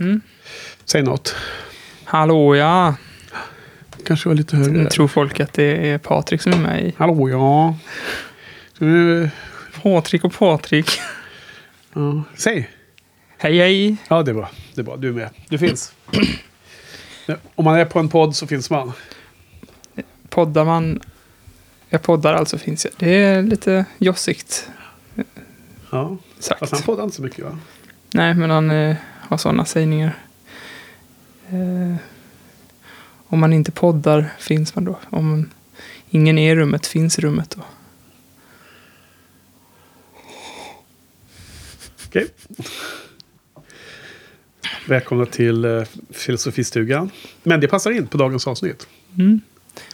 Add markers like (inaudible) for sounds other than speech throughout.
Mm. Säg något. Hallå ja. Kanske var lite Nu högre. tror folk att det är Patrik som är med i. Hallå ja. Uh, Patrik och Patrik. ja. Säg. Hej hej. Ja, det är bra. Det är bra. Du är med. Du finns. (clears throat) Om man är på en podd så finns man. Poddar man... Jag poddar alltså finns jag. Det är lite jossigt Ja. sagt. Fast han poddar inte så mycket va? Nej, men han eh, har sådana sägningar. Eh, om man inte poddar finns man då. Om ingen är i rummet finns rummet då. Okej. Välkomna till uh, Filosofistugan. Men det passar in på dagens avsnitt. Mm.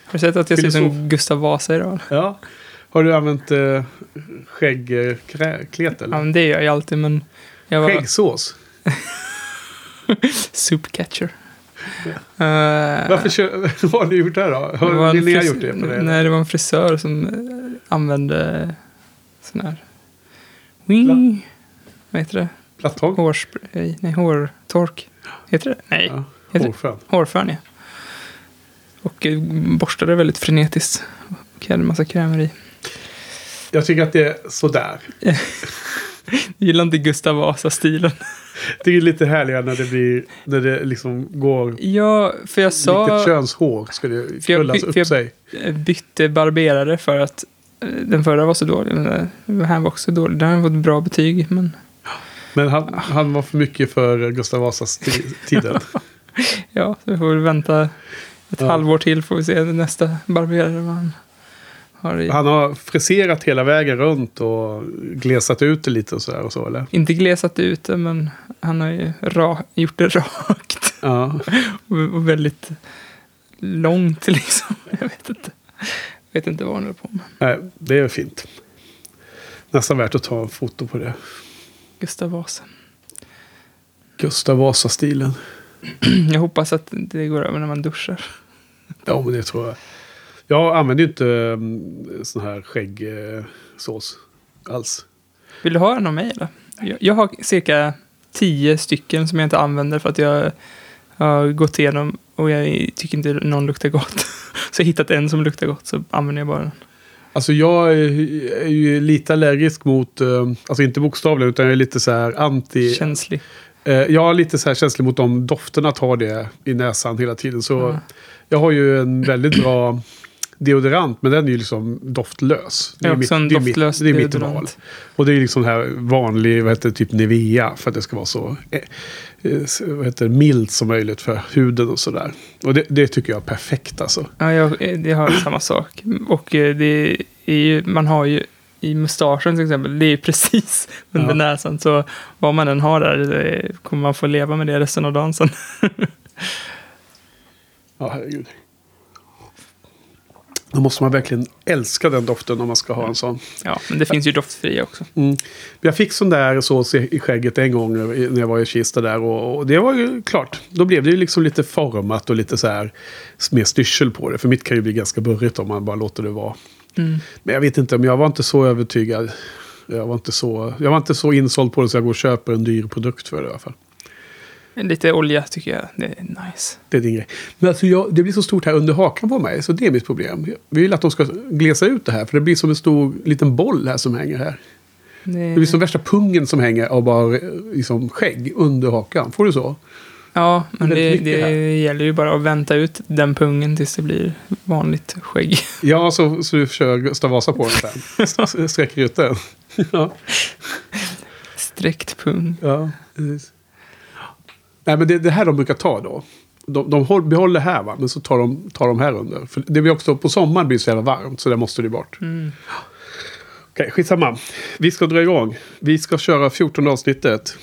Har du sett att jag ser ut som Gustav Vasa idag? Ja. Har du använt uh, skäggklet Ja, men det gör jag alltid, men jag var Skäggsås? (laughs) soupcatcher. Eh, Varför kör, (laughs) vad har du gjort där då? det Har Linnea gjort det på det? Nej, det var en frisör som eh, använde sån här... Wing. Vad heter det? Plattång? Hårspray? Nej, hårtork. Heter det? Nej, Ja. Heter- Hårfön. hårfön ja. Och eh, borstade väldigt frenetiskt. Och hade en massa krämer i. Jag tycker att det är sådär. (laughs) Jag gillar inte Gustav Vasa-stilen. Det är lite härligare när det blir, när det liksom går Ja, för jag sa... könshår det För jag- krullas upp jag- sig. Jag bytte barberare för att eh, den förra var så dålig. Den här var också dålig. Den har fått bra betyg, men Men han, han var för mycket för Gustav Vasas ti- tiden. (laughs) ja, så vi får väl vänta ett Ja. halvår till får vi se nästa barberare han har. Han har friserat hela vägen runt och glesat ut det lite och sådär och så eller? Inte glesat ut det, men han har ju gjort det (laughs) rakt. Ja. Och väldigt långt liksom. (laughs) Jag vet inte. Jag vet inte vad han håller på med. Nej, det är fint. Nästan värt att ta en foto på det. Gustav Vasa. Gustav Vasa-stilen. (clears throat) Jag hoppas att det går över när man duschar. Ja, men det tror jag. Jag använder ju inte um, sån här skäggsås alls. Vill du ha en av mig eller? Jag, jag har cirka tio stycken som jag inte använder för att jag har gått igenom och jag tycker inte någon luktar gott. (laughs) Så jag har hittat en som luktar gott så använder jag bara den. Alltså jag är, ju lite allergisk mot, eh, alltså inte bokstavligen utan jag är lite så här anti. Känslig. Eh, jag är lite så här känslig mot de dofterna tar det i näsan hela tiden. Så Ja. jag har ju en väldigt bra deodorant men den är ju liksom doftlös. Det är har mitt, också en det är mitt, det är mitt val. Och det är liksom här vanlig, vad heter typ Nivea för att det ska vara så eh, eh, vad heter det, milt som möjligt för huden och sådär. Och det, det tycker jag är perfekt alltså. Ja, jag, jag har samma sak. Och eh, det är ju, man har ju i mustaschen till exempel, det är ju precis (laughs) under Ja. näsan. Så vad man än har där kommer man få leva med det resten av dagen sen. (laughs) Ja, herregud. Då måste man verkligen älska den doften om man ska ha en sån. Ja, men det finns ju doftfria också. Mm. Jag fick sån där sås i skägget en gång när jag var i Kista där. Och, och det var ju klart. Då blev det ju liksom lite format och lite så här mer styrsel på det. För mitt kan ju bli ganska burrigt om man bara låter det vara. Mm. Men jag vet inte, men jag var inte så övertygad. Jag var inte så, jag var inte så insåld på det så jag går och köper en dyr produkt för det i alla fall. Lite olja tycker jag, det är nice. Det är din grej. Men alltså jag, det blir så stort här under hakan på mig, så det är mitt problem. Jag vill att de ska glesa ut det här, för det blir som en stor liten boll här som hänger här. Det, Det blir som värsta pungen som hänger av bara liksom, skägg under hakan. Får du så? ja, men det det, gäller ju bara att vänta ut den pungen tills det blir vanligt skägg. Ja, så, så du kör Gustav Vasa på den sen. (laughs) Sträcker ut den. (laughs) ja, Sträckt pung. ja, precis. Nej, men det, det här de brukar ta då. De, de håll, behåller här, va? men så tar de, tar de här under. För det blir också, på sommaren blir det så jävla varmt, så det måste det bort. Mm. Okej, skitsamma. Vi ska dra igång. Vi ska köra 14 avsnittet.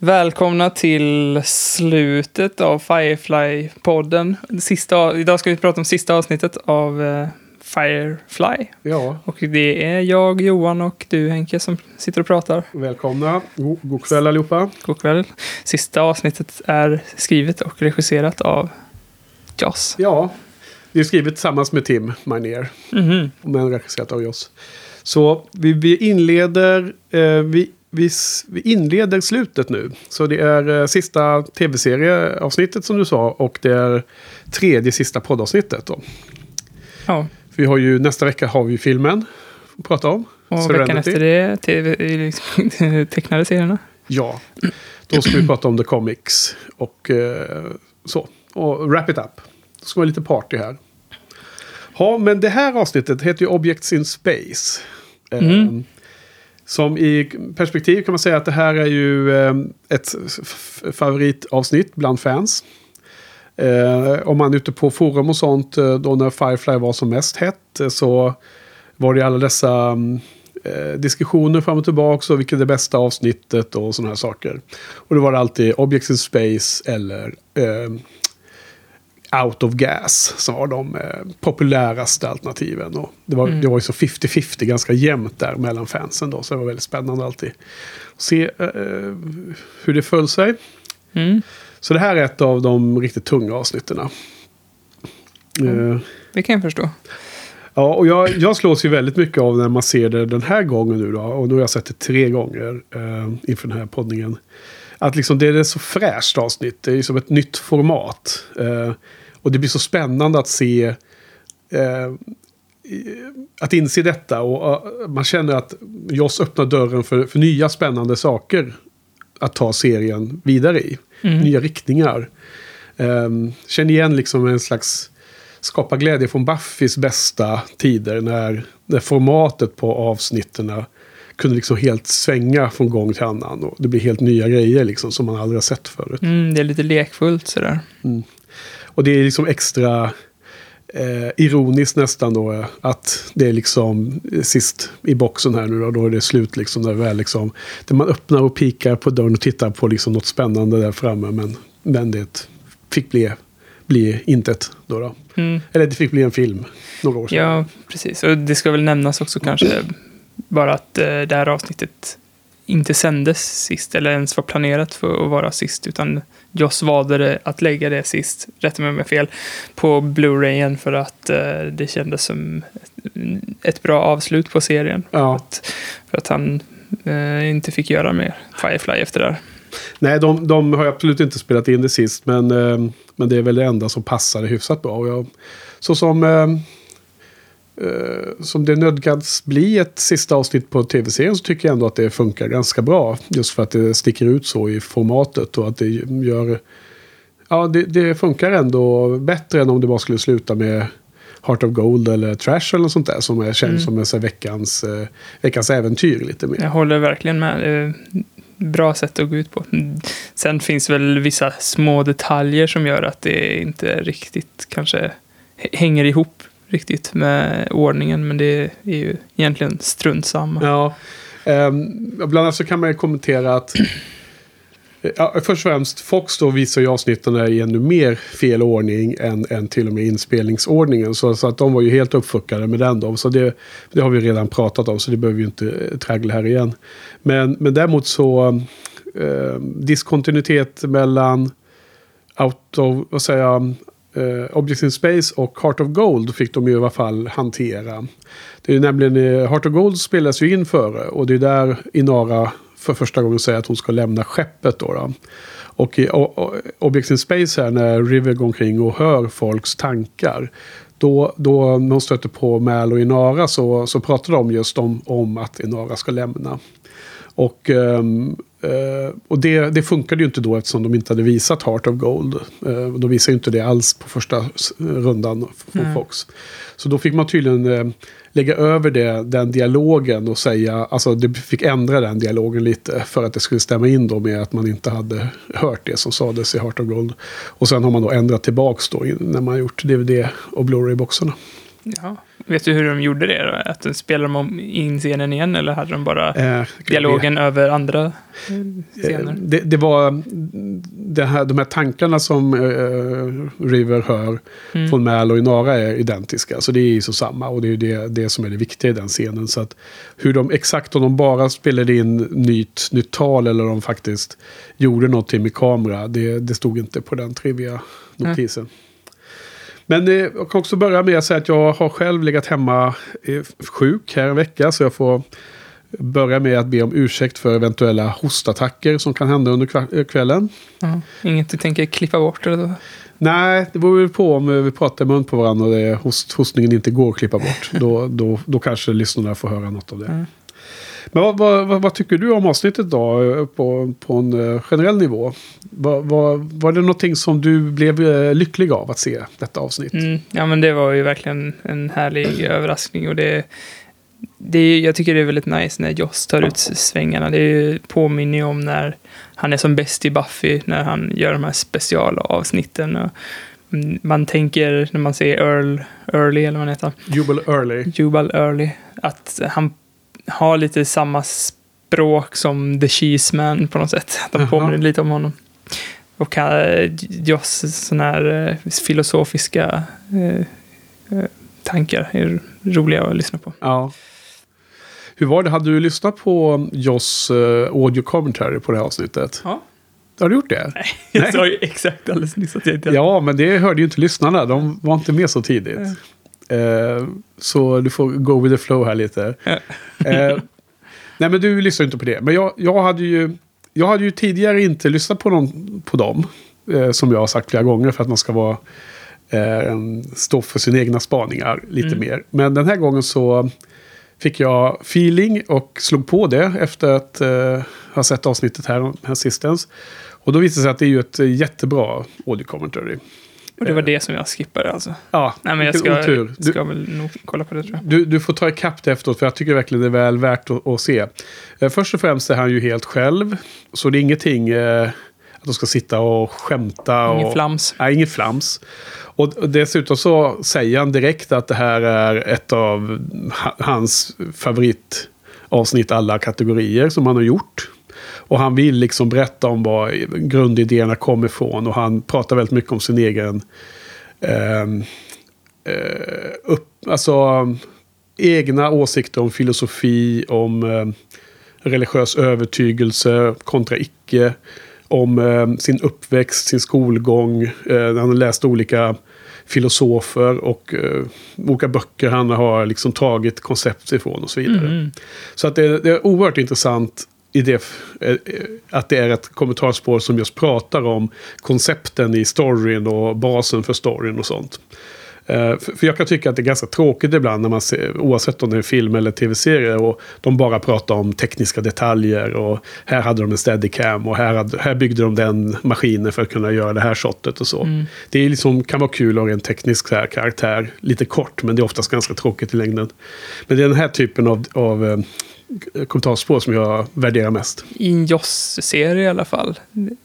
Välkomna till slutet av Firefly-podden. Sista, idag ska vi prata om sista avsnittet av eh, Firefly. Ja. Och det är jag, Johan och du Henke som sitter och pratar. Välkomna. God, kväll allihopa. God kväll. Sista avsnittet är skrivet och regisserat av Joss. Ja, det är skrivet tillsammans med Tim Minear. Mm -hmm. Men regisserat av Joss. Så vi, vi inleder, eh, vi vi, vi inleder slutet nu. Så det är eh, sista tv-serieavsnittet som du sa. Och det är tredje sista poddavsnittet då. Ja. Vi har ju, nästa vecka har vi filmen att prata om. Och Serenity. veckan efter det, TV, liksom, (laughs) tecknade serierna. Ja, då ska vi prata om The Comics och eh, så. Och wrap it up. Det ska vara lite party här. Ja, men det här avsnittet heter ju Objects in Space. Mm. Som i perspektiv kan man säga att det här är ju eh, ett favoritavsnitt bland fans. Eh, om man är ute på forum och sånt, eh, då när Firefly var som mest hett, så var det alla dessa mm, diskussioner fram och tillbaka och vilket är det bästa avsnittet och sådana här saker. Och då var det alltid Objects in Space eller eh, Out of Gas som var de eh, populäraste alternativen. Och det, var, Mm. det var ju så 50-50 ganska jämnt där mellan fansen då. Så det var väldigt spännande alltid. Se eh, eh, hur det föll sig. Mm. Så det här är ett av de riktigt tunga avsnitten. Mm. Eh, Det kan jag förstå. Ja, och jag, jag slås ju väldigt mycket av när man ser det den här gången nu då. Och nu har jag sett det tre gånger eh, inför den här poddningen. Att liksom det är ett så fräscht avsnitt. Det är som ett nytt format. Eh, och det blir så spännande att se. Eh, att inse detta. Och eh, man känner att Joss öppnar dörren för, för nya spännande saker. Att ta serien vidare i. Mm. Nya riktningar. Um, känner igen liksom en slags skapa glädje från Buffys bästa tider när, när formatet på avsnitten kunde liksom helt svänga från gång till annan. Och det blir helt nya grejer liksom som man aldrig har sett förut. Mm, det är lite lekfullt sådär. Och det är liksom extra eh, ironiskt nästan då eh, att det är liksom sist i boxen här nu då, då är det slut liksom där väl liksom. Där man öppnar och pikar på dörren och tittar på liksom något spännande där framme men, men det fick bli, bli intet då, då. Mm. Eller det fick bli en film några år sedan. Ja, precis. Och det ska väl nämnas också kanske bara att eh, det här avsnittet inte sändes sist eller ens var planerat för att vara sist utan Joss valde att lägga det sist, rätta mig om jag fel, på Blu-rayen för att eh, det kändes som ett, bra avslut på serien. Ja. Att, för att han eh, inte fick göra mer Firefly efter det här. Nej, de, de har absolut inte spelat in det sist. Men, eh, men det är väl det enda som passade hyfsat bra. Jag, så som, eh, som det nödgats bli ett sista avsnitt på tv-serien så tycker jag ändå att det funkar ganska bra. Just för att det sticker ut så i formatet och att det gör... Ja, det, det funkar ändå bättre än om det bara skulle sluta med Heart of Gold eller Trash eller något sånt där. Som är, känns Mm. som så här veckans, eh, veckans äventyr lite mer. Jag håller verkligen med. Bra sätt att gå ut på. Sen finns väl vissa små detaljer som gör att det inte riktigt kanske hänger ihop riktigt med ordningen. Men det är ju egentligen strunt samma. Ja, eh, bland annat så kan man ju kommentera att (clears throat) eh, Ja, först och främst, Fox då visar ju avsnitten i ännu mer fel ordning än, än till och med inspelningsordningen. Så, så att de var ju helt uppfuckade med den då. Så det, det har vi redan pratat om, så det behöver vi ju inte eh, traggla här igen. Men, men däremot så, eh, diskontinuitet mellan out of, vad säger jag, Eh, uh, Objects in Space och Heart of Gold fick de ju i alla fall hantera. Det är ju nämligen, eh, Heart of Gold spelas ju in före och det är där Inara för första gången säger att hon ska lämna skeppet. Då, då. Och i o- o- Objects in Space här när River går omkring och hör folks tankar. Då, då när hon stöter på Mal och Inara så, så pratar de just om, om att Inara ska lämna. Och, um, eh, och det, det funkade ju inte då eftersom de inte hade visat Heart of Gold. Eh, de visade ju inte det alls på första rundan från Mm. Fox. Så då fick man tydligen eh, lägga över det, den dialogen och säga, alltså det fick ändra den dialogen lite för att det skulle stämma in då med att man inte hade hört det som sades i Heart of Gold. Och sen har man då ändrat tillbaks då när man gjort DVD och Blu-ray-boxarna. Ja. Vet du hur de gjorde det då? Att de spelade de om in scenen igen eller hade de bara Eh, dialogen över andra eh, Eh, scener? Det, det var det här, de här tankarna som eh, River hör Mm. från Mal och Inara är identiska. Så det är ju så samma och det är det, det som är det viktiga i den scenen. Så att hur de exakt, om de bara spelade in nytt, nytt tal eller om de faktiskt gjorde någonting med kamera, det, det stod inte på den trivia notisen. Men eh, jag kan också börja med att säga att jag har själv legat hemma eh, sjuk här en vecka. Så jag får börja med att be om ursäkt för eventuella hostattacker som kan hända under eh, kvällen. Ja. Inget du tänker klippa bort eller? Nej, det beror väl på om eh, vi pratar mun på varandra och det, host, hostningen inte går att klippa bort. (laughs) då, då, då kanske lyssnarna får höra något av det. Mm. Men vad, vad, vad, tycker du om avsnittet då på, på en eh, generell nivå? Vad, vad, var det någonting som du blev eh, lycklig av att se detta avsnitt? Mm, ja, men det var ju verkligen en härlig överraskning. Och det, det är, jag tycker det är väldigt nice när Joss tar ut svängarna. Det är påminner ju om när han är som bäst i Buffy, när han gör de här specialavsnitten. Och, man tänker när man ser Earl, Early, eller vad han heter, Jubal Early. Jubal Early, att han har lite samma språk som The Cheeseman på något sätt. De Jaha. påminner lite om honom. Och uh, Joss sådana här eh, filosofiska eh, eh, tankar är roliga att lyssna på. Ja. Hur var det? Hade du lyssnat på Joss audio commentary på det här avsnittet? Ja. Har du gjort det? Jag Nej. sa ju exakt alldeles nyss att jag inte... Ja, men det hörde ju inte lyssnarna. De var inte med så tidigt. Eh, så du får go with the flow här lite. Eh, nej, men du lyssnar inte på det. Men jag, jag, hade ju, jag hade ju tidigare inte lyssnat på, någon, på dem. Eh, som jag har sagt flera gånger för att man ska vara, stå för sina egna spaningar lite Mm. mer. Men den här gången så fick jag feeling och slog på det efter att eh, ha sett avsnittet här, här sistens. Och då visade det sig att det är ju ett jättebra audio commentary. Och det var det som jag skippade alltså. Ja, Nej, men jag ska, otur. Du, ska väl nog kolla på det tror jag. du, du får ta ikapp det efteråt för jag tycker verkligen det är väl värt att, att se. Eh, först och främst är han ju helt själv. Så det är ingenting eh, att de ska sitta och skämta. Ingen och, flams. Nej, ingen flams. Och dessutom så säger han direkt att det här är ett av ha- hans favoritavsnitt alla kategorier som han har gjort. Och han vill liksom berätta om var grundidéerna kommer ifrån. Och han pratar väldigt mycket om sin egen ehm, eh, upp, alltså, egna åsikter om filosofi, om eh, religiös övertygelse kontra icke. Om eh, sin uppväxt, sin skolgång. Eh, han läst olika filosofer och eh, olika böcker han har liksom tagit koncept ifrån och så vidare. Mm. Så att det, det är oerhört intressant i det, eh, att det är ett kommentarspår som just pratar om koncepten i storyn och basen för storyn och sånt. Eh, För jag kan tycka att det är ganska tråkigt ibland när man ser, oavsett om det är film eller tv-serie, och de bara pratar om tekniska detaljer och här hade de en steadicam och här, hade, här byggde de den maskinen för att kunna göra det här shotet och så. Mm. Det är liksom, kan vara kul och en teknisk här karaktär, lite kort, men det är oftast ganska tråkigt i längden. Men det är den här typen av, av eh, kommentarspår som jag värderar mest. I en Joss-serie i alla fall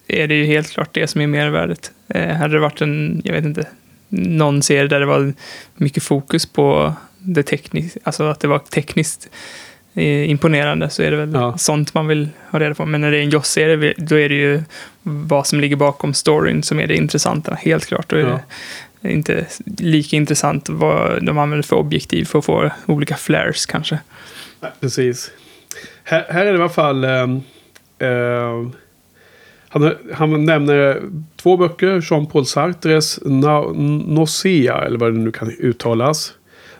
är det ju helt klart det som är mervärdet. Eh, hade det varit en, jag vet inte, någon serie där det var mycket fokus på det tekniska, alltså att det var tekniskt eh, imponerande så är det väl Ja. sånt man vill ha reda på. Men när det är en Joss-serie då är det ju vad som ligger bakom storyn som är det intressanta, helt klart. Då är Ja. det inte lika intressant vad de använder för objektiv för att få olika flares kanske. Precis. Här, här är det i alla fall... ehm, ehm, han, han nämner två böcker. Jean-Paul Sartres Na, Nausea, eller vad det nu kan uttalas.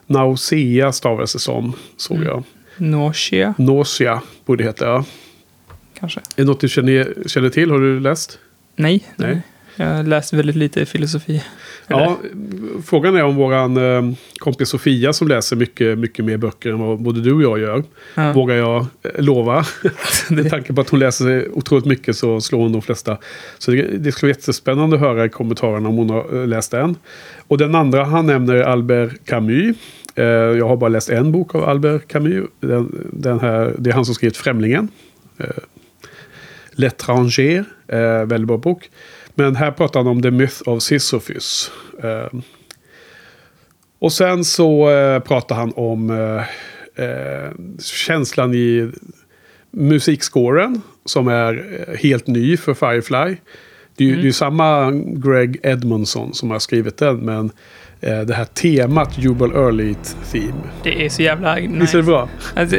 Nausea stavas det som, såg Mm. jag. Nausea, Nausea borde det heta, ja. kanske? Är det något du känner, känner till? Har du läst? Nej, Nej. Jag har läst väldigt lite filosofi. Ja, frågan är om våran eh, kompis Sofia som läser mycket, mycket mer böcker än vad både du och jag gör. Ja. Vågar jag eh, lova. (laughs) Med tanke på att hon läser otroligt mycket så slår hon de flesta. Så det, det skulle vara jättespännande att höra i kommentarerna om hon har eh, läst den. Och den andra han nämner är Albert Camus. Jag har bara läst en bok av Albert Camus. Den, den här, det är han som skrivit Främlingen. L'étranger. Eh, väldigt bra bok. Men här pratar han om The Myth of Sisyphus. Eh, Och sen så eh, pratar han om eh, eh, känslan i musikscoren som är eh, helt ny för Firefly. Det är ju ju samma Greg Edmondson som har skrivit den, men eh, det här temat Jubal Early Theme. Det är så jävla Visst är nice. det bra? Alltså,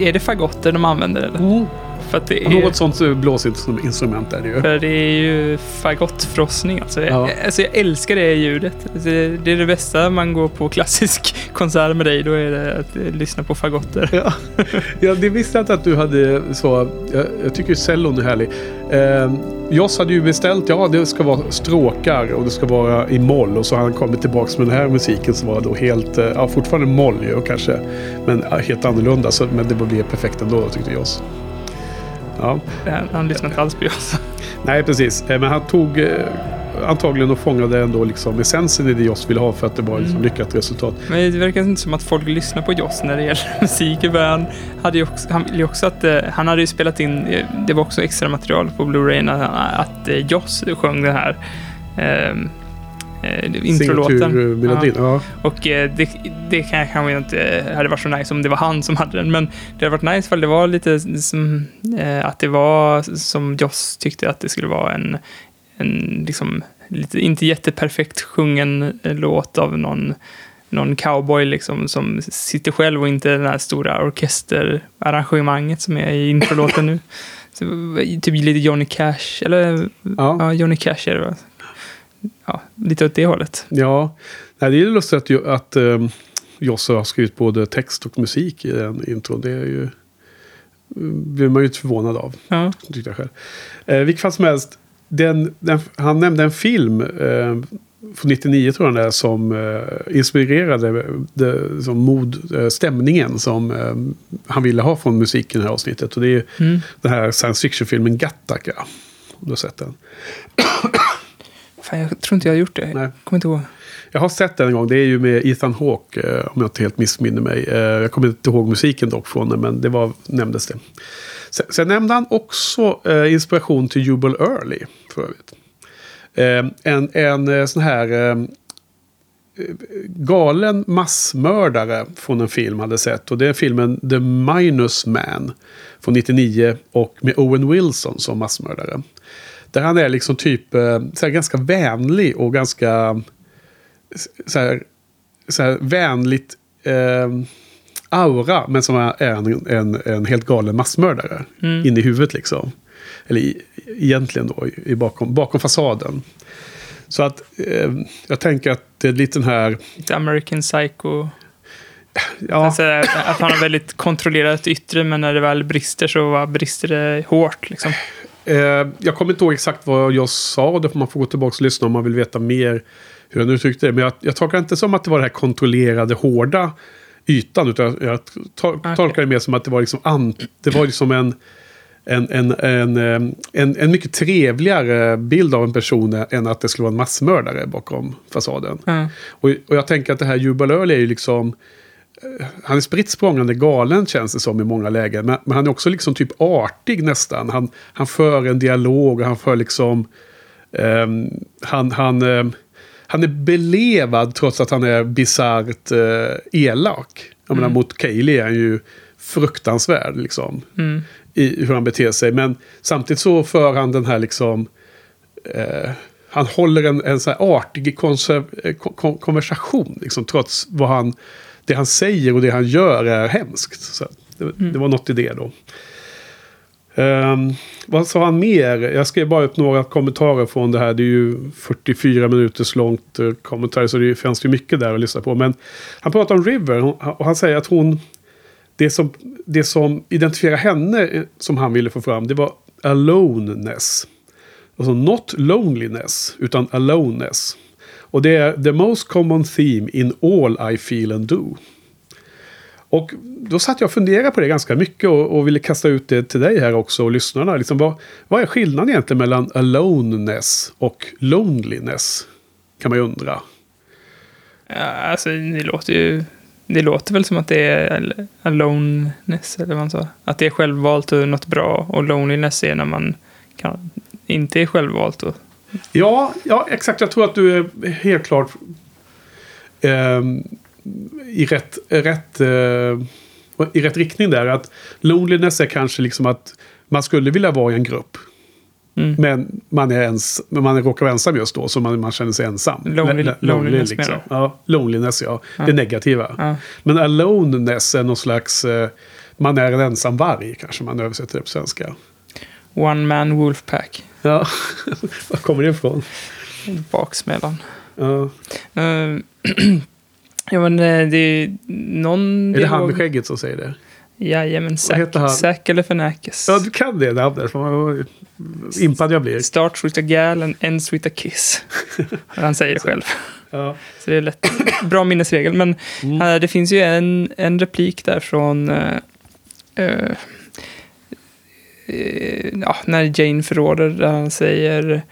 är det fagotter de använder eller? För det är, Något sånt blåsinstrument är det ju. för det är ju fagottfrossning alltså. Ja. Jag, alltså. Jag älskar det ljudet. Alltså, det är det bästa man går på klassisk (laughs) konsert med dig. Då är det att lyssna på fagotter. Ja, (laughs) ja, det visste jag inte att du hade så. Jag, jag tycker cellon är härlig. Eh, Joss hade ju beställt, ja det ska vara stråkar och det ska vara i moll. Och så har han kommit tillbaka med den här musiken som var då helt, eh, ja fortfarande moll ju kanske. Men helt annorlunda. Så, men det blev perfekt ändå tyckte Joss. Ja. Han, lyssnar inte alls på oss. (laughs) Nej, precis. Eh, Men han tog eh, antagligen och fångade ändå liksom essensen i det Joss ville ha för att det var liksom Mm. lyckat resultat. Men det verkar inte som att folk lyssnar på Joss när det gäller (laughs) musik. Han, hade ju också, han ville ju också att... eh, Han hade ju spelat in... Det var också extra material på Blu-ray att Joss sjöng den här ehm, eh, introlåten. Signaturmelodin. Ja. Och eh, det, det kan kanske inte eh, hade varit så nice om det var han som hade den. Men det hade varit nice för det var lite som eh, att det var som Joss tyckte att det skulle vara en, en liksom, lite, inte jätteperfekt sjungen eh, låt av någon, någon cowboy liksom som sitter själv och inte den här stora orkesterarrangemanget som är i introlåten nu. (laughs) Så, typ lite Johnny Cash, eller Ja. ja, Johnny Cash är det va? Ja, lite åt det hållet. Ja, Nej, det är lustigt att, att um, Josse har skrivit både text och musik i den intron. Det är ju... mm, blir man ju inte förvånad av, Ja. tyckte jag själv. Eh, vilket fall som helst, den, den, han nämnde en film eh, från 99 tror jag det är, som eh, inspirerade det, som mod, eh, stämningen som eh, han ville ha från musiken i det här avsnittet. Och det är Mm. den här science fiction-filmen Gattaca. Om du har sett den. Fan, jag tror inte jag har gjort det. Nej. Jag kommer inte ihåg. Jag har sett den en gång. Det är ju med Ethan Hawke, eh, om jag inte helt missminner mig. Eh, jag kommer inte ihåg musiken dock från den, men det var, nämndes det. Sen, sen nämnde han också eh, inspiration till Jubal Early, för övrigt. Eh, en, en sån här eh, galen massmördare från en film hade sett. Och det är filmen The Minus Man från 99 och med Owen Wilson som massmördare. Där han är liksom typ eh, så ganska vänlig och ganska så här, så här vänligt eh, aura. Men som är en, en, en helt galen massmördare. Mm. In i huvudet liksom. Eller i, egentligen då i bakom, bakom fasaden. Så att eh, jag tänker att det är lite den här... The American Psycho. Ja, Alltså, att han har väldigt kontrollerat yttre, men när det väl brister så brister det hårt. Liksom. Eh, jag kommer inte ihåg exakt vad jag sa. Det får man få gå tillbaka och lyssna om man vill veta mer hur han uttryckte det. Men jag, jag tolkar inte som att det var det här kontrollerade, hårda ytan. Utan jag, jag tol- tolkar det mer som att det var liksom, an, det var liksom en, en, en, en, eh, en, en mycket trevligare bild av en person än att det skulle vara en massmördare bakom fasaden. Ja. Och, och jag tänker att det här Jubal är ju liksom... eh, Han är spritt språngande galen känns det som i många lägen. Men, men han är också liksom typ artig nästan. Han, han för en dialog och han för liksom... ehm, han, han, ehm, han är belevad trots att han är bisarrt uh, elak. Jag menar Mm. mot Kaeli är han ju fruktansvärd liksom. Mm. I hur han beter sig. Men samtidigt så för han den här liksom... eh, han håller en, en så här artig konser, eh, kon- kon- konversation. Liksom, trots vad han, det han säger och det han gör är hemskt. Så det, det var något i det då. Ehm, vad sa han mer? Jag skrev bara upp några kommentarer från det här. Det är ju 44 minuters långt eh, kommentar. Så det finns ju mycket där att lyssna på. Men han pratar om River. Och han säger att hon... Det som, det som identifierar henne eh, som han ville få fram. Det var aloneness. Alltså not loneliness, utan aloneness. Och det är the most common theme in all I feel and do. Och då satt jag och funderade på det ganska mycket och, och ville kasta ut det till dig här också och lyssnarna. Liksom vad, vad är skillnaden egentligen mellan aloneness och loneliness? Kan man ju undra. Ja, alltså, det låter ju... Det låter väl som att det är aloneness, eller vad man sa. Att det är självvalt och något bra. Och loneliness är när man kan, inte är självvalt. Och, Ja, ja, exakt. Jag tror att du är helt klart ehm, i rätt, rätt, eh, i rätt riktning där. Att loneliness är kanske liksom att man skulle vilja vara i en grupp. Mm. Men man, är ens, man råkar vara ensam just då, så man, man känner sig ensam. Lonely- L- loneliness liksom. Ja, loneliness ja. Ja. Det negativa. Ja. Men aloneness är någon slags... Eh, man är en ensam varg, kanske man översätter det på svenska. One man wolfpack. Ja, (laughs) var kommer det ifrån? Baksmällan. Ja. Uh, (clears throat) ja, men eh, det är någon... Är det han med skägget som säger det? Jajamän? Zack, Zack eller Fenakes. Ja, du kan det namnet. Vad Impad jag blir. Starts with a gal and ends with a kiss. (laughs) Han säger det själv. Ja. Så det är lätt. (clears throat) Bra minnesregel. Men Mm. eh, det finns ju en, en replik där från... eh, eh, ja, när Jane förråder där han säger...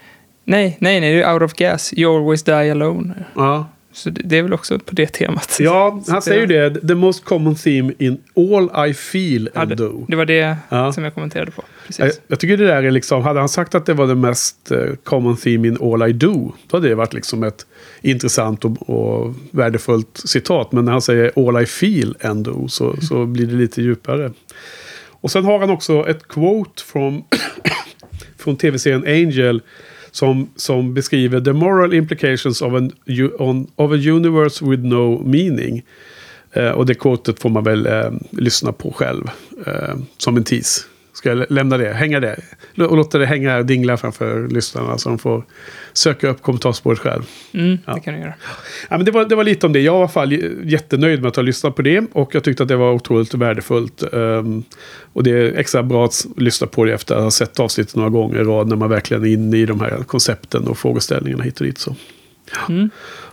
Nej, nej, nej, det är out of gas. You always die alone. Ja. Så det, är väl också på det temat. ja, (laughs) han säger ju det. The most common theme in all I feel Ja, and det, do. det var det Ja. som jag kommenterade på. Jag, Precis. jag tycker det där är liksom, hade han sagt att det var det mest eh, common theme in all I do, då hade det varit liksom ett intressant och, och värdefullt citat. Men när han säger all I feel and do så, så blir det lite djupare. Och sen har han också ett quote från, (coughs) från tv-serien Angel som, som beskriver the moral implications of, an, on, of a universe with no meaning. Eh, och det quotet får man väl eh, lyssna på själv eh, som en tease. Ska jag lä- lämna det, hänga det och låta det hänga dingla framför lyssnarna så de får söka upp kommentarspåret själv. Mm, ja. Det kan du göra. Ja, men det, var, det var lite om det. Jag var i alla fall jättenöjd med att ha lyssnat på det. Och jag tyckte att det var otroligt värdefullt. Ehm, och det är extra bra att lyssna på det efter att ha sett avsnittet några gånger i rad. När man verkligen är inne i de här koncepten och frågeställningarna hit och dit. Så. Mm.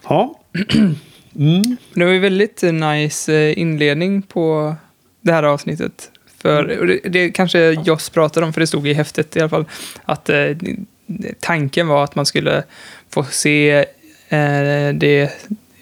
Ja. (clears throat) Mm. Det var ju väldigt nice eh, inledning på det här avsnittet. För, och det, det kanske Joss pratade om, för det stod i häftet i alla fall, att eh, tanken var att man skulle få se eh, det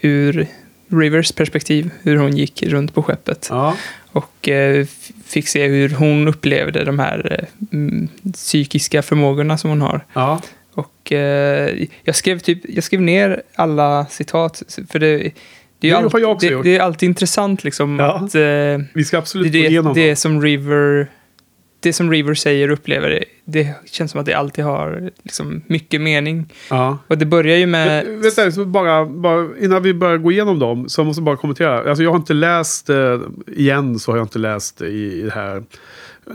ur Rivers perspektiv, hur hon gick runt på skeppet. Ja. Och eh, fick se hur hon upplevde de här eh, mm, psykiska förmågorna som hon har. Ja. Och eh, jag, skrev typ, jag skrev ner alla citat, för det, det, är, Det har alltid, jag också det, gjort. det är alltid intressant liksom Ja. att eh, Vi ska absolut det, gå igenom det, som River det som River säger och upplever, det, det känns som att det alltid har liksom, mycket mening. Ja. Och det börjar ju med... Men, du, så bara, bara, innan vi börjar gå igenom dem så måste jag bara kommentera. Alltså jag har inte läst, eh, igen så har jag inte läst i, i det här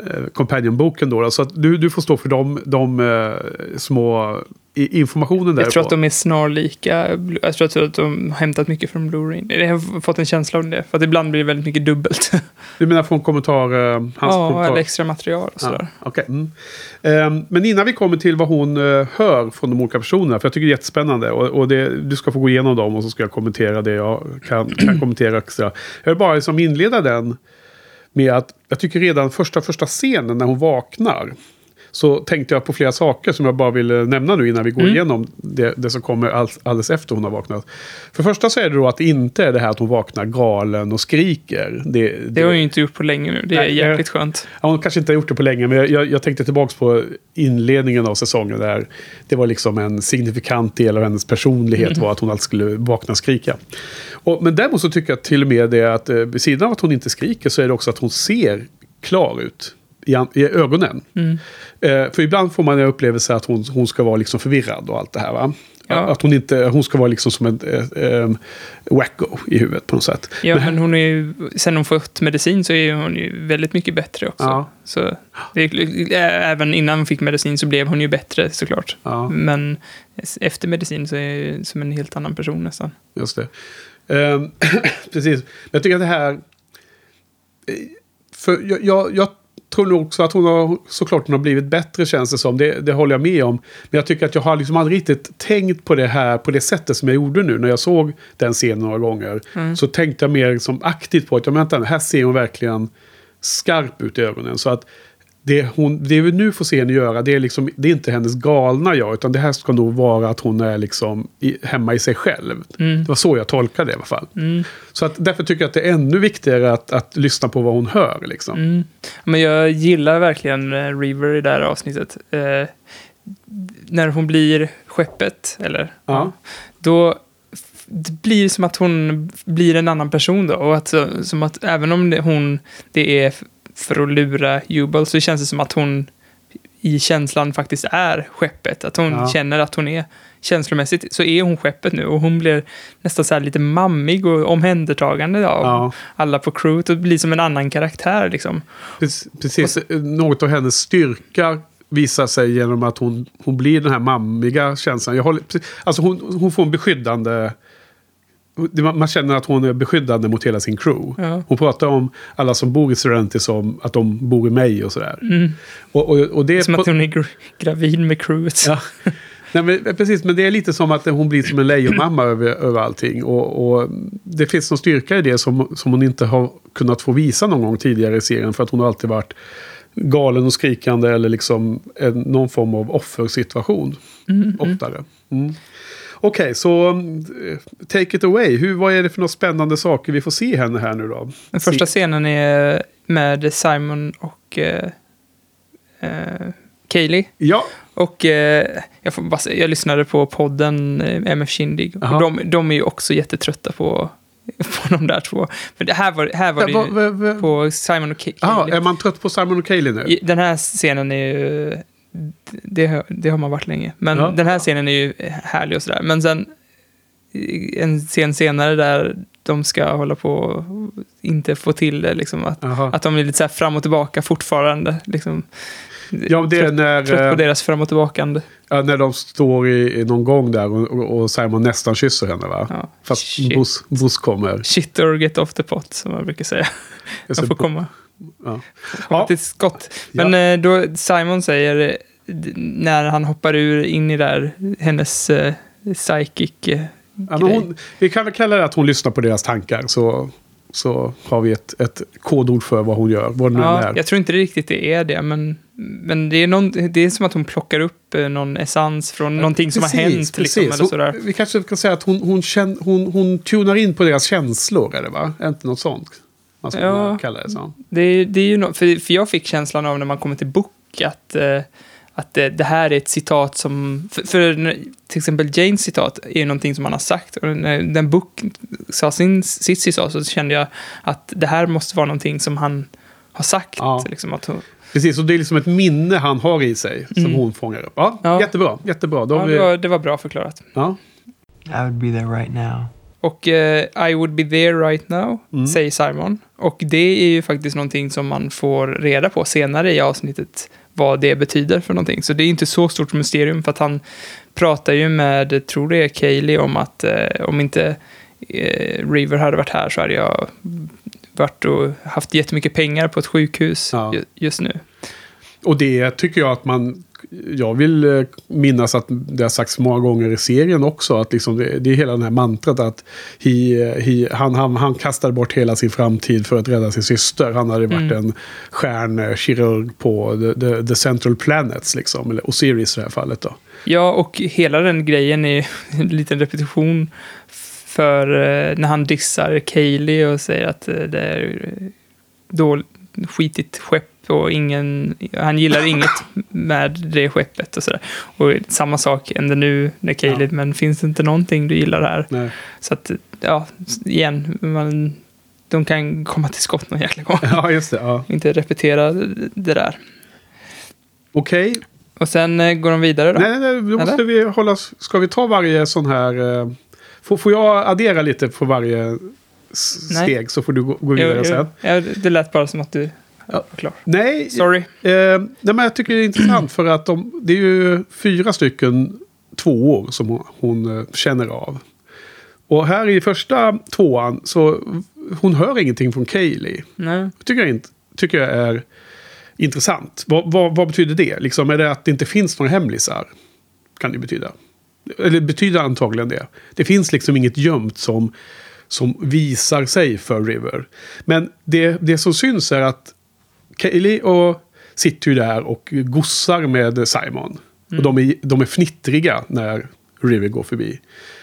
eh, Companion-boken då. då. Så att du, du får stå för de, de eh, små informationen där. Jag tror att de är snarlika. Jag tror att de har hämtat mycket från Blu-ray. Jag har fått en känsla av det. För att ibland blir det väldigt mycket dubbelt. (laughs) Du menar från kommentar... Eh, ja, kommentar? eller extra material och sådär. Ja, okej. mm. Ehm, men innan vi kommer till vad hon eh, hör från de olika personerna, för jag tycker det är jättespännande. Och det, du ska få gå igenom dem och så ska jag kommentera det jag kan, (clears throat) kan kommentera extra. Jag vill bara liksom inleda den med att jag tycker redan första, första scenen när hon vaknar så tänkte jag på flera saker som jag bara vill eh, nämna nu innan vi går Mm. igenom det, det som kommer all, alldeles efter hon har vaknat. För det första så är det då att det inte är det här att hon vaknar galen och skriker. Det, Det har hon ju inte gjort på länge nu. Det är Nej, jäkligt skönt. Ja, hon kanske inte har gjort det på länge, men jag- jag, jag tänkte tillbaka på inledningen av säsongen där det var liksom en signifikant del av hennes personlighet var att hon alltid skulle vakna och skrika. Och, men däremot så tycker jag till och med det att eh, vid sidan av att hon inte skriker så är det också att hon ser klar ut i, i ögonen. Mm. Eh, för ibland får man en upplevelse att hon, hon ska vara liksom förvirrad och allt det här. Va? Ja. Att hon, inte, hon ska vara liksom som en eh, eh, wacko i huvudet på något sätt. Ja, men hon är ju, sen hon fått medicin så är hon ju väldigt mycket bättre också. Ja. Så det ä- även innan hon fick medicin så blev hon ju bättre såklart. Ja. Men efter medicin så är hon som en helt annan person nästan. Just det. Ehm, (clears throat) precis. Men jag tycker att det här... eh, För jag, jag, jag tror nog också att hon har såklart hon har blivit bättre känns det som. Det, det håller jag med om. Men jag tycker att jag har liksom aldrig riktigt tänkt på det här på det sättet som jag gjorde nu. När jag såg den scenen några gånger. Mm. Så tänkte jag mer som aktivt på att ja, vänta, här ser hon verkligen skarp ut i ögonen. Så att det, hon, det vi nu får se henne göra, det är, liksom, det är inte hennes galna jag. Utan det här ska nog vara att hon är liksom i, hemma i sig själv. Mm. Det var så jag tolkade det i alla fall. Mm. Så att därför tycker jag att det är ännu viktigare att, att lyssna på vad hon hör. Liksom. Mm. Men jag gillar verkligen eh, River i det här avsnittet. Eh, när hon blir skeppet, eller? Ja. Då det blir som att hon blir en annan person då. Och att, som att även om det, hon, det är för att lura Jubal så känns det som att hon i känslan faktiskt är skeppet. Att hon Ja. känner att hon är känslomässigt så är hon skeppet nu och hon blir nästan så här lite mammig och omhändertagande av Ja. alla på crewet och blir som en annan karaktär liksom. Precis, precis. något av hennes styrka visar sig genom att hon, hon blir den här mammiga känslan. Jag håller, alltså hon, hon får en beskyddande... Man känner att hon är beskyddande mot hela sin crew. Ja. Hon pratar om alla som bor i Serenity som att de bor i mig och sådär. Mm. Och, och, och det Som att hon är gr- gravid med crewet. Ja. (laughs) Nej, men, precis, men det är lite som att hon blir som en lejonmamma (clears throat) över, över allting. Och, och det finns någon styrka i det som, som hon inte har kunnat få visa någon gång tidigare i serien. För att hon har alltid varit galen och skrikande eller liksom en, någon form av offersituation. Oftare. Mm. Okej, så eh, take it away. Hur, vad är det för några spännande saker vi får se henne här nu då? Den första scenen är med Simon och eh, eh, Kaylee. Ja, Och eh, jag, får bara, jag lyssnade på podden eh, MF Kindig. Och de, de är ju också jättetrötta på, (laughs) på de där två. Men det här var, här var det va, ju va, va, på Simon och ah, Kaylee. är man trött på Simon och Kaeli nu? Den här scenen är ju... Det, har- det har man varit länge. Men Ja. den här scenen är ju härlig och sådär. Men sen en scen senare där de ska hålla på och inte få till det. Liksom, att, att de är lite så fram och tillbaka fortfarande. Liksom. Ja, det trött, när... trött eh, på deras fram och tillbakande. Ja, när de står i, i någon gång där och, och, och Simon nästan kysser henne va? Ja. Fast Shit. Bus, Bus kommer. Shit or get off the pot, som man brukar säga. De får komma, Ja. Ja. till skott. Men eh, då Simon säger, eh, när han hoppar ur in i där, hennes eh, psychic eh, Ja, hon, vi kan väl kalla det att hon lyssnar på deras tankar. Så, så har vi ett, ett kodord för vad hon gör. Vad det nu Ja, är. jag tror inte riktigt det är det, men, men det, är någon, det är som att hon plockar upp någon essens från någonting som har hänt. Liksom, eller Hon- sådär. Vi kanske kan säga att hon, hon, känn, hon, hon tunar in på deras känslor. Är det va? Är inte något sånt? Man ska Ja. kalla det så. Det, är- det är ju no, för, för jag fick känslan av när man kommer till Book att, eh, att det, det här är ett citat som... För, för till exempel Janes citat är ju någonting som man har sagt. Och när den Book sa sin, sitt citat så kände jag att det här måste vara någonting som han har sagt. Ja. Liksom att, hon- Precis, och det är liksom ett minne han har i sig som Mm. hon fångar upp. Ja, Ja. Jättebra, jättebra. Då ja, har det, vi, var, det var bra förklarat. ja. I would be there right now. Och eh, I would be there right now, Mm. säger Simon. Och det är ju faktiskt någonting som man får reda på senare i avsnittet, vad det betyder för någonting. Så det är inte så stort mysterium, för att han pratar ju med, tror det är Kaylee, om att eh, om inte eh, River hade varit här så hade jag varit och haft jättemycket pengar på ett sjukhus Ja. ju, just nu. Och det tycker jag att man... Jag vill eh, minnas att det har sagts många gånger i serien också. Att liksom det, det är hela den här mantrat att he, he, han, han, han kastade bort hela sin framtid för att rädda sin syster. Han hade varit Mm. en stjärnkirurg på the, the, the Central Planets, liksom. Eller Osiris i det här fallet då. Ja, och hela den grejen är (laughs) en liten repetition för eh, när han dissar Kaylee och säger att eh, det är eh, dåligt, skitigt skepp och ingen, han gillar inget med det skeppet och sådär. Och samma sak händer nu när Kaylee, men finns det inte någonting du gillar här? Nej. Så att, ja, igen, man, de kan komma till skott någon jäkla gång. (laughs) Ja, just det. Ja. Inte repetera det där. Okej. Och sen eh, går de vidare då. Nej, nej, nej, då måste vi hålla... Ska vi ta varje sån här... eh, Får, får jag addera lite på varje s- Nej. steg så får du gå, gå Jo, vidare jo. sen? Ja, det lät bara som att du Ja. klar. Nej, Sorry. Eh, nej, men jag tycker det är intressant för att de, det är ju fyra stycken tvåor som hon, hon eh, känner av. Och här i första tvåan så hon hör ingenting från Kaylee. Nej. tycker jag, inte, tycker jag är intressant. Vad, vad, vad betyder det? Liksom, är det att det inte finns några hemlisar? Kan det betyda. Eller betyder antagligen det. Det finns liksom inget gömt som, som visar sig för River. Men det, det som syns är att Kaylee och sitter ju där och gossar med Simon. Och de är, de är fnittriga när River går förbi.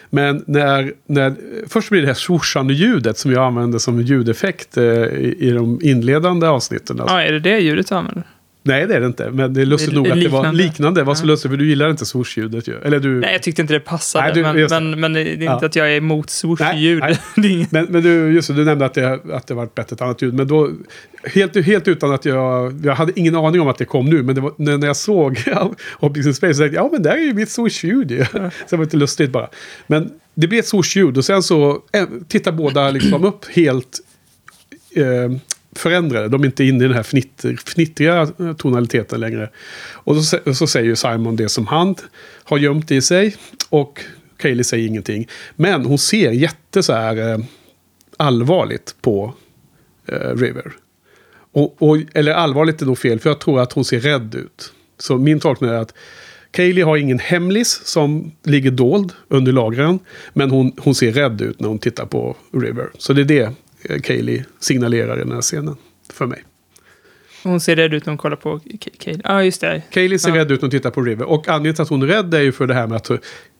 Men när, när, först blir det här swooshande ljudet som jag använder som ljudeffekt eh, i, i de inledande avsnitten. Ja, ah, är det det ljudet du använder? Nej, det är det inte. Men det är lustigt Det nog att det var liknande. Det var så Ja. lustigt, för du gillar inte swoosh-ljudet ju. Eller du... Nej, jag tyckte inte det passade. Nej, du- men, det. men, men det är inte Ja. att jag är emot swoosh-ljud. (laughs) Det Men, men du, just det, du nämnde att det, att det var ett bättre ett annat ljud. Men då, helt, helt utan att jag... Jag hade ingen aning om att det kom nu. Men det var, när, jag såg Objects in Space så tänkte jag, ja men där är ju mitt swoosh-ljud ju. (laughs) Så det var lite lustigt bara. Men det blev ett swoosh-ljud och sen så eh, tittar båda liksom upp helt eh, förändrade. De är inte inne i den här fnitter, fnittriga tonaliteten längre. Och så, så säger Simon det som han har gömt i sig. Och Kaylee säger ingenting. Men hon ser jätte så här eh, allvarligt på eh, River. Och, och, eller allvarligt är nog fel, för jag tror att hon ser rädd ut. Så min tolkning är att Kaylee har ingen hemlis som ligger dold under lagren. Men hon, hon ser rädd ut när hon tittar på River. Så det är det Kaylee signalerar i den här scenen. För mig. Hon ser rädd ut när hon kollar på K- Kate. Ja, ah, just det. Kaylee ser Ja. rädd ut när hon tittar på River. Och anledningen till att hon är rädd är ju för det här med att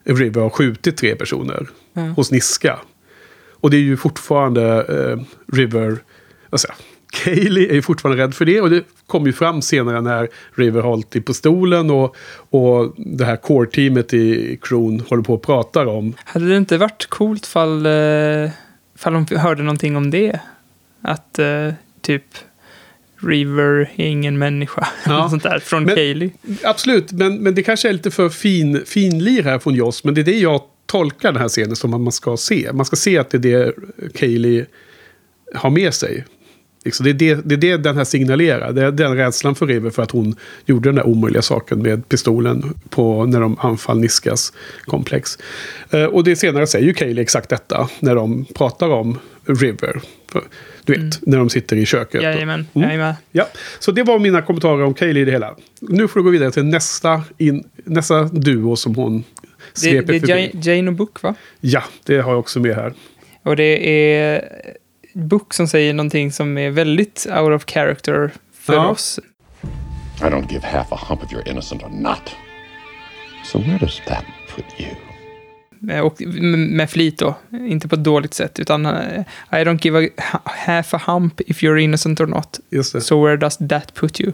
River har skjutit tre personer Ja. hos Niska. Och det är ju fortfarande eh, River... Jag? Kaylee är ju fortfarande rädd för det. Och det kommer ju fram senare när River har hållit i pistolen och, och det här core-teamet i Kron håller på och pratar om. Hade det inte varit coolt fall, eh, fall hon hörde någonting om det? Att eh, typ River är ingen människa. (laughs) Ja. Sånt där från Men- Kaylee. Absolut, men, men det kanske är lite för fin, finlir här från Joss. Men det är det jag tolkar den här scenen som att man ska se. Man ska se att det är det Kaylee har med sig. Liksom, det, är det, det är det den här signalerar. Det är den rädslan för River för att hon gjorde den där omöjliga saken med pistolen på, när de anfall Niskas komplex. Eh, och det senare säger ju Kaylee exakt detta när de pratar om River. Du vet, när de sitter i köket. Jajamän, Mm. med. Ja, så det var mina kommentarer om Kaylee i det hela. Nu får du gå vidare till nästa, in, nästa duo som hon sveper det är förbi. Jane och Book, va? Ja, det har jag också med här. Och det är Book som säger någonting som är väldigt out of character för Ja. oss. I don't give half a hump if you're innocent or not. So where does that put you? Eh, Och med flit då, inte på ett dåligt sätt, utan eh, I don't give a ha- half a hump if you're innocent or not. Just det. So where does that put you?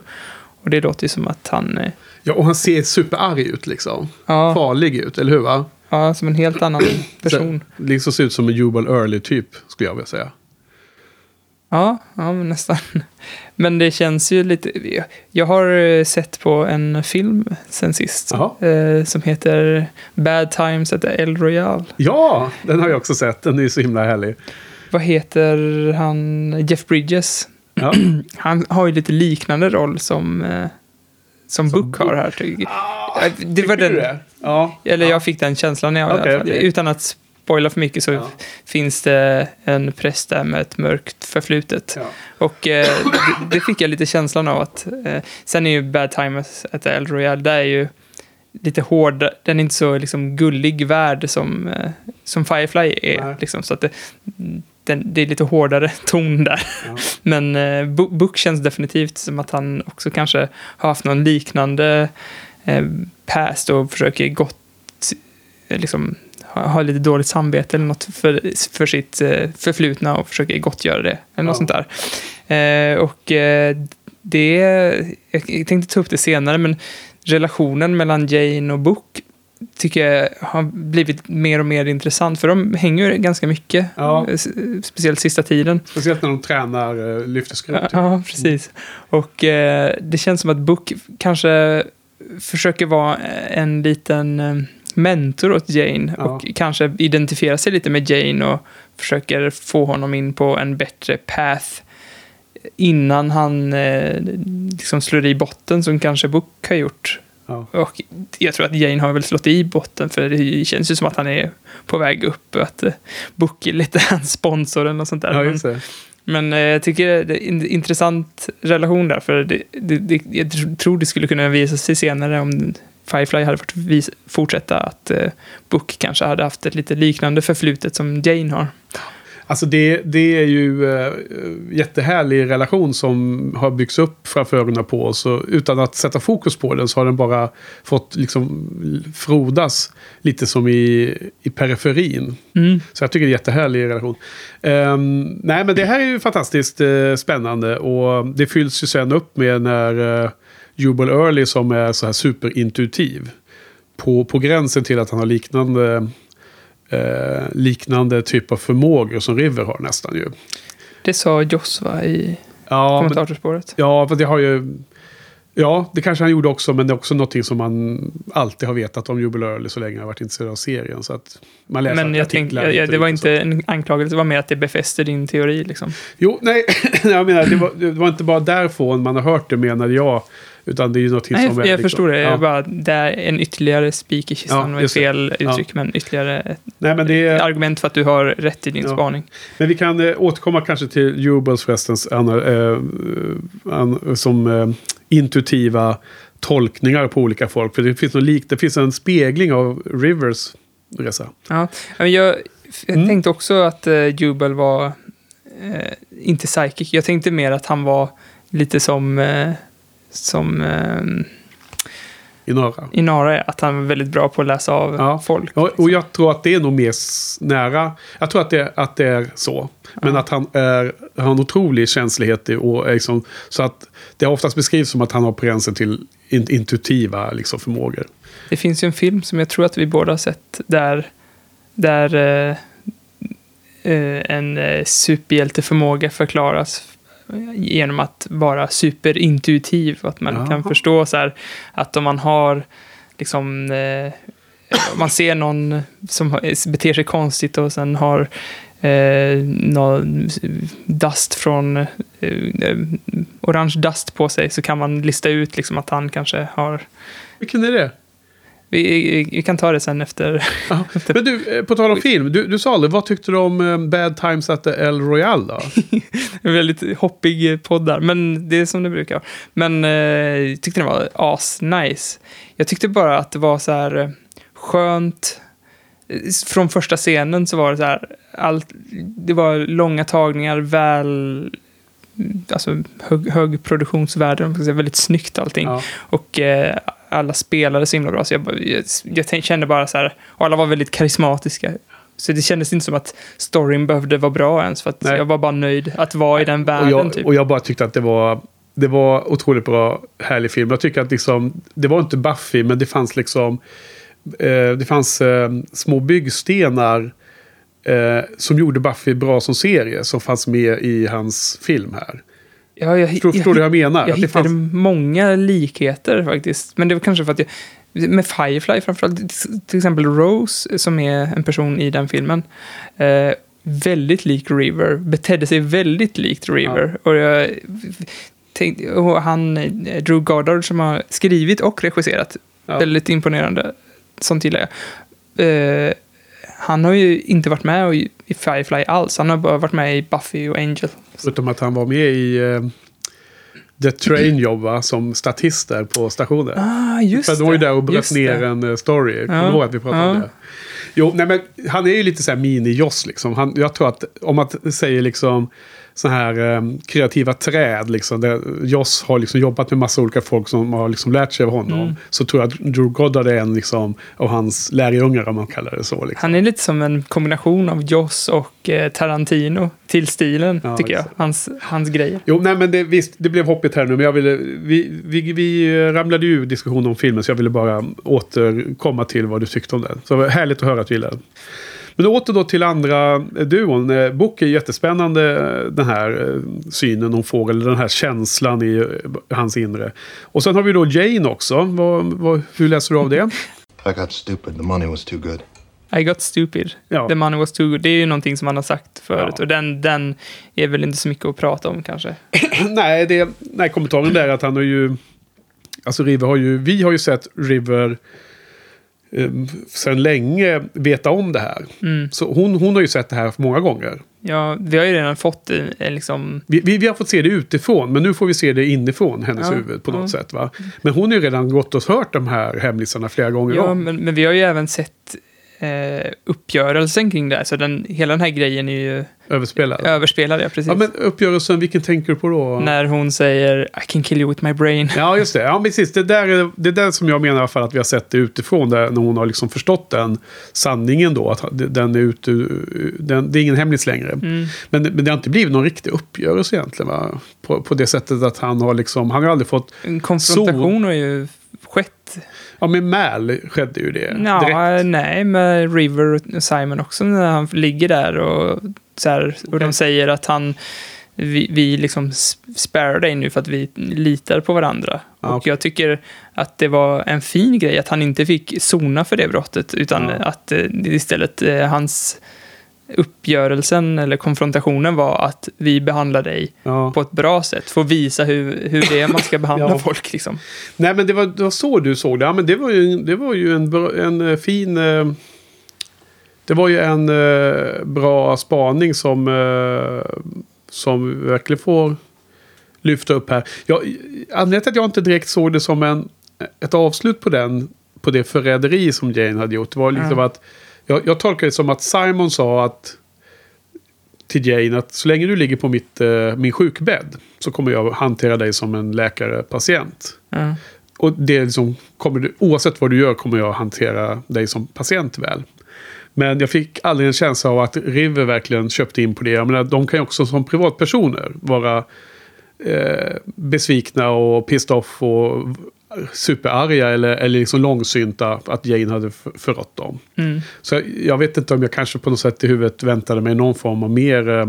Och det låter ju som att han, eh, Ja, och han ser superarg ut liksom. ja, Farlig ut, eller hur? Va? ja, som en helt annan (clears throat) person. Så, liksom ser ut som en Jubal Early-typ, skulle jag vilja säga. Ja, ja men nästan. Men det känns ju lite... Jag har eh, sett på en film sen sist. Eh, som heter Bad Times at El Royale. Ja, den har jag också sett. Den är ju så himla härlig. Vad heter han? Jeff Bridges. Ja. (clears throat) Han har ju lite liknande roll som, eh, som, Book har här. tycker. Eh, det var den, det? Ja. eller jag fick den känslan. Jag, i alla fall. okej. Utan att spoila för mycket så Ja. finns det en präst där med ett mörkt förflutet. Ja. Och eh, det, det fick jag lite känslan av att... Eh, sen är ju Bad Times at El Royale, där är ju lite hård, den är inte så liksom gullig värld som, eh, som Firefly är. Liksom, så att det, den, det är lite hårdare (laughs) ton där. Ja. Men eh, Bo- Book känns definitivt som att han också kanske har haft någon liknande eh, past och försöker gott, eh, liksom, ha, ha lite dåligt samvete eller något för, för sitt eh, förflutna och försöker gottgöra det. Eller något Ja. sånt där. Eh, och eh, det, jag tänkte ta upp det senare, men relationen mellan Jane och Book tycker jag har blivit mer och mer intressant, för de hänger ju ganska mycket, Ja. speciellt sista tiden. Speciellt när de tränar lyfteskrot. Ja, ja, precis. Och eh, det känns som att Book kanske försöker vara en liten mentor åt Jane Ja. och kanske identifiera sig lite med Jane och försöker få honom in på en bättre path innan han eh, liksom slår i botten som kanske Book har gjort. Ja. Och jag tror att Jane har väl slått i botten för det känns ju som att han är på väg upp och att eh, Book är lite (laughs) hans sponsor eller något sånt där. Ja, Men- eh, jag tycker det är en intressant relation där, för det, det, det, jag tr- tror det skulle kunna visa sig senare om Firefly hade fått vis, fortsätta att eh, Book kanske hade haft ett lite liknande förflutet som Jane har. Alltså det, det är ju uh, jättehärlig relation som har byggts upp framför ögonen på oss. Och utan att sätta fokus på den så har den bara fått liksom frodas lite som i, i periferin. Mm. Så jag tycker det är en jättehärlig relation. Ehm, nej men det här är ju fantastiskt eh, spännande och det fylls ju sen upp med när uh, Jubal Early som är så här superintuitiv. På, på gränsen till att han har liknande, eh, liknande typ av förmågor som River har nästan ju. Det sa Joss va, i Ja, men, kommentatorspåret. ja, för det har ju... Ja, det kanske han gjorde också, men det är också någonting som man alltid har vetat om Jubal Early så länge jag har varit intresserad av serien. Så att man läser Men jag tänkte, artiklar ja, hit och det var inte en anklagelse, det var mer att det befäster din teori liksom. Jo, nej, (laughs) jag menar, det var, det var inte bara därifrån man har hört det menade jag. Utan det är ju någonting Nej, som jag, är... jag liksom- förstår det. Ja. Jag bara, det är en ytterligare spik i kistan. Ja, just det. fel Ja. uttryck, men ytterligare ett Nej, men det är... argument för att du har rätt i din Ja. spaning. Men vi kan eh, återkomma kanske till Jubals förrestens ana- eh, som eh, intuitiva tolkningar på olika folk. För det finns, något lik, det finns en spegling av Rivers resa. Ja, jag, jag Mm. tänkte också att uh, Jubel var eh, inte psychic. Jag tänkte mer att han var lite som, eh, som eh, I norra. Inara är. Att han var väldigt bra på att läsa av Ja. folk. Ja, och jag tror att det är nog mer nära. Jag tror att det, att det är så. Men att han är, har en otrolig känslighet. i- Och är liksom, så att det oftast beskrivs som att han har på gränsen till in, intuitiva liksom, förmågor. Det finns ju en film som jag tror att vi båda har sett där, där eh, eh, en eh, superhjälteförmåga förklaras genom att vara superintuitiv. Att man Jaha. kan förstå så här att om man har liksom eh, man ser någon som beter sig konstigt och sen har eh, någon dust från eh, eh, orange dust på sig så kan man lista ut liksom att han kanske har Vilken är det? Vi, vi kan ta det sen efter. Ja. (laughs) Men du, eh, på tal om film. Du, du sa aldrig, vad tyckte du om eh, Bad Times at the El Royale då? En (laughs) väldigt hoppig podd där, men det är som det brukar. Men eh, jag tyckte den var as-nice. Jag tyckte bara att det var så här eh, skönt. Eh, Från första scenen så var det så här, allt, det var långa tagningar, väl, alltså hög, hög produktionsvärde, väldigt snyggt allting. Ja. Och eh, alla spelade så himla bra, så jag, jag, jag kände bara så här, och alla var väldigt karismatiska. Så det kändes inte som att storyn behövde vara bra ens, för att Nej. jag var bara nöjd att vara i den Och världen jag, typ. och jag bara tyckte att det var, det var otroligt bra, härlig film. Jag tycker att liksom, det var inte Buffy, men det fanns liksom, eh, det fanns eh, små byggstenar eh, som gjorde Buffy bra som serie, som fanns med i hans film här. Ja, jag, Förstår, förstår du vad jag menar? Jag det hittade fanns, många likheter faktiskt. Men det var kanske för att jag... Med Firefly framförallt, till exempel Rose, som är en person i den filmen. Eh, väldigt lik River, betedde sig väldigt likt River. Och jag tänkte, och han, eh, Drew Goddard, som har skrivit och regisserat, Ja. väldigt imponerande. Sånt gillar jag. Eh, han har ju inte varit med i Firefly alls. Han har bara varit med i Buffy och Angel. förutom att han var med i eh, The Train Job, va, som statist där på stationen. Ah, just För de var ju där och bröt ner det. en eh, story. Kommer Ja. ihåg att vi pratade om Ja. det? Jo, nej men han är ju lite så här mini-Joss liksom. Han, jag tror att om man säger liksom så här eh, kreativa träd liksom. Där Joss har liksom jobbat med massa olika folk som har liksom lärt sig av honom. Mm. Så tror jag att Drew Goddard är en liksom av hans lärjungar om man kallar det så. Liksom. Han är lite som en kombination av Joss och eh, Tarantino till stilen, Ja, tycker jag. Hans, hans grejer. Jo, nej men det, visst, det blev hoppigt här nu. Men jag ville, vi, vi, vi ramlade ju diskussionen om filmen. Så jag ville bara återkomma till vad du tyckte om den. Så det var härligt att höra att du gillade den. Men åter då till andra eh, duon. Eh, Book är jättespännande, eh, den här synen om fågel, den här känslan i hans inre. Och sen har vi då Jane också. Vad, vad, hur läser du av det? (laughs) I got stupid. The money was too good. I got stupid. Ja. The money was too good. Det är ju någonting som han har sagt förut. Ja. Och den, den är väl inte så mycket att prata om kanske. (clears throat) nej, det, nej, kommentaren där är att han har ju... Alltså River har ju... Vi har ju sett River sedan länge veta om det här. Mm. Så hon, hon har ju sett det här många gånger. Ja, vi har ju redan fått en, en liksom... Vi, vi, vi har fått se det utifrån, men nu får vi se det inifrån hennes Ja, huvud på något ja. sätt. Va? Men hon har ju redan gått och hört de här hemlisarna flera gånger Ja, om. men, men vi har ju även sett eh, uppgörelsen kring det här. Så den, hela den här grejen är ju Överspelad. överspelad, ja precis. Ja, men uppgörelsen, vilken tänker du på då? När hon säger I can kill you with my brain. Ja, just det. Ja, precis. Det där är det där som jag menar i alla fall att vi har sett det utifrån. Där, när hon har liksom förstått den sanningen då. Att den är ute, den, det är ingen hemlis längre. Mm. Men, men det har inte blivit någon riktig uppgörelse egentligen. Va? På, på det sättet att han har liksom, han har aldrig fått... En konfrontation har ju skett. Ja, med Mal skedde ju det. Ja, direkt. nej, med River och Simon också när han ligger där och, så här, och Okej. de säger att han vi, vi liksom sparar dig nu för att vi litar på varandra. Ja, och jag tycker att det var en fin grej att han inte fick sona för det brottet, utan Ja. att eh, istället eh, hans uppgörelsen eller konfrontationen var att vi behandlar dig Ja. på ett bra sätt, få visa hur, hur det är man ska behandla (laughs) Ja. folk. Liksom. Nej, men det var, det var så du såg det. Ja, men det var ju, det var ju en, en eh, fin... eh, Det var ju en eh, bra spaning som, eh, som verkligen får lyfta upp här. Jag, anledningen till att jag inte direkt såg det som en, ett avslut på den på det förräderi som Jane hade gjort. Det var liksom Ja. att jag, jag tolkar det som att Simon sa att till Jane att så länge du ligger på mitt, eh, min sjukbädd så kommer jag hantera dig som en läkare-patient. Ja. Och det liksom, kommer du, oavsett vad du gör kommer jag hantera dig som patient väl. Men jag fick aldrig en känsla av att River verkligen köpte in på det. Jag menar, de kan ju också som privatpersoner vara eh, besvikna och pissed off och superarga eller, eller liksom långsynta att Jane hade för- förrått dem. Mm. Så jag, jag vet inte om jag kanske på något sätt i huvudet väntade mig någon form av mer eh,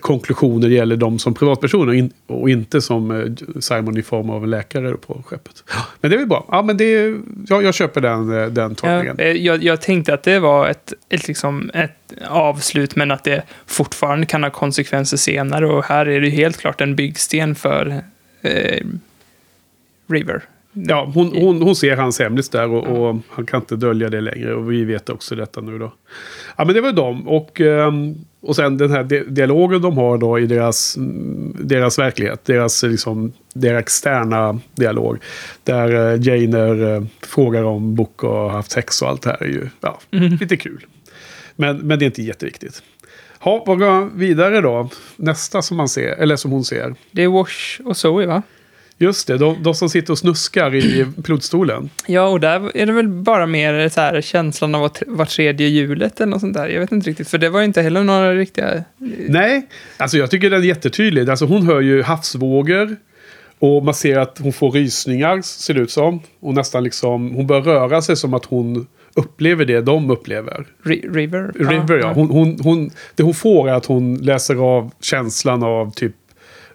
konklusioner gäller dem som privatpersoner och, in, och inte som eh, Simon i form av en läkare på skeppet. Men det är väl bra. Ja, men det, är- jag, jag köper den, eh, den tolkningen. eh, jag, jag tänkte att det var ett, ett, liksom ett avslut, men att det fortfarande kan ha konsekvenser senare. Och här är det helt klart en byggsten för eh, River. Ja, hon, hon, hon ser hans hemlis där och, och han kan inte dölja det längre. Och vi vet också detta nu då. Ja, men det var dem. Och, ehm, och sen den här di- dialogen de har då i deras, mm, deras verklighet. Deras, liksom, deras externa dialog. Där eh, Janer eh, frågar om Book och har haft sex och allt det här är ju ja, lite kul. Men, men det är inte jätteviktigt. Ha, vad går vidare då? Nästa som man ser, eller som hon ser. Det är Wash och Zoe, va? Just det, de, de som sitter och snuskar i pilotstolen. Ja, och där är det väl bara mer så här, känslan av att tredje hjulet eller något sånt där. Jag vet inte riktigt, för det var ju inte heller några riktiga... Nej, alltså jag tycker den är jättetydlig. Alltså hon hör ju havsvågor. Och man ser att hon får rysningar, ser det ut som. Och nästan liksom, hon börjar röra sig som att hon upplever det de upplever. Ri- River? River, ja. Hon, hon, hon, det hon får är att hon läser av känslan av typ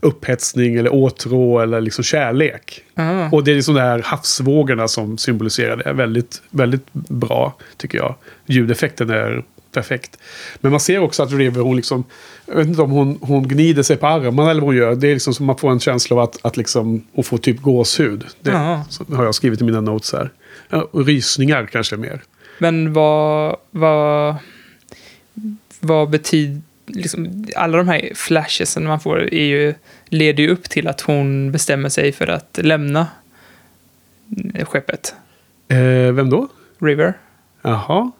upphetsning eller åtrå eller liksom kärlek. Ah. Och det är liksom de här havsvågorna som symboliserar det. Väldigt, väldigt bra, tycker jag. Ljudeffekten är perfekt. Men man ser också att River, hon liksom... Jag vet inte om hon, hon gnider sig på armarna eller vad hon gör. Det är liksom som man får en känsla av att, att liksom, hon får typ gåshud. Det så har jag skrivit i mina notes här. Rysningar kanske mer. Men vad, vad, vad betyder... Liksom, alla de här flashesen man får är ju, leder ju upp till att hon bestämmer sig för att lämna eh, skeppet. Eh, vem då? River. Jaha.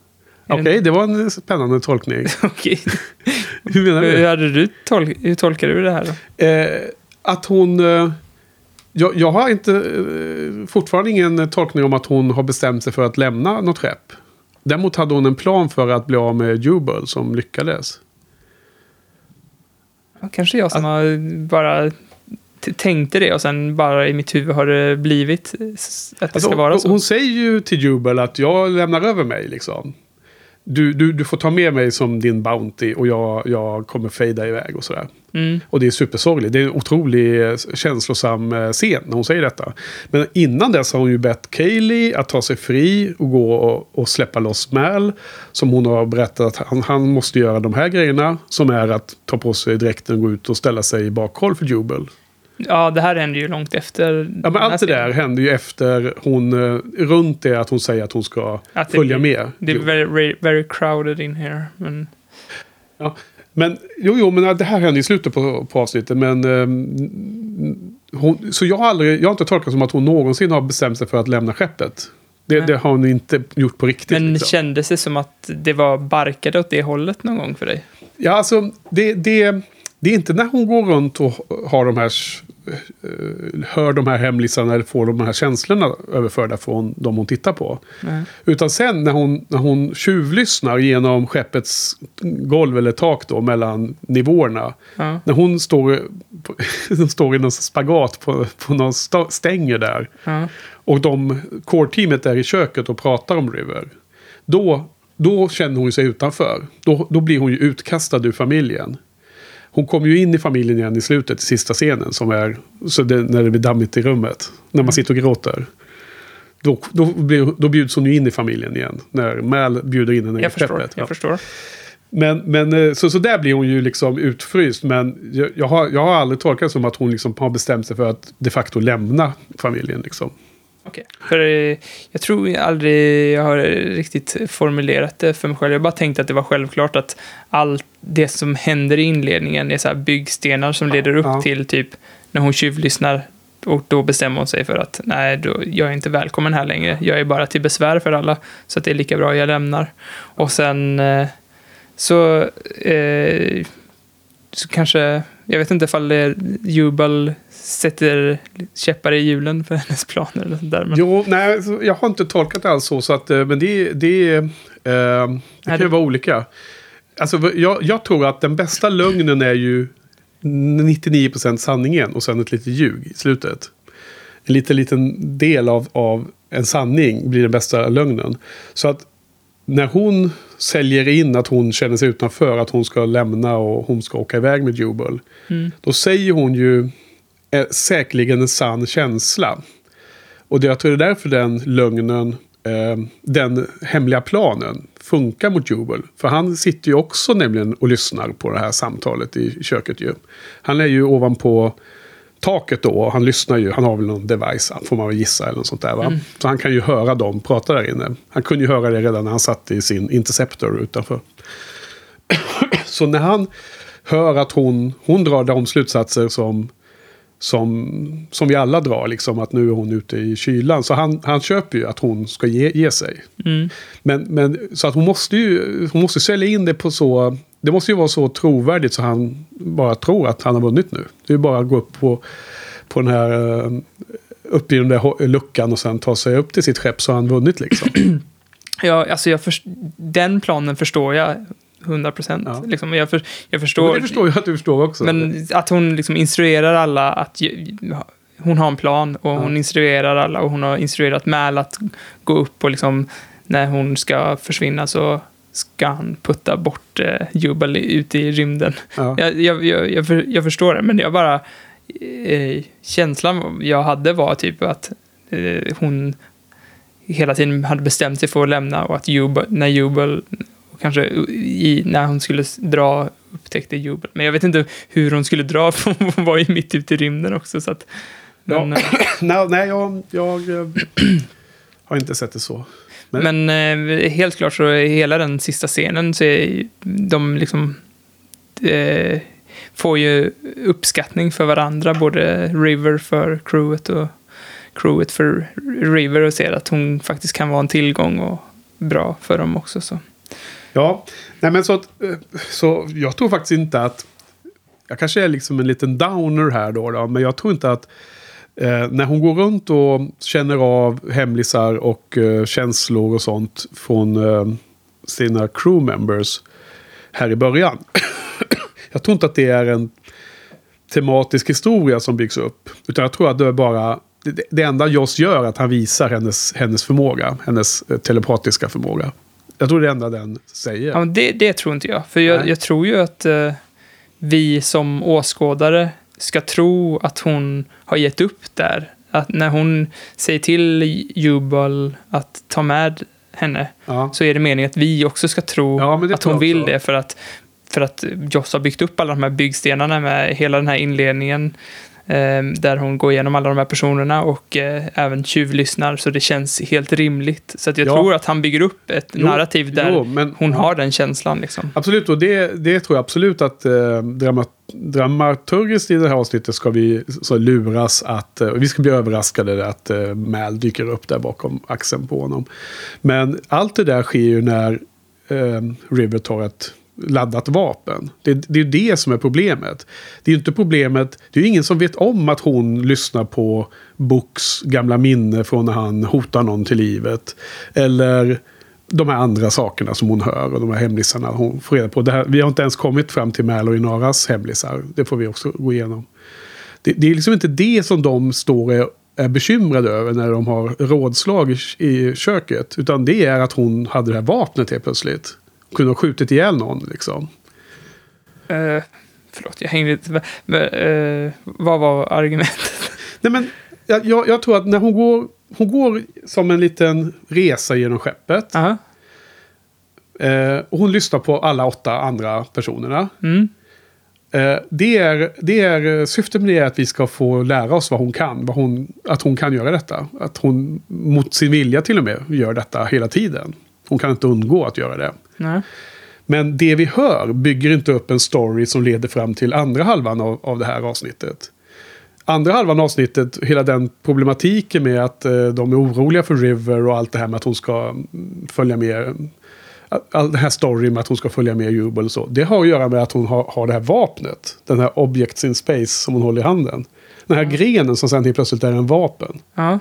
Okej, det var en spännande tolkning. (laughs) Okej. (laughs) Hur menar Hur, du? hade du tol- hur tolkar du det här då? Eh, att hon... Eh, jag, jag har inte, eh, fortfarande ingen tolkning om att hon har bestämt sig för att lämna något skepp. Däremot hade hon en plan för att bli av med Jubel som lyckades. Kanske jag som har bara tänkte det och sen bara i mitt huvud har det blivit att det Alltså, ska vara så. hon säger ju till Jubel att jag lämnar över mig liksom. Du, du, du får ta med mig som din Bounty och jag, jag kommer fejda iväg och sådär. Mm. Och det är supersorgligt. Det är en otroligt känslosam eh, scen när hon säger detta. Men innan dess har hon ju bett Kaylee att ta sig fri och gå och, och släppa loss Mal. Som hon har berättat att han, han måste göra de här grejerna. Som är att ta på sig dräkten och gå ut och ställa sig i bakhåll för Jubel. Ja, det här händer ju långt efter. Ja, men allt det där händer ju efter hon... eh, Runt det att hon säger att hon ska Att följa blir- med. Det är very, very, crowded in here. Men Ja. Men jo, jo, men det här händer i slutet på, på avsnittet. Men, ehm, hon, så jag har, aldrig, jag har inte tolkat som att hon någonsin har bestämt sig för att lämna skeppet. Det, det har hon inte gjort på riktigt. Men liksom. kändes det som att det var barkade åt det hållet någon gång för dig? Ja, alltså det, det, det är inte när hon går runt och har de här... eh, Hör de här hemlisarna eller får de här känslorna överförda från de hon tittar på. Nej. Utan sen när hon, när hon tjuvlyssnar genom skeppets golv eller tak då mellan nivåerna. Ja. När hon står, (laughs) hon står i någon spagat på, på någon stänger där. Ja. Och de core-teamet är i köket och pratar om River. Då, då känner hon sig utanför. Då, då blir hon ju utkastad ur familjen. Hon kommer ju in i familjen igen i slutet, i sista scenen. Som är så det, när det blir dammigt i rummet. När man sitter och gråter. Då, då, då bjuds hon ju in i familjen igen. När Mal bjuder in henne i Jag förstår. skeppet. Jag Ja. förstår. Men, men eh, så, så där blir hon ju liksom utfryst. Men jag, jag, har, jag har aldrig tolkat det som att hon liksom har bestämt sig för att de facto lämna familjen. Liksom. Okej. För eh, jag tror aldrig jag har riktigt formulerat det för mig själv. Jag bara tänkte att det var självklart att allt det som händer i inledningen är så här byggstenar som leder upp Ja. till typ när hon tjuvlyssnar. Och då bestämmer hon sig för att nej, då, jag är inte välkommen här längre. Jag är bara till besvär för alla. Så att det är lika bra jag lämnar. Och sen eh, så, eh, så kanske, jag vet inte ifall Jubal sätter käppar i hjulen för hennes planer eller där. Men, Jo, nej, jag har inte tolkat det alls så. så att, eh, men det, det, eh, det kan ju det- vara olika. Alltså, jag, jag tror att den bästa lögnen är ju 99% sanningen och sen ett litet ljug i slutet. En liten, liten del av, av en sanning blir den bästa lögnen. Så att när hon säljer in att hon känner sig utanför, att hon ska lämna och hon ska åka iväg med Jubal. Då säger hon ju eh, säkerligen en sann känsla. Och det, jag tror det är därför den lögnen, eh, den hemliga planen, funkar mot Jubal. För han sitter ju också nämligen och lyssnar på det här samtalet i köket ju. Han är ju ovanpå taket då och han lyssnar ju. Han har väl någon device, får man väl gissa, eller något sånt där va. Så han kan ju höra dem prata där inne. Han kunde ju höra det redan när han satt i sin Interceptor utanför. (clears throat) Så när han hör att hon, hon drar de slutsatser som, som, som vi alla drar, liksom att nu är hon ute i kylan. Så han, han köper ju att hon ska ge, ge sig. Men, men, så att hon måste ju hon måste sälja in det på så... Det måste ju vara så trovärdigt så han bara tror att han har vunnit nu. Det är ju bara att gå upp på, på den här... eh, Upp i den där luckan och sen ta sig upp till sitt skepp så har han vunnit liksom. (clears throat) Ja, alltså jag först- den planen förstår jag 100 procent. Ja. Liksom, jag, för, jag Men förstår, det förstår jag att du förstår också. men att hon liksom instruerar alla att hon har en plan och hon instruerar alla och hon har instruerat Mal att gå upp och liksom när hon ska försvinna så ska han putta bort eh, Jubal ute i rymden. Ja. Jag, jag, jag, jag, för, jag förstår det, men jag bara... Eh, känslan jag hade var typ att eh, hon hela tiden hade bestämt sig för att lämna och att Jubal, när Jubal, kanske i, när hon skulle dra, upptäckte Jubal. Men jag vet inte hur hon skulle dra, (laughs) för hon var ju mitt ute i rymden också. Så att, men, Ja. (clears throat) nej, nej, jag, jag eh, (clears throat) har inte sett det så. Men- Men eh, helt klart så är hela den sista scenen så är de liksom eh, får ju uppskattning för varandra, både River för crewet och crewet för River och ser att hon faktiskt kan vara en tillgång och bra för dem också. Så. Ja, nej men så, att, eh, så jag tror faktiskt inte att... Jag kanske är liksom en liten downer här då, då men jag tror inte att eh, när hon går runt och känner av hemlisar och eh, känslor och sånt från eh, sina crew members här i början. (coughs) jag tror inte att det är en tematisk historia som byggs upp. Utan jag tror att det är bara... Det, det enda Joss gör är att han visar hennes, hennes förmåga. Hennes eh, telepatiska förmåga. Jag tror det är det enda den säger. Ja, men det, det tror inte jag. För jag, jag tror ju att eh, vi som åskådare ska tro att hon har gett upp där. Att när hon säger till Jubal att ta med henne Ja. så är det meningen att vi också ska tro Ja, att hon vill också. det för att, för att Joss har byggt upp alla de här byggstenarna med hela den här inledningen där hon går igenom alla de här personerna och eh, även tjuvlyssnar så det känns helt rimligt. Så att jag Ja. tror att han bygger upp ett Jo, narrativ där jo, men- hon har den känslan liksom. Absolut, och det, det tror jag absolut att eh, dramat, dramaturgiskt i det här avsnittet ska vi så luras att... Eh, vi ska bli överraskade att eh, Mal dyker upp där bakom axeln på honom. Men allt det där sker ju när eh, River tar ett laddat vapen. Det, det är ju det som är problemet. Det är ju inte problemet, det är ju ingen som vet om att hon lyssnar på Books gamla minne från när han hotar någon till livet. Eller de här andra sakerna som hon hör och de här hemlisarna hon får reda på. Det här, vi har inte ens kommit fram till Mallory Naras hemlisar. Det får vi också gå igenom. Det, det är liksom inte det som de står och är, är bekymrade över när de har rådslag i, i köket. Utan det är att hon hade det här vapnet helt plötsligt. Kunde ha skjutit ihjäl någon liksom. Uh, förlåt, jag hängde lite. Men, uh, vad var argumentet? (laughs) Nej men, jag, jag, jag tror att när hon går, hon går som en liten resa genom skeppet. Ja. Eh, och hon lyssnar på alla åtta andra personerna. Mm. Eh, det, är, det är, syftet med det är att vi ska få lära oss vad hon kan. Vad hon, att hon kan göra detta. Att hon mot sin vilja till och med gör detta hela tiden. Hon kan inte undgå att göra det. Nej. Men det vi hör bygger inte upp en story som leder fram till andra halvan av, av det här avsnittet. Andra halvan av avsnittet, hela den problematiken med att eh, de är oroliga för River och allt det här med att hon ska mm, följa med. All den här storyn med att hon ska följa med Jubel och så. Det har att göra med att hon har, har det här vapnet. Den här Objects in Space som hon håller i handen. Den här grenen som sen helt plötsligt är en vapen. Ja.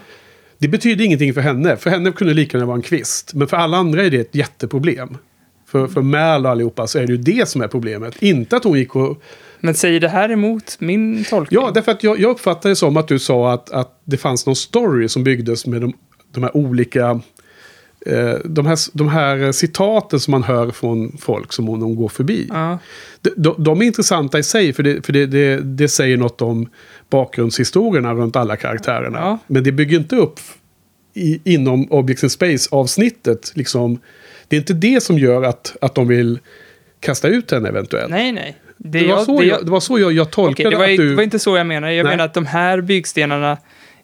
Det betyder ingenting för henne. För henne kunde det lika gärna vara en kvist. Men för alla andra är det ett jätteproblem. För, för Mal och allihopa så är det ju det som är problemet. Inte att hon gick och... Men säger det här emot min tolkning? Ja, därför att jag, jag uppfattade det som att du sa att, att det fanns någon story som byggdes med de, de här olika... Eh, de, här, de här citaten som man hör från folk som hon, hon går förbi. Ja. De, de, de är intressanta i sig för, det, för det, det, det säger något om bakgrundshistorierna runt alla karaktärerna. Ja. Men det bygger inte upp i, inom Objects in Space-avsnittet. Liksom, det är inte det som gör att, att de vill kasta ut henne eventuellt. Nej, nej. Det, var jag- så det jag, det var så jag, jag tolkade det, var, att du... det var inte så jag menar. Jag Nej. menar att de här byggstenarna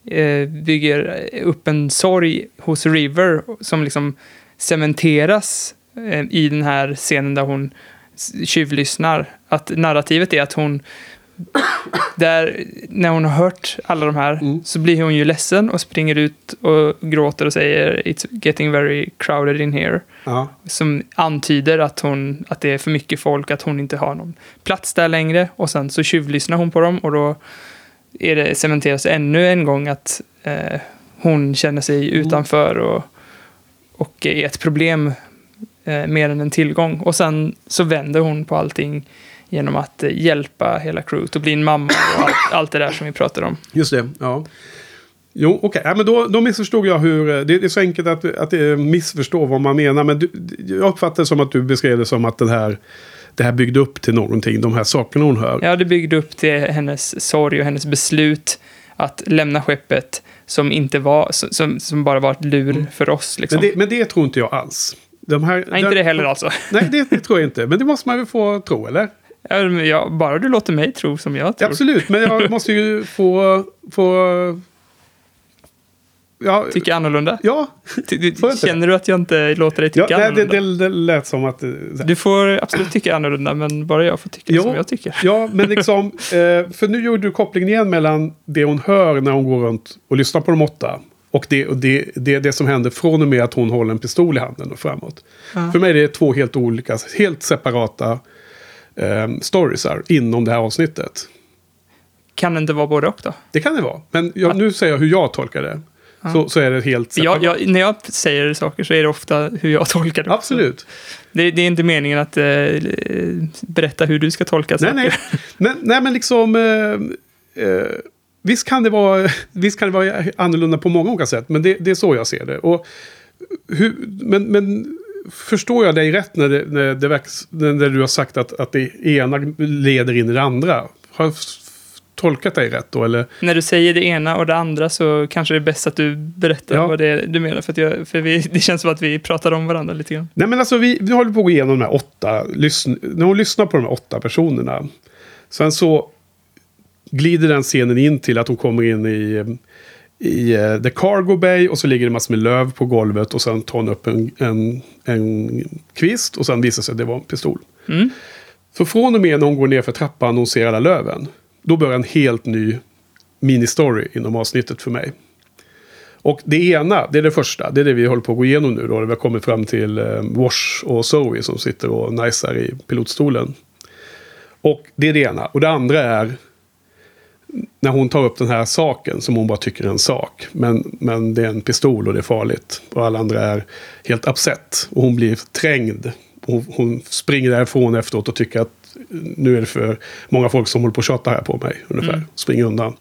eh, bygger upp en sorg hos River som liksom cementeras eh, i den här scenen där hon tjuvlyssnar. Att narrativet är att hon där, när hon har hört alla de här Mm. så blir hon ju ledsen och springer ut och gråter och säger It's getting very crowded in here. Ja. Som antyder att, hon, att det är för mycket folk, att hon inte har någon plats där längre. Och sen så tjuvlyssnar hon på dem och då är det cementeras ännu en gång att eh, hon känner sig utanför och, och är ett problem eh, mer än en tillgång. Och sen så vänder hon på allting genom att eh, hjälpa hela crewet och bli en mamma och allt, (coughs) allt det där som vi pratade om. Just det, ja. Jo, okej. Ja, men då, då missförstod jag hur... Det, det är så enkelt att, att det missförstå vad man menar. Men du, jag uppfattar det som att du beskrev det som att den här, det här byggde upp till någonting. De här sakerna hon hör. Ja, det byggde upp till hennes sorg och hennes beslut att lämna skeppet som inte var, som, som bara var ett lur för oss. Liksom. Mm. Men, det, men det tror inte jag alls. De här, Nej, inte det heller alltså. Nej, det, det (laughs) tror jag inte. Men det måste man väl få tro, eller? Ja, bara du låter mig tro som jag tror. Absolut, men jag (laughs) måste ju få... få ja, Tycker annorlunda. ja, känner du att jag inte låter dig ja tycka nej, det, annorlunda? det, det lät som att... eh, så här. Du får absolut tycka annorlunda, men bara jag får tycka Jo. som jag tycker. Ja, men liksom... (laughs) Eh, för nu gjorde du kopplingen igen mellan det hon hör när hon går runt och lyssnar på de åtta. Och det, och det, det, det som händer från och med att hon håller en pistol i handen och framåt. För mig är det två helt olika, helt separata eh, storiesar inom det här avsnittet. Kan det inte vara både och då? Det kan det vara. Men jag, nu säger jag hur jag tolkar det. Så, så är det helt. Jag, jag, när jag säger saker så är det ofta hur jag (laughs) tolkar det. Absolut. Det, det är inte meningen att eh, berätta hur du ska tolka Nej, saker. nej. (laughs) Men, nej, men liksom... Eh, eh, visst, kan det vara, (laughs) visst kan det vara annorlunda på många olika sätt. Men det, det är så jag ser det. Och hur, men, men förstår jag dig rätt när, det, när, det verks, när du har sagt att, att det ena leder in i det andra? Har jag tolkat dig rätt då? Eller? När du säger det ena och det andra så kanske det är bäst att du berättar Ja. vad det är du menar. För, att jag, för vi, det känns som att vi pratar om varandra lite grann. Nej men alltså vi, vi håller på att gå igenom de här åtta. Lyssn, när hon lyssnar på de här åtta personerna. Sen så glider den scenen in till att hon kommer in i, i eh, The Cargo Bay. Och så ligger det massor med löv på golvet. Och sen tar hon upp en, en, en kvist. Och sen visar sig att det var en pistol. Mm. Så från och med när hon går ner för trappan och ser alla löven. Då börjar en helt ny ministory inom avsnittet för mig. Och det ena, det är det första. Det är det vi håller på att gå igenom nu. Då. Vi har kommit fram till eh, Wash och Zoe som sitter och najsar i pilotstolen. Och det är det ena. Och det andra är när hon tar upp den här saken som hon bara tycker är en sak. Men, men det är en pistol och det är farligt. Och alla andra är helt upset. Och hon blir trängd. Hon, hon springer därifrån efteråt och tycker att nu är det för många folk som håller på att tjata här på mig. Ungefär. Springer undan.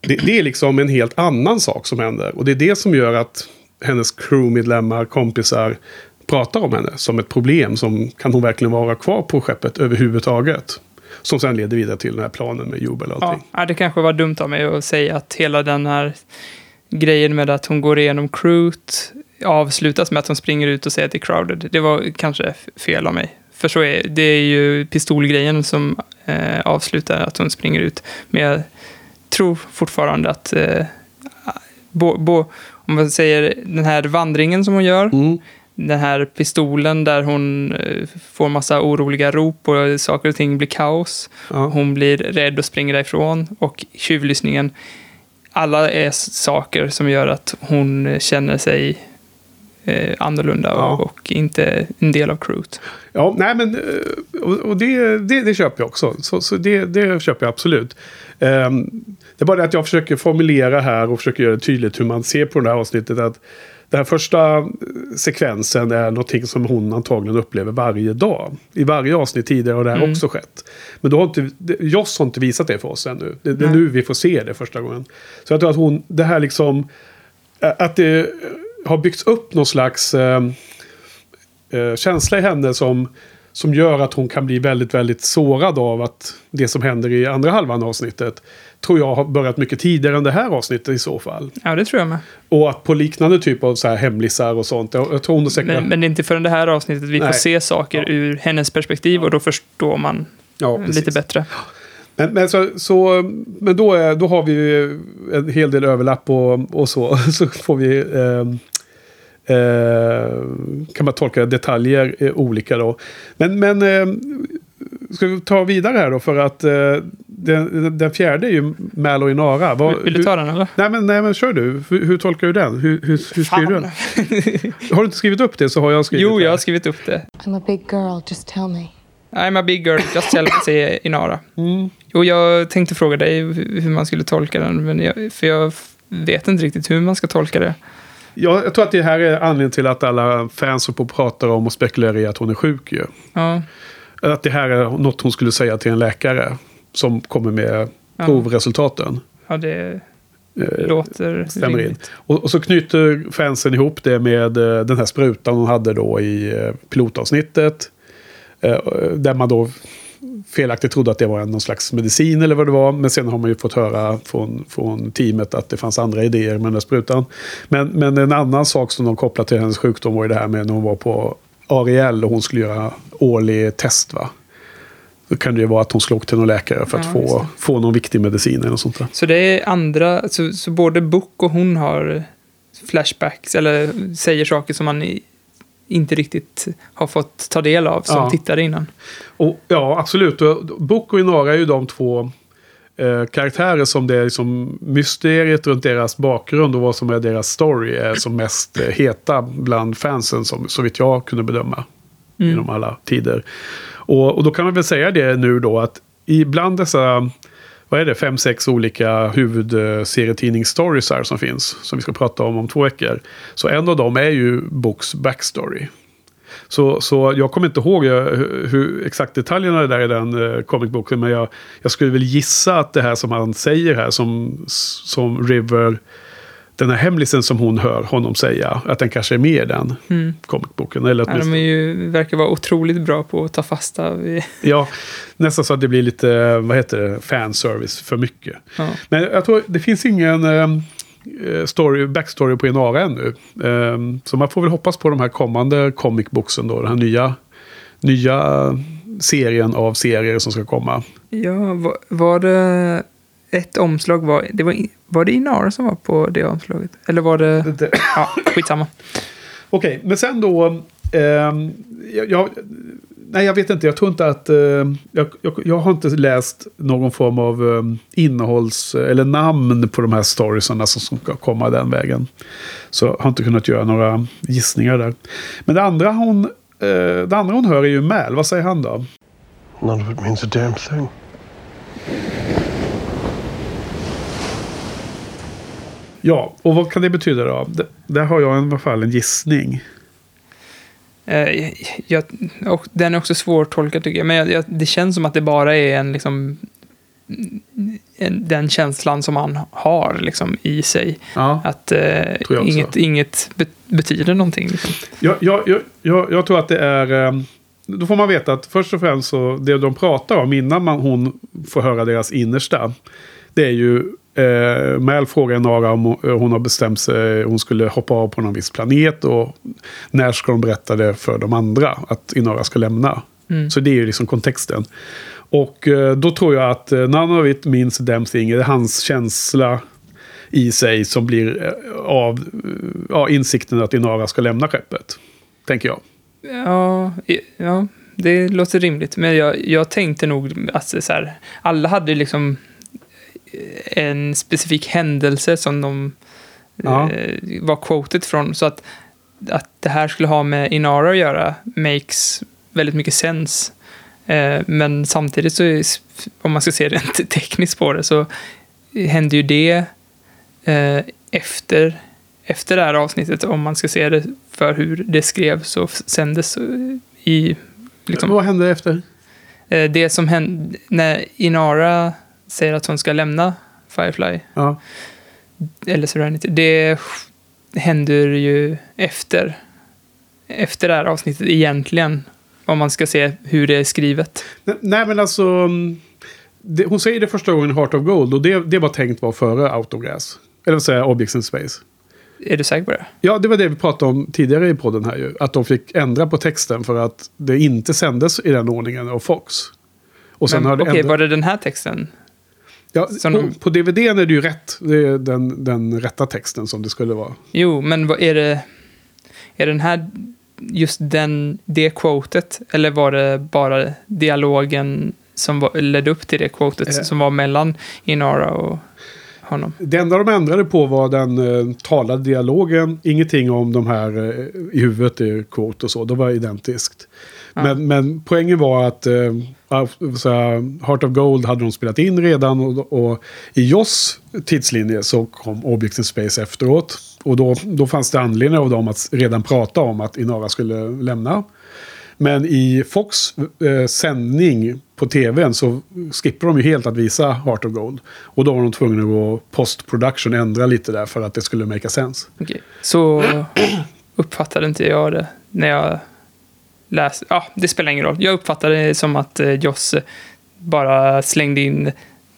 Det, det är liksom en helt annan sak som händer. Och det är det som gör att hennes crewmedlemmar, kompisar pratar om henne som ett problem. Som kan hon verkligen vara kvar på skeppet överhuvudtaget? Som sen leder vidare till den här planen med Jubel och allting. ja, det kanske var dumt av mig att säga att hela den här grejen med att hon går igenom Crute avslutas med att hon springer ut och säger till Crowded. Det var kanske fel av mig. För så är det är ju pistolgrejen som eh, avslutar att hon springer ut. Men jag tror fortfarande att eh, bo, bo, om man säger den här vandringen som hon gör, Mm. Den här pistolen där hon eh, får massa oroliga rop och saker och ting blir kaos. Ja. Hon blir rädd och springer därifrån. Och tjuvlyssningen. Alla är saker som gör att hon eh, känner sig eh, annorlunda Ja. och, och inte en del av crewet. Ja, nej men eh, och, och det, det, det köper jag också. Så, så det, det köper jag absolut. Ehm, det är bara det att jag försöker formulera här och försöker göra det tydligt hur man ser på det här avsnittet. Att den här första eh, sekvensen är någonting som hon antagligen upplever varje dag. I varje avsnitt tidigare har det här Mm. också skett. Men då har inte, Joss har inte visat det för oss ännu. Det, det är nu vi får se det första gången. Så jag tror att hon, det här liksom, att det eh, har byggts upp någon slags eh, eh, känsla i henne som, som gör att hon kan bli väldigt, väldigt sårad av att det som händer i andra halvan av avsnittet tror jag har börjat mycket tidigare än det här avsnittet i så fall. Ja, det tror jag med. Och att på liknande typ av så här hemlisar och sånt. Jag, jag tror hon säkert... Men, men det är inte förrän det här avsnittet vi får Nej. se saker Ja. ur hennes perspektiv och då förstår man ja, lite bättre. Men, men, så, så, men då, är, då har vi ju en hel del överlapp och, och så. (laughs) Så får vi... Eh, eh, kan man tolka detaljer eh, olika då. Men, men eh, ska vi ta vidare här då för att eh, den, den fjärde är ju Malloy Nara. Vad, Vill, vill du ta den eller? Nej men, nej men kör du. Hur, hur tolkar du den? Hur, hur, hur skriver du den? Har du inte skrivit upp det så har jag skrivit Jo, jag har skrivit upp det. I'm a big girl, just tell me. I'm a big girl, just tell me, säger (laughs) Inara. Mm. Och jag tänkte fråga dig hur man skulle tolka den, men jag, för jag vet inte riktigt hur man ska tolka det. Ja, jag tror att det här är anledningen till att alla fans och pratar om och spekulerar i att hon är sjuk ju. Ja, Att det här är något hon skulle säga till en läkare som kommer med Ja. provresultaten. ja det Eh, låter stämmer in. rimligt. Och, och så knyter fansen ihop det med eh, den här sprutan hon hade då i eh, pilotavsnittet. Där man då felaktigt trodde att det var någon slags medicin eller vad det var. Men sen har man ju fått höra från, från teamet att det fanns andra idéer med den där sprutan. Men, men en annan sak som de kopplar till hennes sjukdom var ju det här med när hon var på Ariel och hon skulle göra årlig test va. Då kan det ju vara att hon skulle åka till någon läkare för att Ja, få, få någon viktig medicin eller något sånt där. Så det är andra, så, så både Book och hon har flashbacks, eller säger saker som man inte riktigt har fått ta del av som Ja. tittare innan. Och, ja, absolut. Book och Inara är ju de två eh, karaktärer som det är liksom mysteriet runt deras bakgrund och vad som är deras story är som mest eh, heta bland fansen, som, så vitt jag kunde bedöma. Genom alla tider. Och, och då kan man väl säga det nu då att ibland dessa vad är det, fem, sex olika huvudserietidningsstories här som finns. Som vi ska prata om om två veckor. Så en av dem är ju Books backstory. Så, så jag kommer inte ihåg eh, hur, hur exakt detaljerna är där i den uh, comicboken. Men jag, jag skulle väl gissa att det här som han säger här som, som River... Den här hemlisen som hon hör honom säga. Att den kanske är med i den comicboken. Eller Ja, de ju, verkar vara otroligt bra på att ta fasta vid... (laughs) Ja, nästan så att det blir lite, vad heter det, fanservice för mycket. Ja. Men jag tror det finns ingen eh, story, backstory på Inara ännu. Eh, så man får väl hoppas på de här kommande comic booksen då, den här nya, nya serien av serier som ska komma. Ja, var, var det ett omslag? Var det, var, var det Inara som var på det omslaget? Eller var det... Det- Ja, skitsamma. Okej, men sen då... ehm, jag, jag, nej, jag vet inte. Jag tror inte att... eh, jag, jag, jag har inte läst någon form av um, innehålls... Eller namn på de här storiesarna som, som ska komma den vägen. Så jag har inte kunnat göra några gissningar där. Men det andra hon, eh, det andra hon hör är ju Mal. Vad säger han då? None of it means a damn thing. Ja, och vad kan det betyda då? D- där har jag i alla fall en gissning. Eh, jag, och den är också svårtolkad tycker jag. Men jag, jag, det känns som att det bara är en liksom... En, den känslan som man har liksom, i sig. Ja. Att eh, inget, inget be, betyder någonting. Liksom. Jag, jag, jag, jag, jag tror att det är... eh, Då får man veta att först och främst så det de pratar om innan man, hon får höra deras innersta. Det är ju... Eh, Mal frågar Nara om hon- hon har bestämt sig. Hon skulle hoppa av på någon viss planet. Och när ska de berätta det för de andra? Att Inara ska lämna. Så det är ju liksom kontexten. Och eh, då tror jag att eh, none of it means a damn thing. Det är hans känsla i sig som blir eh, av eh, ja, insikten att Inara ska lämna skeppet. Tänker jag. Ja, ja, det låter rimligt. Men jag, jag tänkte nog att så här, alla hade liksom en specifik händelse som de Ja. eh, var quoted från. Så att, att det här skulle ha med Inara att göra makes väldigt mycket sens. Eh, men samtidigt så, är, om man ska se rent (laughs) tekniskt på det, så hände ju det eh, efter, efter det här avsnittet, om man ska se det för hur det skrevs och sändes i... Liksom, Vad hände efter? eh, det som hände när Inara säger att hon ska lämna Firefly, Ja. eller Serenity, det händer ju efter, efter det här avsnittet egentligen. Om man ska se hur det är skrivet. Nej, Nej, men alltså... mm, Det, hon säger det första gången i Heart of Gold. Och det, det var tänkt vara före Gas. Eller vad säger jag, Objects in Space. Är du säker på det? Ja, det var det vi pratade om tidigare i podden här ju. Att de fick ändra på texten för att det inte sändes i den ordningen av Fox. Och sen Men, har det Okej, ändrat- var det den här texten? Ja, på, på DVD är det ju rätt. Det är den, den rätta texten som det skulle vara. Jo, men vad är det... Är den här just den, det quotet? Eller var det bara dialogen som var, ledde upp till det quotet Eh. som var mellan Inara och honom? Det enda de ändrade på var den eh, talade dialogen. Ingenting om de här eh, i huvudet i quote och så. Det var identiskt. Men, men poängen var att eh, av- så här, Heart of Gold hade de spelat in redan. Och, och i Joss tidslinje så kom Objects in Space efteråt. Och då, då fanns det anledning av dem att redan prata om att Inara skulle lämna. Men i Fox eh, sändning på tvn så skippar de ju helt att visa Heart of Gold. Och då var de tvungna att gå post-production, ändra lite där för att det skulle make sense. Okej. Så uppfattade inte jag det när jag läste. Ja, det spelar ingen roll. Jag uppfattade det som att eh, Joss bara slängde in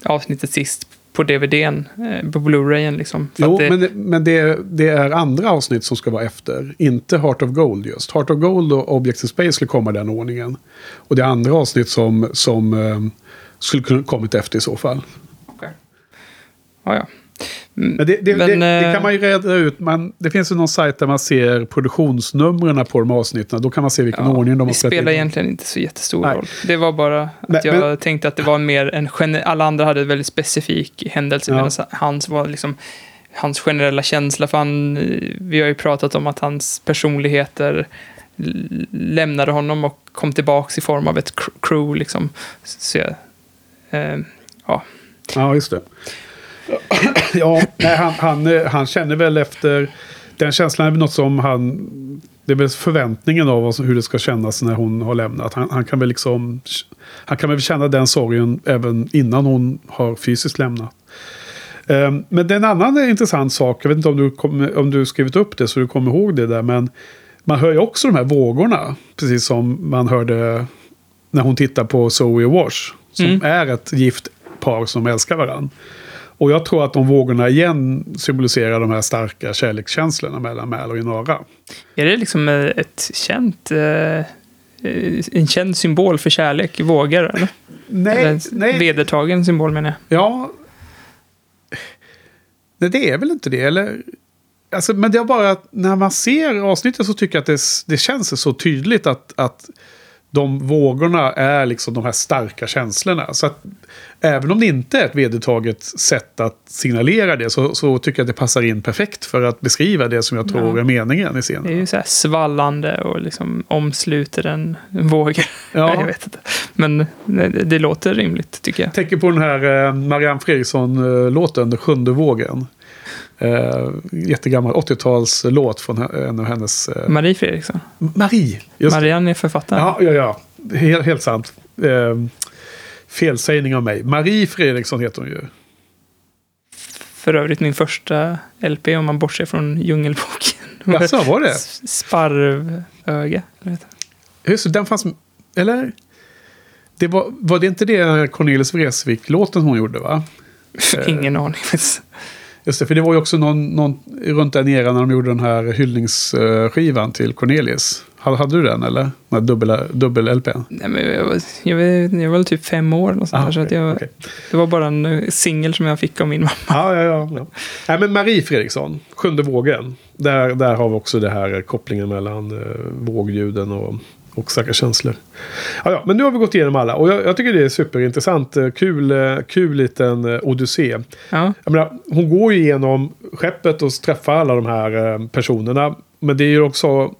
avsnittet sist på DVDn, eh, på Blu-rayen liksom. För Jo, att det, men, det, men det, det är andra avsnitt som ska vara efter. Inte Heart of Gold just. Heart of Gold och Objects in Space skulle komma i den ordningen. Och det är andra avsnitt som, som eh, skulle kunna kommit efter i så fall. Okej. Ja, ja. Det, det, Men, det, det eh, kan man ju reda ut. Man, det finns ju någon sajt där man ser produktionsnumren på de avsnitten. Då kan man se vilken Ja, ordning de har det spelat spelar in. egentligen inte så jättestor Nej. roll. Det var bara att Men- jag men- tänkte att det var mer en Alla andra hade en väldigt specifik händelse Ja. medan hans var liksom hans generella känsla. För han, eh, vi har ju pratat om att hans personligheter lämnade honom och kom tillbaka i form av ett cr- crew. Liksom. Så eh, ja, Ja, just det. (coughs) ja, nej, han, han, eh, han känner väl efter... Den känslan är väl något som han... Det är väl förväntningen av hur det ska kännas när hon har lämnat. Han, han kan väl liksom... Han kan väl känna den sorgen även innan hon har fysiskt lämnat. Ehm, Men det är en annan intressant sak. Jag vet inte om du, kom, om du skrivit upp det så du kommer ihåg det där. Men man hör ju också de här vågorna. Precis som man hörde när hon tittar på Zoe och Wash. Som Mm. är ett gift par som älskar varandra. Och jag tror att de vågorna igen symboliserar de här starka kärlekskänslorna mellan Mal och Inara. är det liksom eh, ett känt... Eh, en känd symbol för kärlek, vågor? Eller? Nej, eller nej. vedertagen symbol menar jag. Ja. Nej, det är väl inte det. Eller? Alltså, men det är bara att när man ser avsnittet så tycker jag att det, det känns så tydligt att, att de vågorna är liksom de här starka känslorna. Så att även om det inte är ett vedertaget sätt att signalera det så, så tycker jag att det passar in perfekt för att beskriva det som jag tror Ja. är meningen i Det är scenen. ju så här svallande och liksom omsluter en våg. Ja. (laughs) Jag vet inte. Men det, det låter rimligt tycker jag. tänker på den här eh, Marianne Fredriksson-låten, Den sjunde vågen. Eh, jättegammal 80-talslåt från en av hennes... Eh, Marie Fredriksson. Marie! Just. Marianne är författaren. Ja, ja, ja. Helt, helt sant. Eh, felsägning av mig. Marie Fredriksson heter hon ju. För övrigt min första LP om man bortser från Djungelboken. (laughs) Jaså, var det? Sparvöga. Just det, den fanns... Eller? Det var, var det inte det Cornelis Vreeswijk-låten hon gjorde, va? (laughs) Eh. Ingen aning. Just det, för det var ju också någon, någon runt den eran när de gjorde den här hyllningsskivan till Cornelis. Hade, du den, eller? Den här dubbel, dubbel-LPn? Nej, men jag, var, jag, var, jag var väl typ fem år. Och sånt Ah, där, så jag, okej. Det var bara en eh, singel som jag fick av min mamma. Ja, ja, ja. ja. Nej, men Marie Fredriksson, Sjunde vågen. Där, där har vi också det här kopplingen mellan eh, vågljuden och, och starka känslor. Ja, ja, men nu har vi gått igenom alla och jag, jag tycker det är superintressant. Eh, Kul, eh, kul liten eh, odyssé. Ja, menar, hon går ju igenom skeppet och träffar alla de här personerna. Men det är ju också...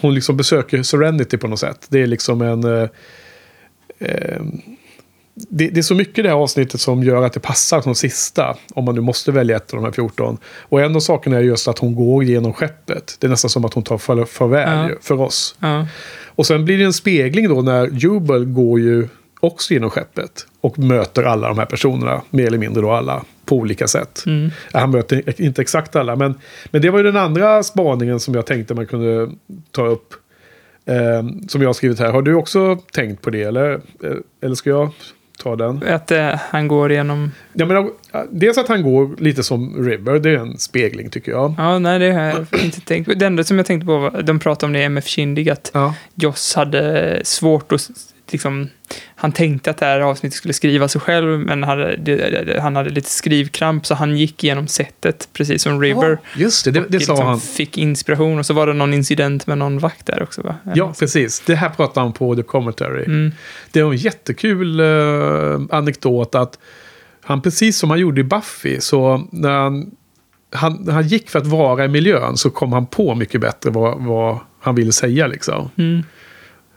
Hon liksom besöker Serenity på något sätt. Det är liksom en... Eh, det, det är så mycket i det här avsnittet som gör att det passar som sista. Om man nu måste välja ett av de här 14. Och en av sakerna är just att hon går genom skeppet. Det är nästan som att hon tar far, farväl Ja. för oss. ja. Och sen blir det en spegling då när Jubel går ju också genom skeppet. Och möter alla de här personerna, mer eller mindre då alla, på olika sätt. Ja, Han möter inte exakt alla, men, men det var ju den andra spaningen som jag tänkte man kunde ta upp. Eh, som jag har skrivit här. Har du också tänkt på det, eller, eh, eller ska jag ta den? Att eh, han går igenom... Jag menar, dels att han går lite som River, det är en spegling tycker jag. Ja, nej, det har jag inte tänkt på. Det enda som jag tänkte på var, de pratade om det i MF Kindig, att Ja. Joss hade svårt att liksom, han tänkte att det här avsnittet skulle skriva sig själv, men hade, det, han hade lite skrivkramp, så han gick igenom sättet, precis som River. Just det, det, det sa liksom han. Fick inspiration, och så var det någon incident med någon vakt där också, va? Ja, precis. Det här pratar han på The Commentary. Mm. Det var en jättekul eh, anekdot att han precis som han gjorde i Buffy, så när han, han, han gick för att vara i miljön så kom han på mycket bättre vad, vad han ville säga liksom. Mm.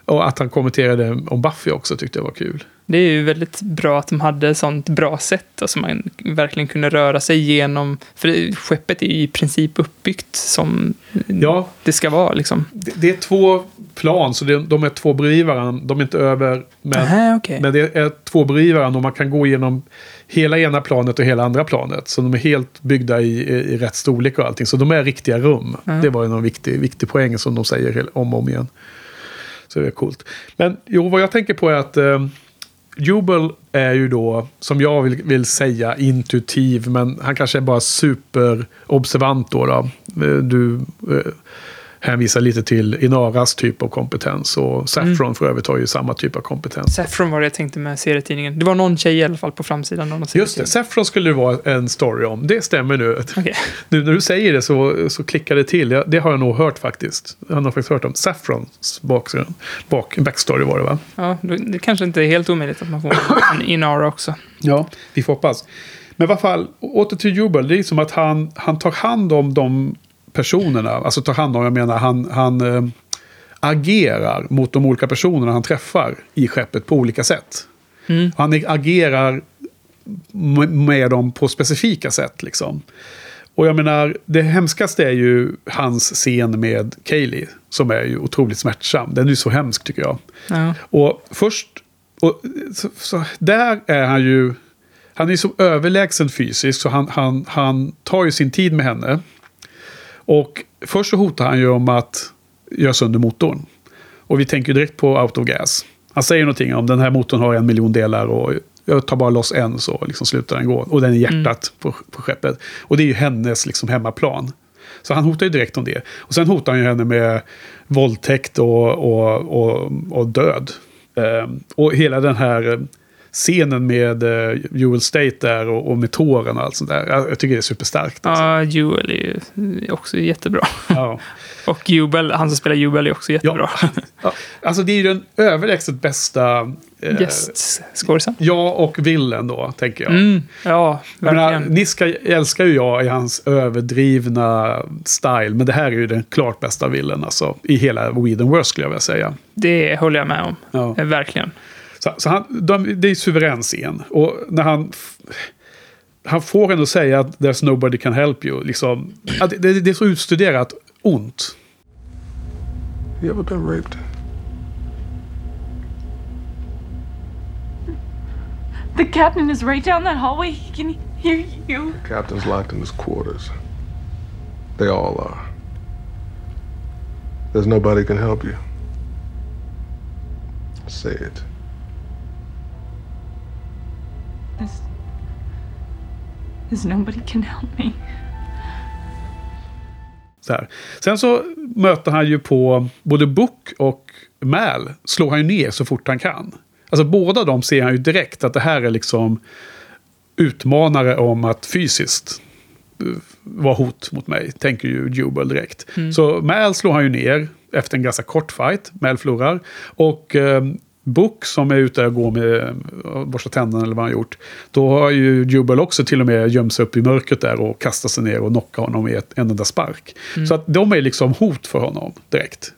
Och att han kommenterade om Buffy också tyckte jag var kul. Det är ju väldigt bra att de hade sånt bra sätt, alltså man verkligen kunde röra sig genom, för skeppet är ju i princip uppbyggt som Ja, det ska vara liksom. det, det är två plan, så det, de är två bredvid varandra. De är inte över, men, Aha, okej. men det är två bredvid varandra och man kan gå igenom hela ena planet och hela andra planet. Så de är helt byggda i, i, rätt storlek och allting. Så de är riktiga rum. Det var ju någon viktig, viktig poäng som de säger om och om igen. Så det är coolt. Men jo, vad jag tänker på är att eh, Jubel är ju då, som jag vill, vill säga, intuitiv. Men han kanske är bara superobservant då. då. Eh, du eh, hänvisar lite till Inaras typ av kompetens. Och Saffron för övrigt har ju samma typ av kompetens. Saffron var det jag tänkte med serietidningen. Det var någon tjej i alla fall på framsidan av någon Just det. Saffron skulle det vara en story om. Det stämmer nu. (laughs) Okej. (laughs) Nu när du säger det så, så klickar det till. Ja, det har jag nog hört faktiskt. Jag har faktiskt hört om Saffrons bakgrund. Bak, backstory var det va? Ja, det kanske inte är helt omöjligt att man får en (laughs) Inara också. Ja, vi får hoppas. Men i alla fall, åter till Jubel. Det är som att han, han tar hand om de personerna. Alltså tar hand om, jag menar han, han eh, agerar mot de olika personerna han träffar i skeppet på olika sätt. Mm. Han agerar med dem på specifika sätt liksom. Och jag menar, det hemskaste är ju hans scen med Kaylee. Som är ju otroligt smärtsam. Den är ju så hemsk tycker jag. Ja. Och först, och, så, så, där är han ju, han är ju så överlägsen fysiskt så han, han, han tar ju sin tid med henne. Och först så hotar han ju om att göra sönder motorn. Och vi tänker direkt på Out of Gas. Han säger någonting om den här motorn har en miljon delar och jag tar bara loss en så liksom slutar den gå. Och den är hjärtat på, på skeppet. Och det är ju hennes liksom hemmaplan. Så han hotar ju direkt om det. Och sen hotar han ju henne med våldtäkt och, och, och, och död. Ehm, och hela den här scenen med uh, Jewel State där och, och med tåren och allt sånt där. Jag, jag tycker det är superstarkt. Alltså. Ja, Joel är ju också jättebra. Ja. (laughs) Och Jubel, han som spelar Jubel är också jättebra. Ja. Alltså det är ju den överlägset bästa... eh, Gästskådisen. Ja, och villen då, tänker jag. Mm, ja, Jag menar, verkligen. Niska älskar ju jag i hans överdrivna style, men det här är ju den klart bästa villen alltså, i hela Whedonverse skulle jag vilja säga. Det håller jag med om. Ja. Eh, Verkligen. Så, så han, de, det är suverän scen. Och när han... Han får ändå säga att there's nobody can help you. Liksom, att det, det, det är så utstuderat ont. You ever been raped? The captain is right down that hallway. He can hear you. Captain's locked in his quarters. They all are. There's nobody can help you. Say it. There's nobody can help me. Så här. Sen så möter han ju på både Book och Mal. Slår han ju ner så fort han kan. Alltså båda de ser han ju direkt att det här är liksom utmanare om att fysiskt eh, vara hot mot mig. Tänker ju Jubel direkt. Så Mal slår han ju ner efter en ganska kort fight. Mal förlorar. Och eh, Book som är ute och går med eh, borsta tänderna eller vad han gjort. Då har ju Jubel också till och med gömt sig upp i mörkret där och kastat sig ner och knockar honom i ett, en enda spark. Så att de är liksom hot för honom direkt.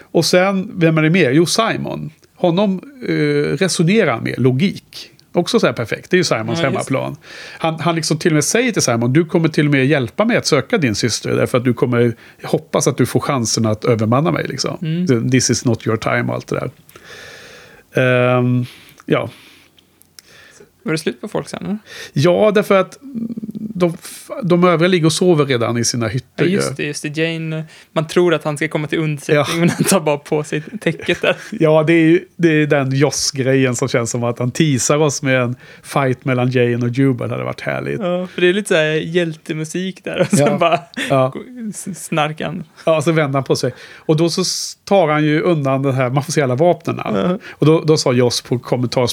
Och sen, vem är det mer? Jo, Simon. Honom eh, resonerar med logik. Också så här perfekt. Det är ju Simons Ja, hemmaplan. Han, han liksom till och med säger till Simon, du kommer till och med hjälpa mig att söka din syster. Därför att du kommer hoppas att du får chansen att övermanna mig. Liksom. Mm. This is not your time och allt det där. Ehm, ja, var det slut på folk sen? Eller? ja, därför att de, de övriga ligger och sover redan i sina hytter. Ja, ju. just det, just det. Jane, man tror att han ska komma till undsättning, Ja. men han tar bara på sig täcket där. (laughs) Ja, det är, ju- det är den Joss-grejen som känns som att han teasar oss med en fight mellan Jane och Jubal. hade varit härligt. Ja, för det är lite så här hjältemusik där och sen Ja. bara Ja. (laughs) snarkar han. Ja, så vänder han på sig. Och då så tar han ju undan de här mafiösa vapnen. Och då, då sa Joss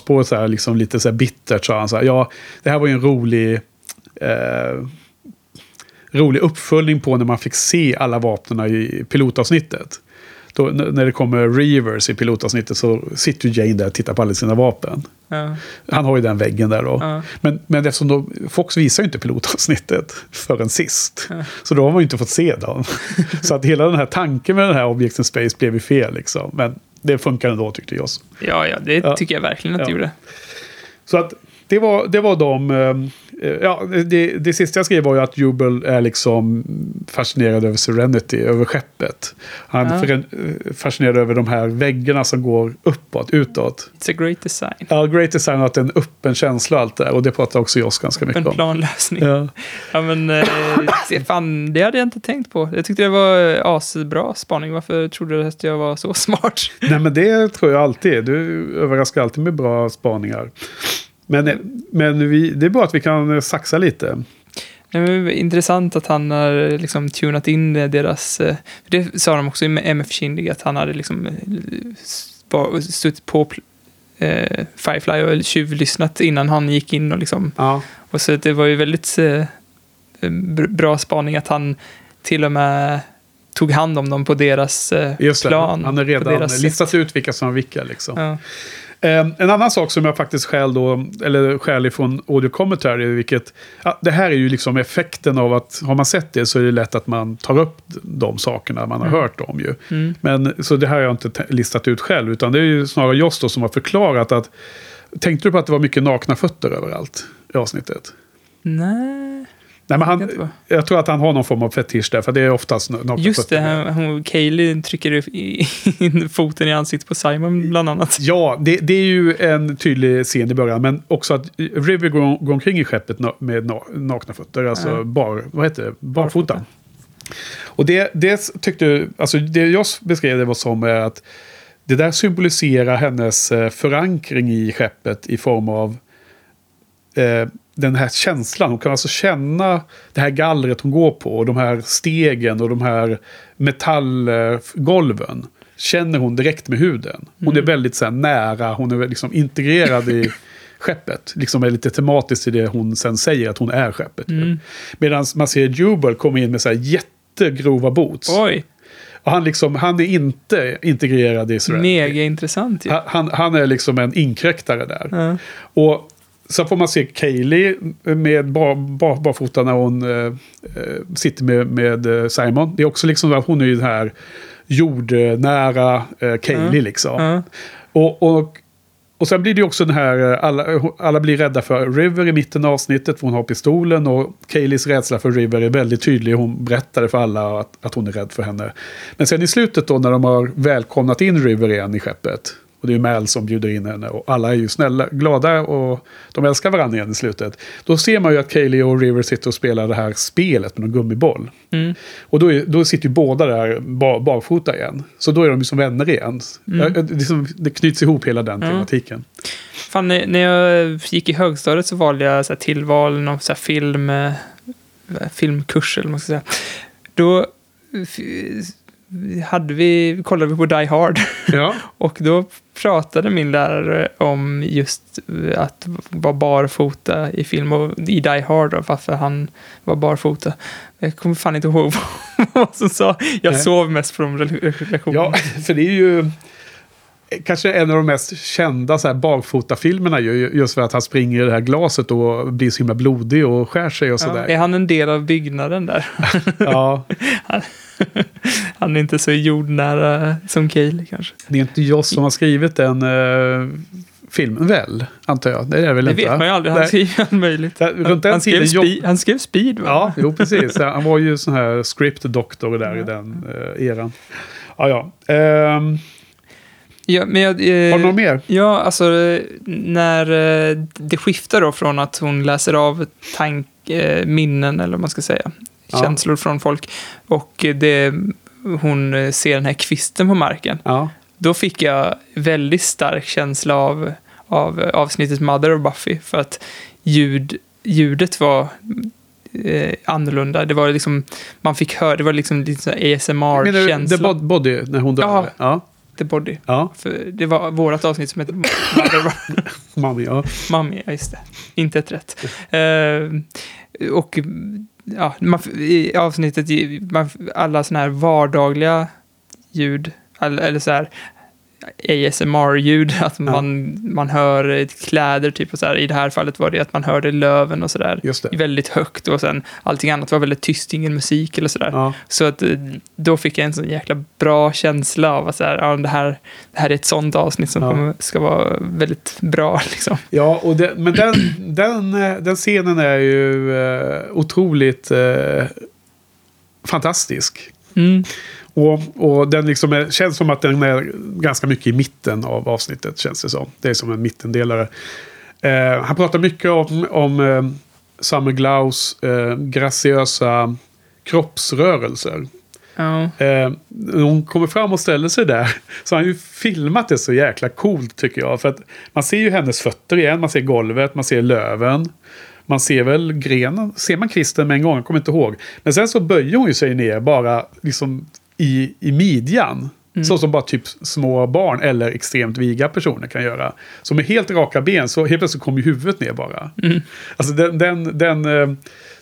på så här, liksom lite så här bittert, sa han så här, ja, det här var ju en rolig... Eh, rolig uppföljning på när man fick se alla vapnen i pilotavsnittet. Då, när det kommer Reavers i pilotavsnittet så sitter ju Jane där och tittar på alla sina vapen. Ja. Han har ju den väggen där då. Ja. Men, men eftersom då, Fox visar ju inte pilotavsnittet (laughs) förrän sist. Så då har man ju inte fått se dem. (laughs) så att hela den här tanken med den här Objects in Space blev ju fel liksom. Men det funkar ändå tyckte jag. ja, ja, det Ja. tycker jag verkligen att det Ja. gjorde. Så att det var, det var de... eh, Ja, det, det sista jag skrev var ju att Jubel är liksom fascinerad över Serenity, över skeppet. Han Ja. är för- fascinerad över de här väggarna som går uppåt, utåt. It's a great design. Ja, Great Design har att det är en öppen känsla och allt det där. Och det pratar också Joss ganska mycket En om. planlösning. Ja. Ja. men eh, (laughs) fan, det hade jag inte tänkt på. Jag tyckte det var eh, asbra spaning. Varför trodde du att jag var så (laughs) smart? Nej, men det tror jag alltid. Du överraskar alltid med bra spaningar. Men, men vi, det är bra att vi kan saxa lite. Det intressant att han har liksom tunat in deras... eh, för Det sa de också i MF Kindig, att han hade liksom eh, suttit på eh, Firefly och tjuvlyssnat innan han gick in och liksom... Ja. Och så det var ju väldigt eh, br- bra spaning att han till och med tog hand om dem på deras eh, Just det, plan. han har redan deras listat sätt. ut vilka som har vilka. Liksom. Ja. Eh, en annan sak som jag faktiskt skäl då, eller skäl ifrån audio commentary, vilket, ja, det här är ju liksom effekten av att har man sett det så är det lätt att man tar upp de sakerna man har hört om ju. Mm. Men så det här har jag inte te- listat ut själv, utan det är ju snarare Joss då som har förklarat att, tänkte du på att det var mycket nakna fötter överallt i avsnittet? Nej, Nej, men han, jag tror att han har någon form av fetisch där, för det är oftast nakna just det. fötter. Han, hon, Kaylee trycker i- in foten i ansiktet på Simon bland annat. Ja, det, det är ju en tydlig scen i början, men också att River går, går omkring i skeppet med na, nakna fötter, alltså bar, vad heter det? barfota. Och det, det tyckte, alltså det jag beskrev det var som är att det där symboliserar hennes eh, förankring i skeppet i form av eh, den här känslan. Hon kan alltså känna det här gallret hon går på och de här stegen och de här metallgolven. Känner hon direkt med huden. Hon är väldigt så här, nära, hon är liksom integrerad i (laughs) skeppet. Liksom är lite tematiskt i det hon sen säger att hon är skeppet. Mm. Medan man ser Jubal komma in med så här jättegrova boots. Oj, Och han, liksom, han är inte integrerad i Serenity. mega intressant ju. Han, han, han är liksom en inkräktare där. Ja. Och så får man se Kaylee med bar, bar, barfota när hon eh, eh, sitter med, med eh, Simon. Det är också liksom att hon är ju den här jordnära eh, Kaylee liksom. Ja. Och, och, och sen blir det också den här, eh, alla, alla blir rädda för River i mitten av avsnittet, för hon har pistolen. Och Kayleys rädsla för River är väldigt tydlig. Hon berättade för alla att, att hon är rädd för henne. Men sen i slutet då när de har välkomnat in River igen i skeppet. Och det är Mal som bjuder in henne. Och alla är ju snälla, glada och de älskar varandra igen i slutet. Då ser man ju att Kaylee och River sitter och spelar det här spelet med en gummiboll. Mm. Och då, är, då sitter ju båda där bar, barfota igen. Så då är de ju som vänner igen. Ja, Det, är som, det knyts ihop hela den tematiken. Fan, när jag gick i högstadiet så valde jag så här, tillval, någon så film, eh, filmkurs eller vad man ska säga. Då f- hade vi, kollade vi på Die Hard. Ja. (laughs) Och då pratade min lärare om just eh, att vara barfota i film och i Die Hard och varför han var barfota. Jag kommer fan inte ihåg (laughs) vad som sa. Jag Nej. sov mest på de lektionerna. Ja, för det är ju kanske en av de mest kända så här, barfotafilmerna ju, just för att han springer i det här glaset och blir så himla blodig och skär sig och Ja, sådär. är han en del av byggnaden där? (laughs) Ja, (laughs) (laughs) Han är inte så jordnära som Cale kanske. det är inte jag som har skrivit den uh, filmen väl, antar jag. Det är det väl Det inte? vet va? man ju aldrig. Han skriver allt möjligt. Den Han skrev, speed, han skrev Speed va? Ja, jo precis. Han var ju sån här script doktor där i den uh, eran. Ja, ja. Ehm, ja men jag, eh, har du något mer? Ja, alltså när eh, det skiftar då från att hon läser av tank, eh, minnen, eller vad man ska säga, Ja. känslor från folk, och det, hon eh, ser den här kvisten på marken. Ja. Då fick jag väldigt stark känsla av, av avsnittet Mother och Buffy, för att ljud, ljudet var eh, annorlunda. Det var liksom, man fick höra, det var liksom lite här Menar du ASMR-känsla. The Bod- Body när hon dör? Ja. ja. The Body. Ja, För det var vårt avsnitt som hette. Mami, (laughs) ja. Mami, ja just det. Inte ett rätt. Eh, och ja, man, i avsnittet, man, alla sådana här vardagliga ljud, all, eller så här ASMR-ljud, (laughs) att man, man hör kläder, typ och så här. I det här fallet var det att man hörde löven och sådär. Väldigt högt och sen allting annat var väldigt tyst, ingen musik eller sådär. Ja. Så att eh, då fick jag en sån jäkla bra känsla av att så här, ja, det, här, det här är ett sånt avsnitt som Ja. kommer, ska vara väldigt bra. (laughs) Liksom. Ja, och det, men den, den, eh, den scenen är ju eh, otroligt eh, fantastisk. Mm. Och, och den liksom är, känns som att den är ganska mycket i mitten av avsnittet, känns det som. Det är som en mittendelare. Eh, han pratar mycket om, om eh, Summer Glaus eh, graciösa kroppsrörelser. Ja. Eh, hon kommer fram och ställer sig där så har han ju filmat det så jäkla coolt tycker jag. För att man ser ju hennes fötter igen, man ser golvet, man ser löven. Man ser väl grenen, ser man kvisten med en gång, jag kommer inte ihåg. Men sen så böjer hon ju sig ner bara liksom i, i midjan. Så som bara typ små barn eller extremt viga personer kan göra. Så med helt raka ben så helt plötsligt kommer huvudet ner bara. Alltså den, den, den, eh,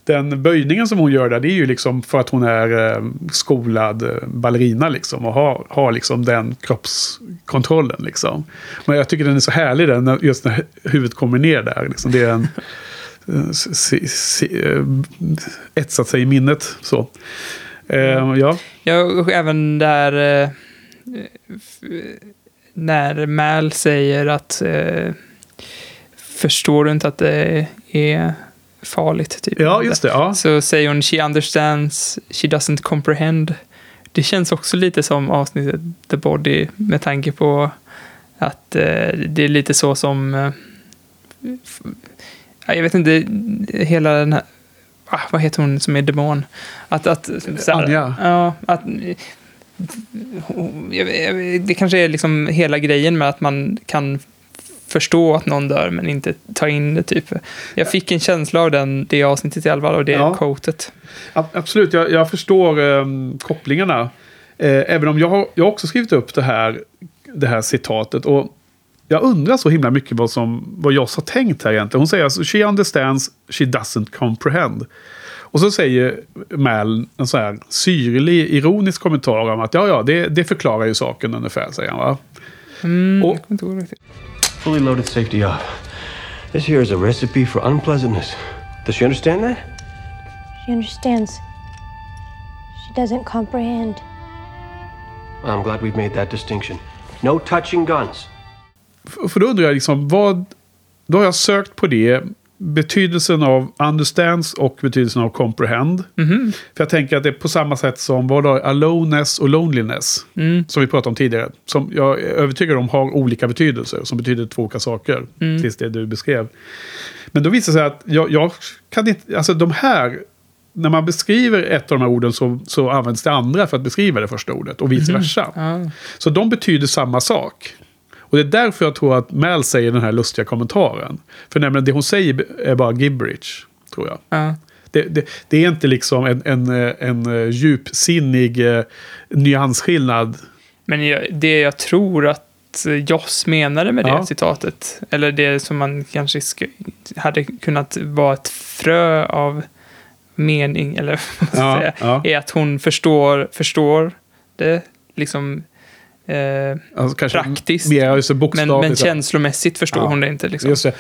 den böjningen som hon gör där, det är ju liksom för att hon är eh, skolad eh, ballerina liksom. Och har, har liksom den kroppskontrollen liksom. Men jag tycker den är så härlig den, just när huvudet kommer ner där. Liksom. Det är en... (laughs) etsat sig i minnet så. Eh, ja. Ja, även där eh, när Mal säger att eh, förstår du inte att det är farligt? Typ. ja, just det. Ja. Så säger hon she understands, she doesn't comprehend. Det känns också lite som avsnittet The Body med tanke på att eh, det är lite så som eh, jag vet inte, hela den här vad heter hon som är demon? Att, att, här- Anja. Ja, att... Det kanske är liksom hela grejen med att man kan förstå att någon dör men inte ta in det typ. Jag fick en känsla av den, det avsnittet i alla fall och det Ja. A- Absolut, jag, jag förstår ehm, kopplingarna. Eh, även om jag har, jag också skrivit upp det här, det här citatet. Och jag undrar så himla mycket vad, som, vad Joss har tänkt här egentligen. Hon säger alltså, she understands, she doesn't comprehend. Och så säger Mal en så här syrlig, ironisk kommentar om att ja, ja, det, det förklarar ju saken ungefär, säger han va? Mm, Och-. Fully loaded safety off. This here is a recipe for unpleasantness. Does she understand that? She understands. She doesn't comprehend. I'm glad we've made that distinction. No touching guns. För då undrar jag liksom, vad... Då har jag sökt på det. Betydelsen av understands och betydelsen av comprehend. För jag tänker att det är på samma sätt som vad har aloneness och loneliness. Som vi pratade om tidigare. Som jag är övertygad om har olika betydelser. Som betyder två olika saker. Precis det du beskrev. Men då visar det sig att jag, jag kan inte... Alltså de här... När man beskriver ett av de här orden så, så används det andra för att beskriva det första ordet. Och vice versa. Ja. Så de betyder samma sak. Och det är därför jag tror att Mal säger den här lustiga kommentaren. För nämligen det hon säger är bara gibberish, tror jag. Ja. Det, det, det är inte liksom en, en, en djupsinnig eh, nyansskillnad. Men jag, det jag tror att Joss menade med det Ja. citatet, eller det som man kanske sk- hade kunnat vara ett frö av mening, eller (laughs) vad man ska Ja, säga, ja. är att hon förstår, förstår det liksom eh, Alltså kanske Praktiskt. Mer just men, men känslomässigt förstår Ja. hon det inte. Liksom. Just det.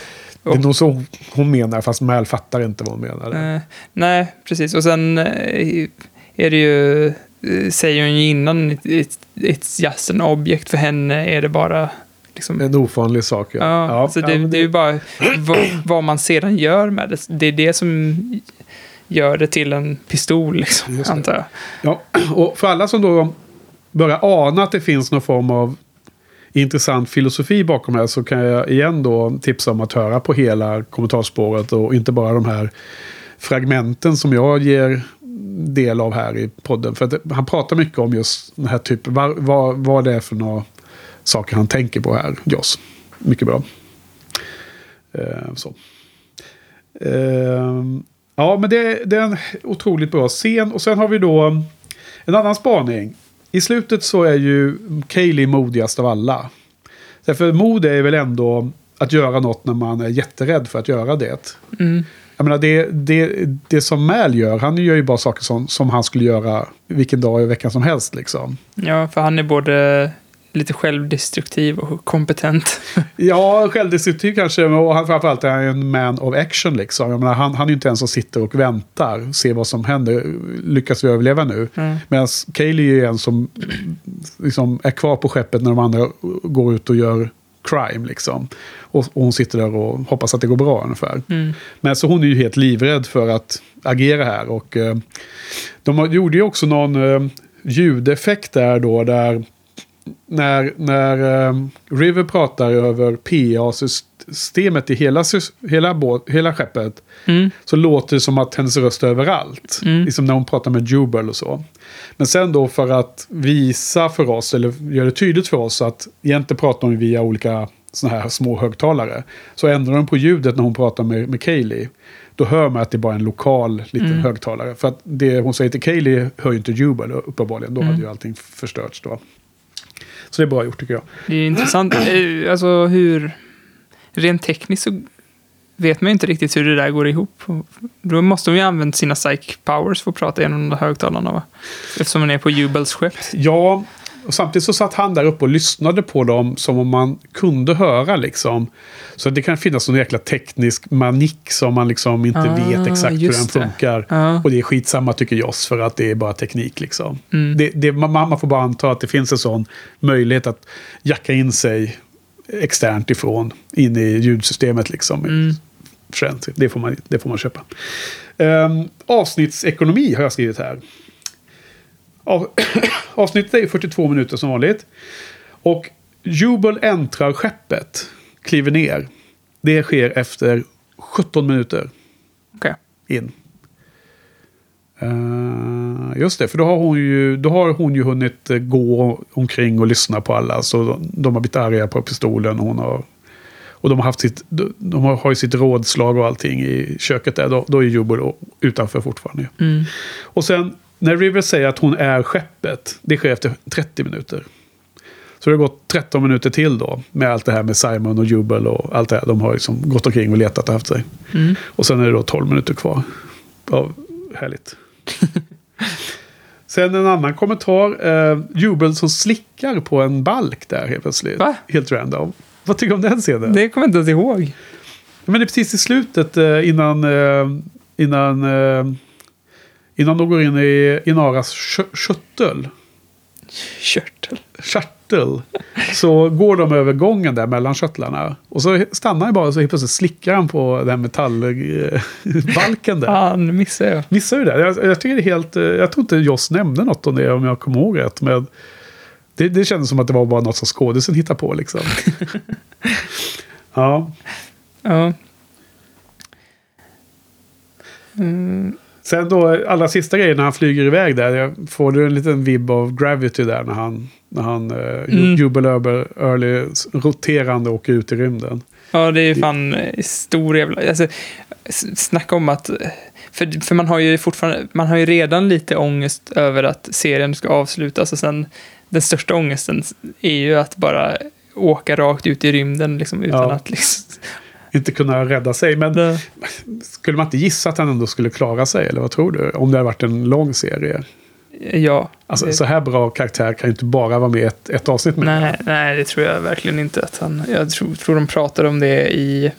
Det är nog så hon- menar, fast Mal fattar inte vad hon menar. Eh, nej, precis. Och sen eh, är det ju, eh, säger hon ju innan, it- it- it's just an object. För henne är det bara liksom, En ovanlig sak. Ja. Ja, så det, men det är ju bara vad, vad man sedan gör med det. Det är det som gör det till en pistol, liksom, det. antar jag. Ja, och för alla som då börjar ana att det finns någon form av intressant filosofi bakom det här så kan jag igen då tipsa om att höra på hela kommentarspåret och inte bara de här fragmenten som jag ger del av här i podden. För att han pratar mycket om just den här typen, vad, vad, vad det är för några saker han tänker på här, Joss. Mycket bra. Eh, så. Eh, ja, men det, det är en otroligt bra scen. Och sen har vi då en annan spaning. I slutet så är ju Kaylee modigast av alla. Därför mod är väl ändå att göra något när man är jätterädd för att göra det. Jag menar, det, det, det som Mal gör, han gör ju bara saker som, som han skulle göra vilken dag i veckan som helst. Liksom. Ja, för han är både lite självdestruktiv och kompetent. (laughs) Ja, självdestruktiv kanske, och han framförallt är han en man of action. Liksom. Jag menar, han, han är ju inte en som sitter och väntar, ser vad som händer. Lyckas vi överleva nu? Mm. Medan Kaylee är ju en som liksom, är kvar på skeppet när de andra går ut och gör crime. Liksom. Och, och hon sitter där och hoppas att det går bra ungefär. Mm. Men så hon är ju helt livrädd för att agera här. Och eh, de gjorde ju också någon eh, ljudeffekt där då. Där när, när eh, River pratar över PA-systemet i hela, hela, båt, hela skeppet. Mm. Så låter det som att hennes röst är överallt. Mm. Liksom när hon pratar med Jubel och så. Men sen då för att visa för oss, eller göra det tydligt för oss att egentligen pratar hon via olika såna här små högtalare. Så ändrar de på ljudet när hon pratar med, med Kaylee. Då hör man att det är bara en lokal liten Mm. högtalare. För att det hon säger till Kaylee hör ju inte Jubel uppenbarligen. Då Mm. hade ju allting förstörts då. Så det är bra gjort tycker jag. Det är intressant. Eh, Alltså hur... Rent tekniskt så vet man ju inte riktigt hur det där går ihop. Då måste de ju använt sina psych powers för att prata genom de där högtalarna va? Eftersom man är på Jubels skepp. Ja, och samtidigt så satt han där uppe och lyssnade på dem som om man kunde höra liksom. Så det kan finnas någon jäkla teknisk manik som man liksom inte Ah, vet exakt hur den funkar. Ja. Och det är skitsamma tycker Joss för att det är bara teknik liksom. Mm. Det, det, man, man får bara anta att det finns en sån möjlighet att jacka in sig externt ifrån in i ljudsystemet liksom. Mm. Det, får man, det får man köpa. Um, avsnittsekonomi har jag skrivit här. Av, (clears throat) avsnittet är 42 minuter som vanligt. Och Jubel äntrar skeppet, kliver ner. Det sker efter 17 minuter Okej. in. Eh, just det, för då har, hon ju, då har hon ju hunnit eh, gå omkring och lyssna på alla. Så de, de har blivit arga på pistolen. Och, hon har, och de har haft sitt, de, har, har ju sitt rådslag och allting i köket där. Då, då är Jubel utanför fortfarande. Mm. Och sen när River säger att hon är skeppet, det sker efter 30 minuter. Så det har gått 13 minuter till då. Med allt det här med Simon och Jubel och allt det här. De har liksom gått omkring och letat och haft sig. Mm. Och sen är det då 12 minuter kvar. Ja, härligt. (laughs) Sen en annan kommentar. Eh, Jubel som slickar på en balk där helt plötsligt. Va? Helt random. Vad tycker du om den scenen? Det kommer jag inte ens ihåg. Men det är precis i slutet eh, innan, eh, innan, eh, innan de går in i Inaras kö- köttel. Körtel. Körtel. Så går de över gången där mellan köttlarna. Och så stannar han bara och så helt plötsligt slickar han på den metallbalken där. Fan, missade jag. Missar ju det. Jag, jag tycker det är helt... Jag tror inte Joss nämnde något om det om jag kommer ihåg rätt. Men det, det kändes som att det var bara något som skådisen hittade på liksom. (laughs) ja. Ja. Sen då, allra sista grejen när han flyger iväg där. Får du en liten vibb av Gravity där när han, när han mm. Mm. Jubel över Early roterande åker ut i rymden. Ja, det är fan eh, stor jävla... Alltså, snacka om att... För, för man har ju fortfarande... Man har ju redan lite ångest över att serien ska avslutas och sen den största ångesten är ju att bara åka rakt ut i rymden liksom, utan Ja. att liksom... Inte kunna rädda sig. Men Det, skulle man inte gissa att han ändå skulle klara sig? Eller vad tror du? Om det hade varit en lång serie. ja. Alltså det, så här bra karaktär kan ju inte bara vara med ett, ett avsnitt med. nej, nej, det tror jag verkligen inte att han... Jag tror, tror de pratade om det i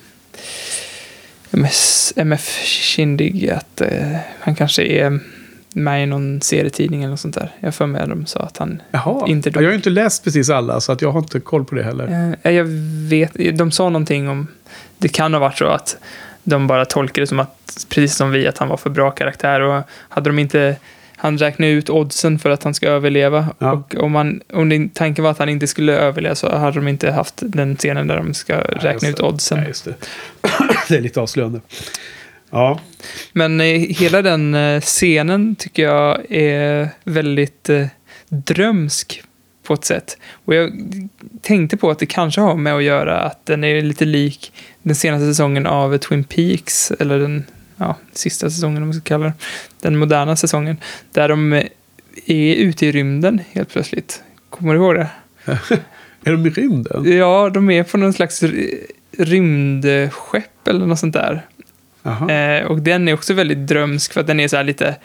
MS, MF Kindig, att eh, han kanske är med i någon serietidning eller något sånt där. Jag för mig att de sa att han Jaha, inte dog. jag har ju inte läst precis alla så att jag har inte koll på det heller. Eh, Jag vet, de sa någonting om, det kan ha varit så att de bara tolkade det som att, precis som vi, att han var för bra karaktär och hade de inte, han räknade ut oddsen för att han ska överleva Ja. och om, man, om din tanken var att han inte skulle överleva så hade de inte haft den scenen där de ska räkna ut oddsen. Just det. (coughs) det är lite avslöjande. Ja, Men eh, hela den eh, scenen tycker jag är väldigt eh, drömsk på ett sätt. Och jag tänkte på att det kanske har med att göra att den är lite lik den senaste säsongen av Twin Peaks, eller den ja, sista säsongen om man ska kalla det, den moderna säsongen, där de är ute i rymden helt plötsligt. Kommer du ihåg det? (laughs) är de i rymden? Ja, de är på någon slags ry- rymdskepp eller något sånt där. Eh, och den är också väldigt drömsk för att den är så här lite,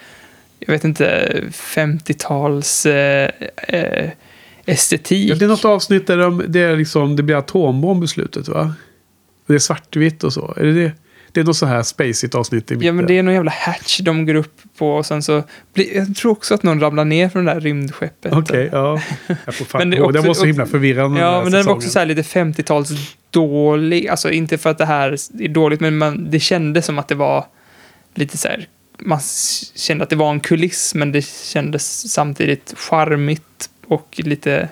jag vet inte, 50-tals eh, eh, estetik. Ja, det är något avsnitt där de, det, är liksom, det blir atombomb i slutet va? Det är svartvitt och så. Är det det? Det är något så här spacigt avsnitt i mitten. Ja, men det är någon jävla hatch de går upp på och sen så blir, jag tror också att någon ramlar ner från det där rymdskeppet. Okej, ja. Jag får fan Men det också- var så himla förvirrande. Ja, den men den var också så här lite 50-tals dålig. Alltså inte för att det här är dåligt, men man, det kändes som att det var lite så här. Man kände att det var en kuliss, men det kändes samtidigt charmigt och lite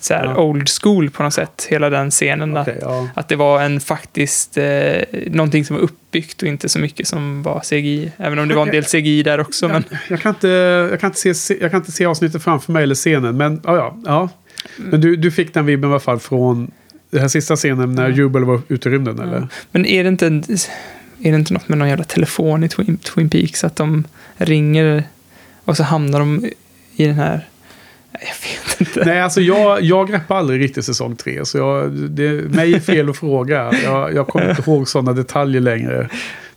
så här Ja. old school på något sätt. Hela den scenen. Okej, att, ja. att det var en faktiskt, eh, någonting som var uppbyggt och inte så mycket som var CGI. Även om det var en del CGI där också. Men, Jag kan, inte, jag, kan inte se, jag kan inte se avsnittet framför mig eller scenen. Men ja, ja. ja. Men du, du fick den vibben i alla fall från den här sista scenen när Jubel var ute i rymden eller? Men är det inte, en- är det inte något med någon jävla telefon i Twin, Twin Peaks? Att de ringer och så hamnar de i den här... Jag vet inte. Nej, alltså jag, jag greppar aldrig riktigt säsong tre. Så jag, det, mig är fel att fråga. Jag, jag kommer inte ihåg sådana detaljer längre.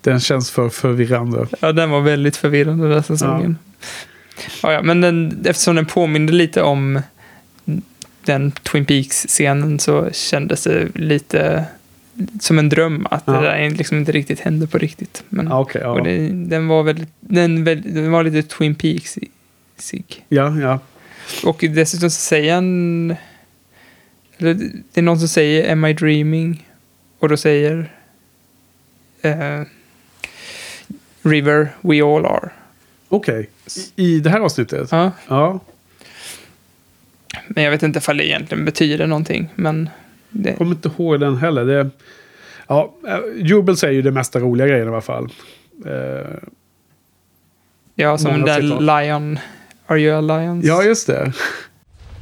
Den känns för förvirrande. Ja, den var väldigt förvirrande den säsongen. Ja. Ja, men den, eftersom den påminner lite om den Twin Peaks-scenen så kändes det lite som en dröm att Ja. det där liksom inte riktigt hände på riktigt. Men, okej, ja. och det, den, var väldigt, den, den var lite Twin Peaks-sig. ja, ja. Och dessutom så säger han... Eller det är någon som säger Am I dreaming? Och då säger... eh, River, we all are. Okej. I, I det här avsnittet? Ja, Ja. men jag vet inte ifall det egentligen betyder någonting. Men det, Jag kommer inte ihåg den heller. Det, ja, eh, Jubel säger ju det mesta roliga grejen i alla fall. Eh, ja, som den där. Lion... Are you a lion? ja, just det.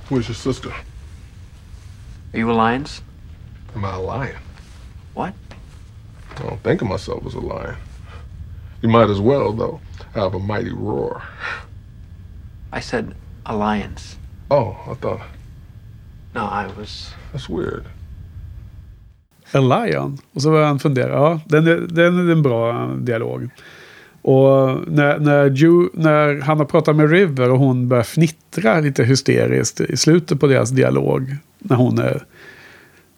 Where's your sister? Are you alliance? Am I a lion? What? I don't think of myself as a lion. You might as well, though. I have a mighty roar. I said alliance. Oh, I thought. No, I was. That's weird. A lion. Och så började han fundera. Ja, den är, den är en bra dialog. Och när, när, Ju, när han har pratat med River och hon börjar fnittra lite hysteriskt i slutet på deras dialog. När hon är...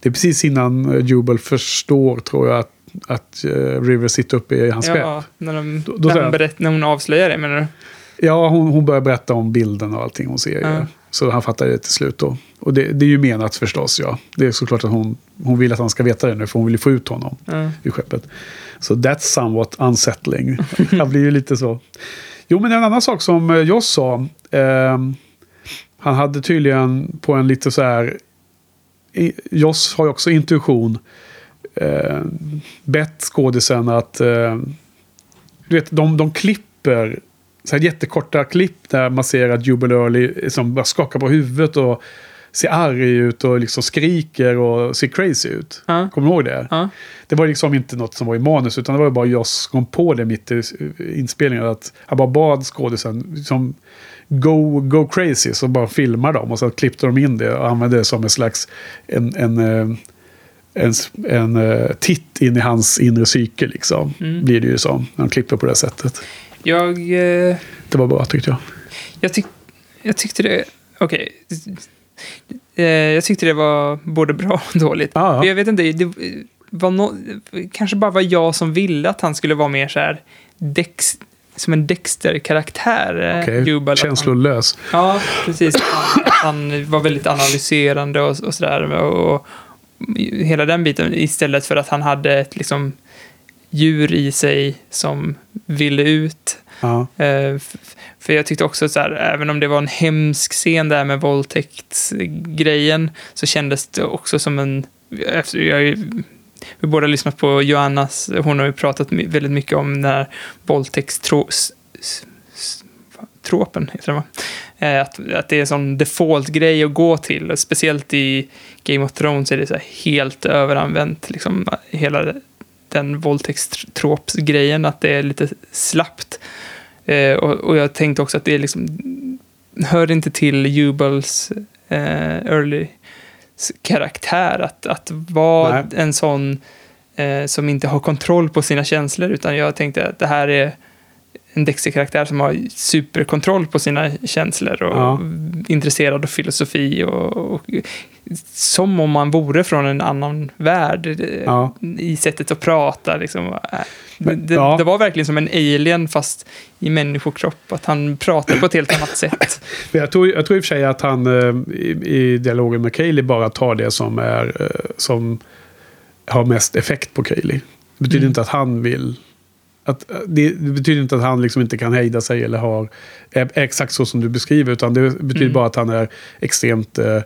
Det är precis innan Jubel förstår, tror jag, att, att eh, River sitter uppe i hans Ja, skepp. när, de, Då- då när, hon berätt, när hon avslöjar det menar du? Ja, hon, hon börjar berätta om bilden och allting hon ser. Ja. Så han fattar det till slut då. Och det, det är ju menat förstås, ja. Det är såklart att hon, hon vill att han ska veta det nu, för hon vill ju få ut honom Ja. ur skeppet. Så that's somewhat unsettling. (laughs) han blir ju lite så. Jo, men en annan sak som eh, Joss sa. ehm, han hade tydligen på en lite så här... Joss har ju också intuition. Eh, bett skådisen att... Eh, du vet, de, de klipper så här jättekorta klipp där man ser att Jubal Early som bara skakar på huvudet och ser arg ut och liksom skriker och ser crazy ut. Ja. Kommer du ihåg det? Ja. Det var liksom inte något som var i manus utan det var bara Joss som kom på det mitt i inspelningen. Att han bara bad skådisen liksom go, go crazy så bara filmar dem och så klippte de in det och använde det som en slags en, en, eh, en, en, eh, titt in i hans inre psyke liksom. Mm. Blir det ju som. när Han klipper på det sättet. Jag, eh, Det var bra tyckte jag. jag, tyck, jag tyckte det... Okej. Eh, jag tyckte det var både bra och dåligt. Ja, ja. Jag vet inte, det var no, kanske bara var jag som ville att han skulle vara mer så här Dex, som en Dexter-karaktär. eh, Okej, Jubal, att han- Känslolös. Ja, precis. Han, han var väldigt analyserande och, och sådär. Och, och hela den biten istället för att han hade ett liksom, djur i sig som ville ut. Ja. Eh, för jag tyckte också så här, även om det var en hemsk scen där med våldtäktsgrejen, så kändes det också som en... Jag vi båda lyssnat på Joannas, hon har ju pratat väldigt mycket om den här våldtäktstropen, heter det va? Eh, Att, att det är en sån default-grej att gå till. Speciellt i Game of Thrones är det så här helt överanvänt, liksom hela den våldtäktstropsgrejen, att det är lite slappt. Eh, och, och jag tänkte också att det är liksom, hör inte till Jubals eh, early karaktär att, att vara Nej. en sån eh, som inte har kontroll på sina känslor, utan jag tänkte att det här är en Dexter-karaktär som har superkontroll på sina känslor och Ja. intresserad av filosofi och, och som om man vore från en annan värld eh, Ja. i sättet att prata. Liksom. Eh, Det, Men, det, ja. det var verkligen som en alien fast i människokropp. Att han pratade på ett helt annat sätt. (laughs) Jag tror, jag tror i och för sig att han eh, i, i dialogen med Kaylee bara tar det som, är, eh, som har mest effekt på Kaylee. Det betyder Mm. inte att han vill... Att, eh, det, det betyder inte att han liksom inte kan hejda sig eller har är, är exakt så som du beskriver. Utan det betyder Mm. bara att han är extremt eh,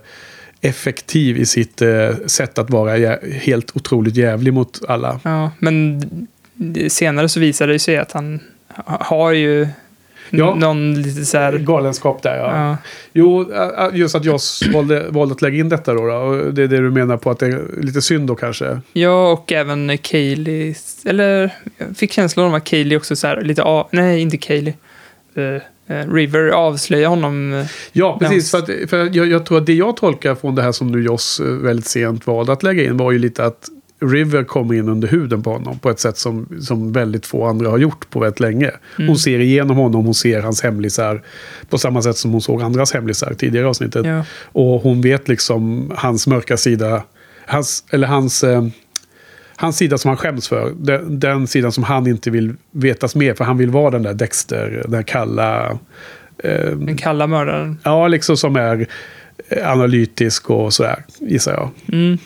effektiv i sitt eh, sätt att vara jä- helt otroligt jävlig mot alla. Ja, men senare så visade det sig att han ha- har ju Ja. någon lite så här... Galenskap där ja. Ja, Jo, just att Joss valde, valde att lägga in detta då, då. Det är det du menar på att det är lite synd då kanske. ja, och även Kaylee. Eller jag fick känslan av att Kaylee också så här lite av... Nej, inte Kaylee. Eh, eh, River avslöjar honom. eh, Ja, precis. För, att, för jag, jag tror att det jag tolkar från det här som nu Joss väldigt sent valde att lägga in var ju lite att River kommer in under huden på honom på ett sätt som, som väldigt få andra har gjort på väldigt länge. Mm. Hon ser igenom honom, hon ser hans hemlisar på samma sätt som hon såg andras hemlisar tidigare i avsnittet. Ja. Och hon vet liksom hans mörka sida, hans, eller hans, eh, hans sida som han skäms för. Den, den sidan som han inte vill vetas med, för han vill vara den där Dexter, den där kalla... Eh, Den kalla mördaren. Ja, liksom som är eh, analytisk och sådär, gissar jag. Mm.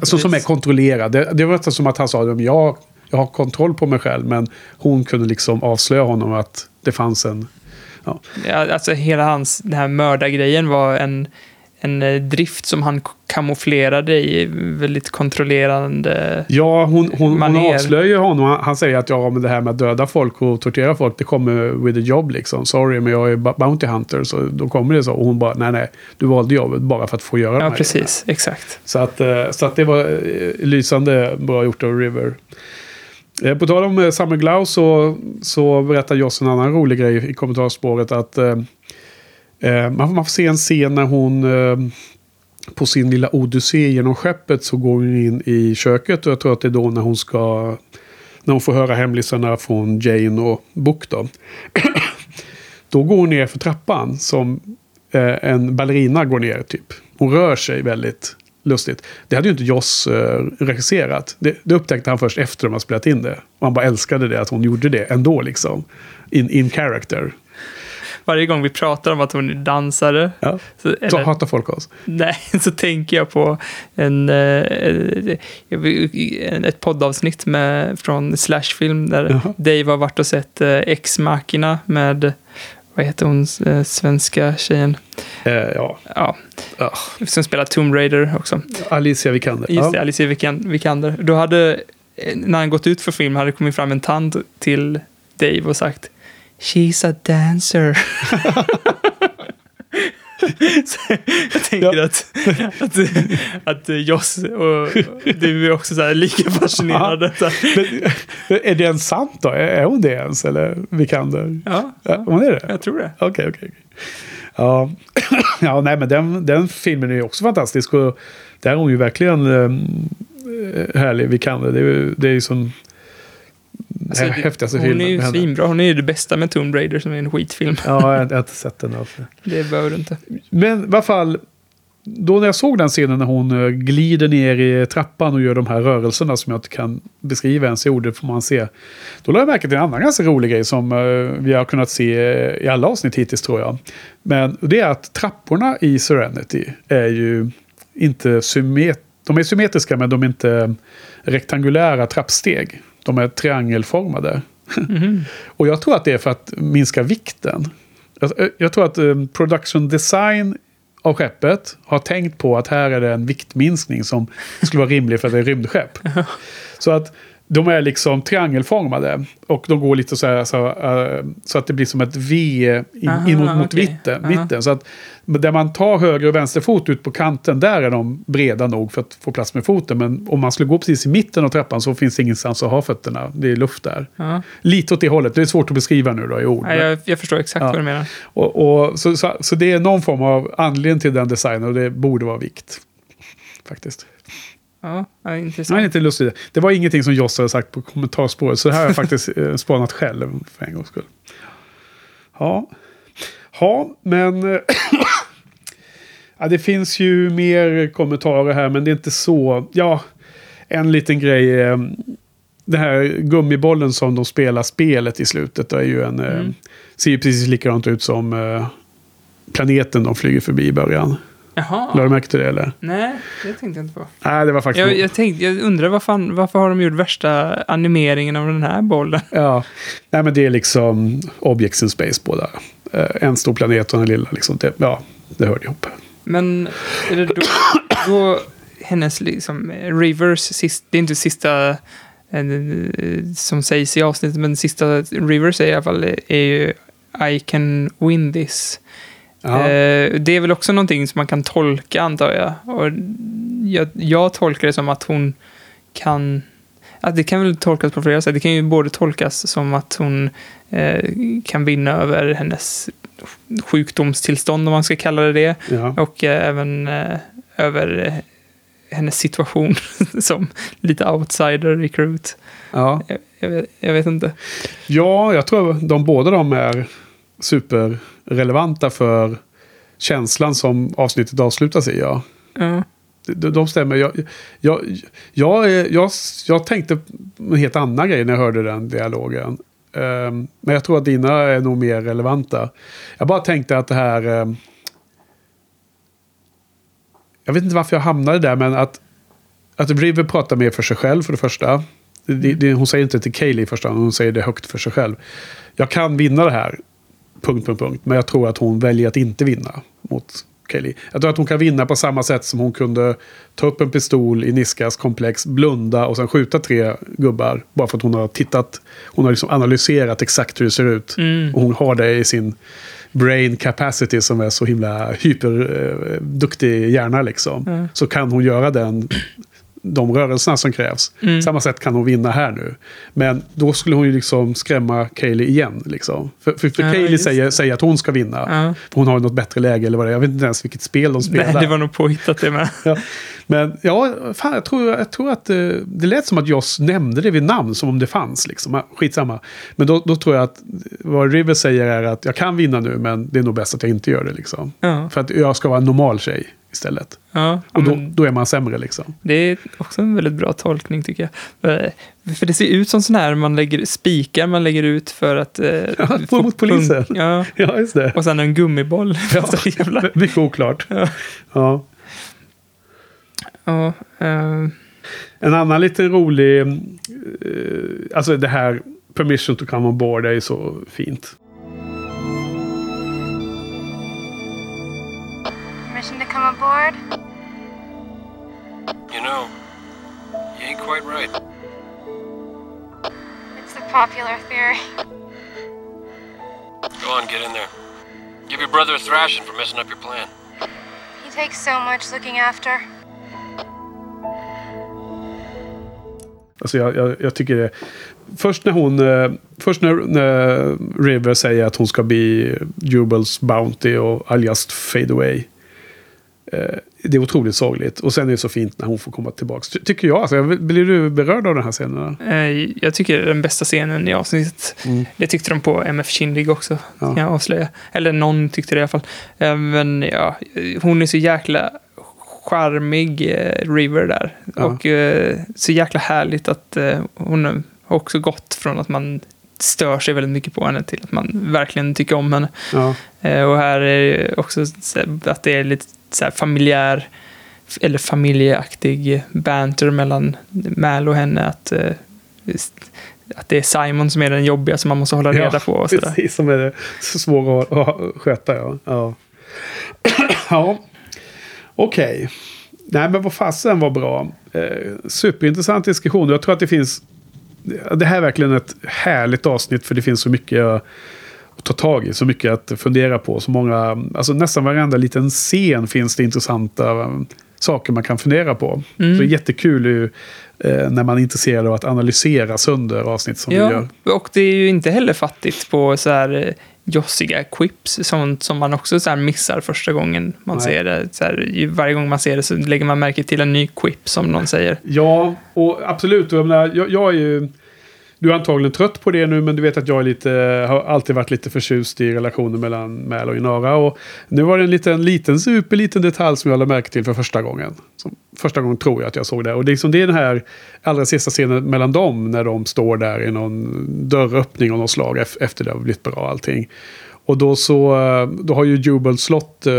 Alltså som är kontrollerad. Det, det var nästan som att han sa att jag, jag har kontroll på mig själv, men hon kunde liksom avslöja honom att det fanns en... Ja. Ja, alltså hela hans, den här mördargrejen var en, en eh, drift som han kamouflerade i väldigt kontrollerande... Ja, hon, hon, hon avslöjar honom. Han, säger att ja, men det här med att döda folk och tortera folk, det kommer with a job liksom. Sorry, men jag är Bounty Hunter, så då kommer det så. Och hon bara, nej, nej, du valde jobbet bara för att få göra de Ja, precis. Exakt. Så att, eh, så att det var eh, lysande bra gjort av River. På tal om Summer Glau så, så berättar Joss en annan rolig grej i kommentarspåret. Att Eh, man, man får se en scen när hon, eh, på sin lilla odyssé genom skeppet så går hon in i köket och jag tror att det är då när hon ska... När hon får höra hemlisarna från Jane och Book då. (clears throat) då går hon ner för trappan som eh, en ballerina går ner typ. Hon rör sig väldigt lustigt. Det hade ju inte Joss regisserat. Det, det upptäckte han först efter de har spelat in det. Och han bara älskade det, att hon gjorde det ändå liksom. In, in character. Varje gång vi pratar om att hon är dansare. Ja. Så, Så eller, hatar folk oss. nej, (laughs) så tänker jag på en, eh, ett poddavsnitt med, från Slashfilm där Jaha. Dave har varit och sett eh, Ex-Machina med, vad heter hon, eh, svenska tjejen? Eh, ja. Ja, Ah, som spelar Tomb Raider också. Alicia Vikander. Just Ja. det, Alicia Vikan- Vikander. Då hade, eh, när han gått ut för film, hade det kommit fram en tant till Dave och sagt She's a dancer. (laughs) Jag tänker Ja. att, att, att Joss och du är också så här lika fascinerade. Så här. Men, är det ens sant då? Är, är hon det ens? Eller Vikander? Ja, Ja, hon är det? jag tror det. Okej, okej. okej. Ja, (clears throat) ja nej, men den, den filmen är ju också fantastisk. Och där är hon ju verkligen eh, härlig, Vikander. Det är ju det är ju som Alltså, häftigaste hon är filmen ju med henne. svinbra. Hon är ju det bästa med Tomb Raider som är en skitfilm. Ja, jag, jag har inte sett den. Alltså. Det behöver du inte. Men i alla fall, då när jag såg den scenen när hon eh, glider ner i trappan och gör de här rörelserna som jag inte kan beskriva ens i ord, det får man se. Då lade jag märke till en annan ganska rolig grej som eh, vi har kunnat se i alla avsnitt hittills tror jag. Men det är att trapporna i Serenity är ju inte symmetriska. De är symmetriska men de är inte rektangulära trappsteg. De är triangelformade. (laughs) Och jag tror att det är för att minska vikten. Jag, jag tror att eh, production design av skeppet har tänkt på att här är det en viktminskning som skulle vara rimlig för att det är rymdskepp. (laughs) Så att de är liksom triangelformade och de går lite så här så, eh, så att det blir som ett V in, Aha, in mot, mot okej. mitten, Aha. mitten. Så att där man tar höger och vänster fot ut på kanten, där är de breda nog för att få plats med foten. Men om man skulle gå precis i mitten av trappan så finns det ingenstans att ha fötterna. Det är luft där. Ja. Lite åt det hållet. Det är svårt att beskriva nu då i ord. Nej, jag, jag förstår exakt Ja. vad du menar. Och, och, så, så, så det är någon form av anledning till den designen och det borde vara vikt. Faktiskt. Ja, ja, Det intressant. lustigt. Det var ingenting som Joss hade sagt på kommentarspåret. Så det här har jag faktiskt eh, spanat själv för en gångs skull. Ja, ja men... eh, (clears throat) ja, det finns ju mer kommentarer här, men det är inte så... Ja, en liten grej. eh, Den här gummibollen som de spelar spelet i slutet. Det är ju en... Mm. Ser ju precis likadant ut som planeten de flyger förbi i början. Lade Jaha. du märke till det eller? Nej, det tänkte jag inte på. Nej, det var faktiskt... Jag, jag, tänkte, jag undrar vad fan, varför har de gjort värsta animeringen av den här bollen? Ja, nej men det är liksom Objects in Space båda. Eh, en stor planet och en lilla liksom. Det, ja, det hör ihop. Men är det då, då hennes liksom, eh, Rivers, sist, det är inte sista eh, som sägs i avsnittet, men sista Rivers är i alla fall är ju I can win this. Ja. Eh, det är väl också någonting som man kan tolka antar jag. Och jag, jag tolkar det som att hon kan... Att det kan väl tolkas på flera sätt. Det kan ju både tolkas som att hon eh, kan vinna över hennes sjukdomstillstånd, om man ska kalla det det. ja. Och eh, även eh, över hennes situation (laughs) som lite outsider recruit. ja. Jag, jag, vet, jag vet inte. ja, jag tror de båda de är superrelevanta för känslan som avsnittet avslutas i. Ja. Ja. De, de stämmer. Jag, jag, jag, jag, jag tänkte en helt annan grej när jag hörde den dialogen. Ehm, men jag tror att dina är nog mer relevanta. Jag bara tänkte att det här... ehm, jag vet inte varför jag hamnade där, men att, att River pratar mer för sig själv för det första. Det, det, hon säger inte till Kaylee i första hand, hon säger det högt för sig själv. Jag kan vinna det här, punkt, punkt, punkt. Men jag tror att hon väljer att inte vinna mot Kaylee. Jag tror att hon kan vinna på samma sätt som hon kunde ta upp en pistol i Niskas komplex, blunda och sen skjuta tre gubbar. Bara för att hon har tittat, hon har liksom analyserat exakt hur det ser ut. Mm. Och hon har det i sin brain capacity som är så himla hyperduktig hjärna liksom. Mm. Så kan hon göra den de rörelserna som krävs. Mm. Samma sätt kan hon vinna här nu. Men då skulle hon ju liksom skrämma Kaylee igen. Liksom. För, för, för Ja, Kaylee säger, säger att hon ska vinna. Ja. För hon har något bättre läge eller vad det är. Jag vet inte ens vilket spel de spelar. Nej, det var nog påhittat det med. Ja. Men ja, fan, jag, tror, jag tror att eh, det lät som att Joss nämnde det vid namn som om det fanns. Liksom. Ah, Skitsamma. Men då, då tror jag att vad River säger är att jag kan vinna nu men det är nog bäst att jag inte gör det. Liksom. Ja. För att jag ska vara en normal tjej istället. Ja, Och då, då är man sämre liksom. det är också en väldigt bra tolkning tycker jag. Eh, För det ser ut som sån här man lägger spikar man lägger ut för att... eh, (laughs) Ja, få mot polisen. Ja, Ja, just det. och sen en gummiboll. Ja. (laughs) Mycket oklart. Ja. Ja. Ja, eh, En annan lite rolig... eh, alltså det här permission to come on board är ju så fint. Permission to come aboard? You know, you ain't quite right. It's the popular theory. Go on, get in there. Give your brother a thrashing for messing up your plan. He takes so much looking after. Alltså jag, jag, jag tycker det. Först när hon... eh, Först när, när River säger att hon ska bli Jubals Bounty och just fade away. Eh, Det är otroligt sorgligt. Och sen är det så fint när hon får komma tillbaka. Ty, tycker jag. Alltså, blir du berörd av den här scenen? eh, jag tycker det är den bästa scenen i avsnittet. Mm. Det tyckte de på MF Kindig också, Ja. kan jag avslöja. Eller någon tyckte det i alla fall. Men ja, hon är så jäkla charmig, eh, River där. Ja. Och eh, så jäkla härligt att eh, hon har också gått från att man stör sig väldigt mycket på henne till att man verkligen tycker om henne. Ja. Och här är det också att det är lite så här familjär eller familjeaktig banter mellan Mal och henne. Att, att det är Simon som är den jobbiga som man måste hålla reda på. Och sådär. precis. Som är det svåra att sköta. Ja. Ja. (clears throat) ja. Okej. Nej, men vad fasen var bra. Eh, superintressant diskussion. Jag tror att det finns... Det här är verkligen ett härligt avsnitt för det finns så mycket att ta tag i. Så mycket att fundera på. Så många... Alltså nästan varenda liten scen finns det intressanta eh, saker man kan fundera på. Mm. Så det är jättekul ju, eh, när man är intresserad av att analysera sönder avsnitt som vi gör. Ja, och det är ju inte heller fattigt på så här eh, jossiga quips, sånt som man också så här missar första gången man Nej. ser det. Så här, varje gång man ser det så lägger man märke till en ny quip som någon säger. Ja, och absolut. Och Jag, menar, jag, jag är ju... Du är antagligen trött på det nu, men du vet att jag är lite, har alltid varit lite förtjust i relationen mellan Mäl och Inara. Och nu var det en liten, liten superliten detalj som jag lade märke till för första gången. Som, första gången tror jag att jag såg det. Och det är, liksom, det är den här allra sista scenen mellan dem, när de står där i någon dörröppning av något slag efter det har blivit bra allting. Och då så, eh, då har ju Jubal slått eh,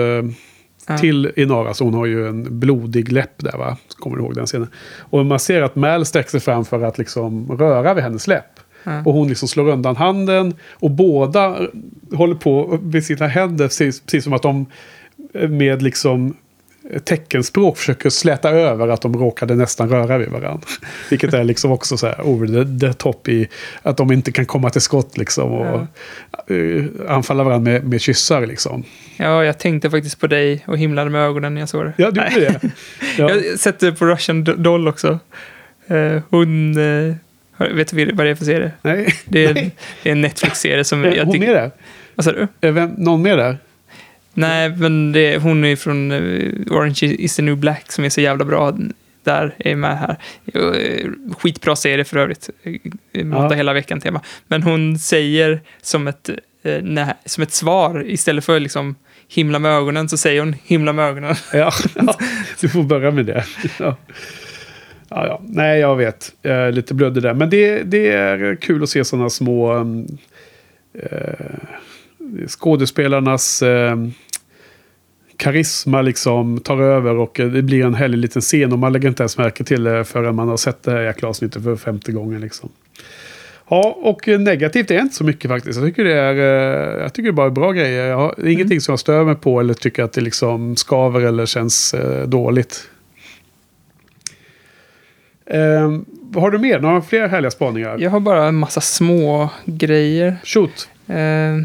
Ja. till Inara, så hon har ju en blodig läpp där va? Kommer du ihåg den scenen? Och man ser att Mal sträcker sig fram för att liksom röra vid hennes läpp. Ja. Och hon liksom slår undan handen. Och båda håller på med sina händer, precis, precis som att de med liksom teckenspråk försöker släta över att de råkade nästan röra vid varandra. (laughs) Vilket är liksom också så här over the, the top i att de inte kan komma till skott liksom. Och eh, anfalla varandra med, med kyssar liksom. Ja, jag tänkte faktiskt på dig och himlade med ögonen när jag såg det. Ja, du gjorde det. Ja. (laughs) Jag sätter på Russian Do- Doll också. Eh, hon... eh, vet du vad det är för serie? Nej. Det är, Nej. det är en Netflix-serie som Är jag hon med där? Vad sa du? Är vem, någon med där? Nej, men det, hon är från eh, Orange is the new black som är så jävla bra. Där är med här. Eh, Skitbra serie för övrigt. Eh, Mata Ja. hela veckan-tema. Men hon säger som ett, nej, som ett svar istället för liksom himla med ögonen så säger hon himla med ögonen. (laughs) Ja, du får börja med det. Ja. Ja, ja. Nej, jag vet. Jag lite blödig där. Men det, det är kul att se sådana små... um, eh, skådespelarnas eh, karisma liksom tar över och eh, det blir en härlig liten scen. Och man lägger inte ens märke till det förrän man har sett det här jäkla avsnittet för femte gången. Liksom. Ja, och eh, negativt är inte så mycket faktiskt. Jag tycker det är, eh, jag tycker det bara är bra grejer. Jag har, det är ingenting som jag stör mig på eller tycker att det liksom skaver eller känns eh, dåligt. Vad har du mer? Några fler härliga spaningar? Jag har bara en massa små grejer. Shoot! Eh,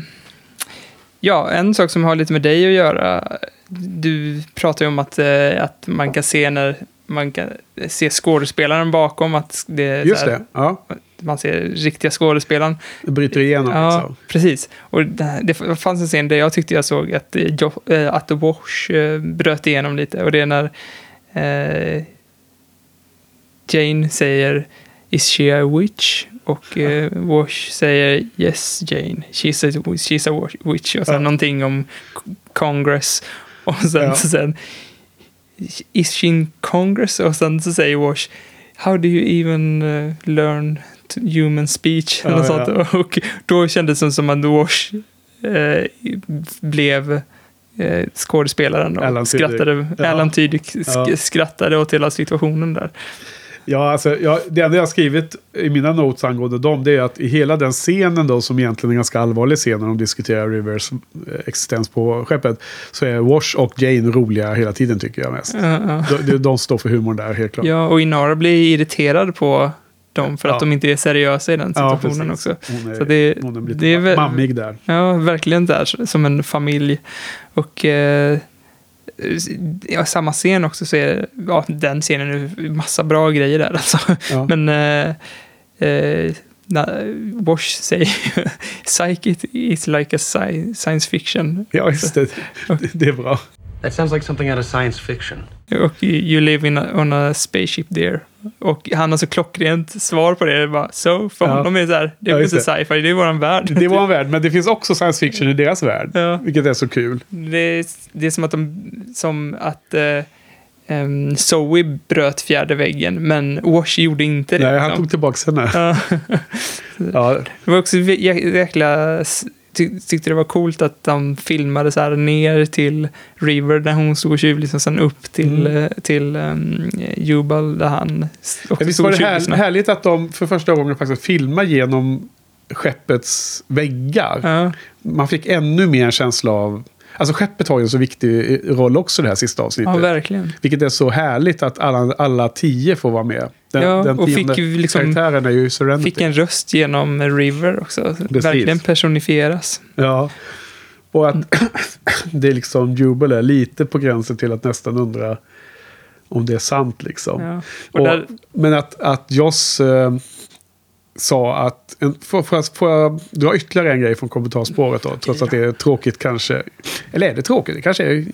ja, en sak som har lite med dig att göra. Du pratar ju om att, eh, att man kan se när man kan se skådespelaren bakom. Att det Just här, det. Ja, Man ser riktiga skådespelaren. det bryter igenom Ja, liksom. precis. Och det, det fanns en scen där jag tyckte jag såg att, att The Wash bröt igenom lite. Och det är när eh, Jane säger Is she a witch? Och eh, Wash säger Yes Jane, she's a, she's a witch. Och sen Ja. någonting om Congress. Och sen, Ja. så sen Is she in Congress? Och sen så säger Wash How do you even uh, learn human speech? Ja, Eller ja. sånt. Och då kändes det som att Wash eh, blev eh, skådespelaren och Alan skrattade. Alan Tudyk sk- Ja. skrattade åt hela situationen där. Ja, alltså, jag, det enda jag har skrivit i mina notes angående dem, det är att i hela den scenen då, som egentligen är en ganska allvarlig scen när de diskuterar Rivers eh, existens på skeppet, så är Wash och Jane roliga hela tiden tycker jag mest. Ja, ja. De, de, står för humorn där, helt klart. Ja, och Inara blir irriterad på dem för att Ja. de inte är seriösa i den Ja, situationen precis. också. Hon är, Så det, hon är lite det är mammig där. Ja, verkligen där som en familj. Och eh, ja, samma scen också så är ja, den scenen är massa bra grejer där alltså. Ja. Men eh, eh, Wash säger (laughs) Psychic is like a sci- science fiction. Ja, just det. Det, det är bra. That sounds like something out of science fiction. Och you- live in a, on a spaceship there. Och han har så klockrent svar på det. är bara, so, för Ja. honom är det så här, det Ja, är inte sci-fi, det är våran värld. Det var en värld, men det finns också science fiction i deras värld. Ja. Vilket är så kul. Det är, det är som att de, som att eh, um, Zoe bröt fjärde väggen, men Wash gjorde inte det. Nej, han liksom. tog tillbaka henne. Ja. Ja, (laughs) Det var också jä- jäkla... Ty, tyckte det var coolt att de filmade så här ner till River där hon stod och tjuvlyssnade, och sen upp till, Mm. eh, till um, Jubal där han också visst var det här, tjuvlyssnade. härligt att de för första gången faktiskt filmar genom skeppets väggar. Ja, Man fick ännu mer känsla av... Alltså skeppet har ju en så viktig roll också det här sista avsnittet. ja, verkligen. Vilket är så härligt att alla, alla tio får vara med. Den, Ja, den och fick liksom- karaktären är ju Serenity. Fick en röst genom River också. Precis. Verkligen personifieras. Ja. Och att (clears throat) det är liksom Jubel är lite på gränsen till att nästan undra om det är sant liksom. Ja. Och Och, där, Men att, att Joss eh, sa att... En, får, får, jag, dra ytterligare en grej från kommentarspåret då? Trots att det är tråkigt kanske. Eller är det tråkigt? Det kanske, är,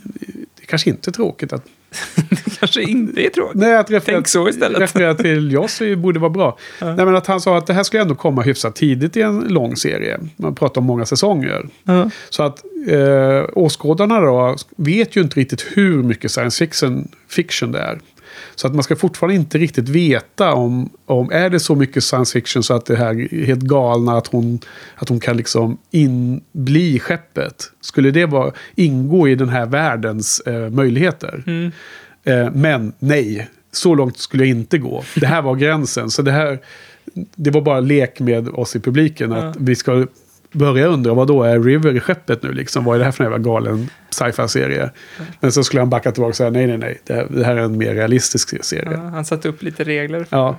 det kanske inte är tråkigt. Att, (laughs) kanske inte är tråkigt. nej, att referera, Tänk så istället. referera till Joss borde vara bra. Nej, men att han sa att det här skulle ändå komma hyfsat tidigt i en lång serie. Man pratar om många säsonger. Ja. Så att eh, åskådarna då vet ju inte riktigt hur mycket science fiction, fiction det är. Så att man ska fortfarande inte riktigt veta om, om är det så mycket science fiction så att det här är helt galna att hon, att hon kan liksom in, bli skeppet. Skulle det vara, ingå i den här världens eh, möjligheter? Mm. Eh, men nej, så långt skulle jag inte gå. Det här var gränsen. Så det här, det var bara lek med oss i publiken. Att vi ska börja undra, vad då är River i skeppet nu liksom? Vad är det här för en jävla galen sci-fi-serie? Men så skulle han backa tillbaka och säga, nej, nej, nej. Det här, det här är en mer realistisk serie. Ja, han satte upp lite regler. Ja,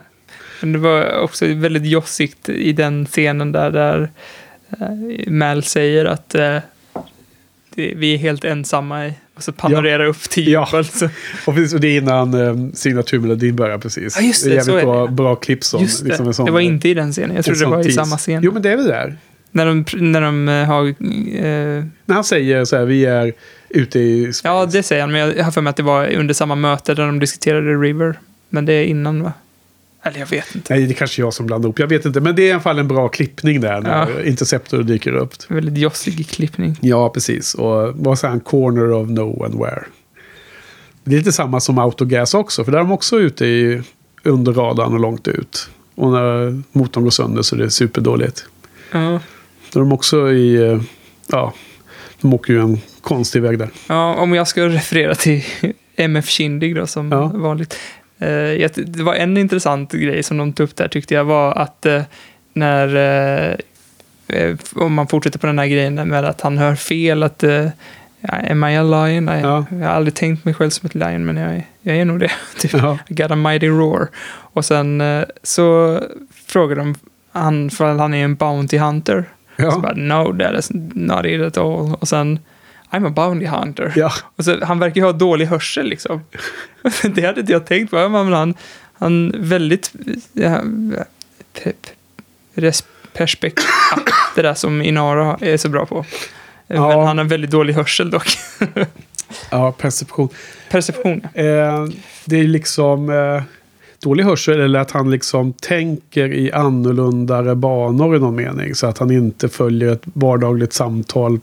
Men det var också väldigt jossigt i den scenen där, där eh, Mal säger att eh, det, vi är helt ensamma i, och så panorerar upp till Ja. Jubal. Så, (laughs) och precis, och det är innan eh, signaturmelodin börjar precis. Ja, just det, är så jävligt är bra, det. bra klipp som. just det, liksom det var inte i den scenen. Jag trodde det var i samma scen. Jo, men det är väl där. När de, när de eh, har... Eh, När han säger så här, vi är ute i space. ja, det säger han, men jag har för mig att det var under samma möte där de diskuterade River. Men det är innan, va? Eller jag vet inte. Nej, det är kanske jag som blandar ihop. Jag vet inte. Men det är i alla fall en bra klippning där när Ja. Interceptor dyker upp. Väldigt jossig klippning. Ja, precis. Och vad säger han? Corner of no and where. Det är lite samma som Autogas också. För där är de också ute i, under radarn och långt ut. Och när motorn går sönder så är det superdåligt. Ja. Då är de också i... eh, Ja, de åker ju en konstig väg där. Ja, om jag ska referera till (laughs) MF Kindig då som Ja. vanligt. Eh, det var en intressant grej som de tog upp där tyckte jag var att eh, när, om man fortsätter på den här grejen med att han hör fel att Am I a lion? Nej, Ja. Jag har aldrig tänkt mig själv som ett lion men jag, jag är nog det. (laughs) typ. Ja. I got a mighty roar. Och sen så frågar de han för han är en bounty hunter. Så Ja. bara, no, that is not it at all. Och sen, I'm a bounty hunter. Ja. Och så, han verkar ju ha dålig hörsel liksom. (laughs) det hade inte jag tänkt på. Ja, Men han, han väldigt... Ja, perspekt, ja, det där som Inara är så bra på. Ja. Men han har väldigt dålig hörsel dock. Ja, perception. Perception, ja. Eh, det är liksom eh, dålig hörsel eller att han liksom tänker i annorlundare banor i någon mening. Så att han inte följer ett vardagligt samtal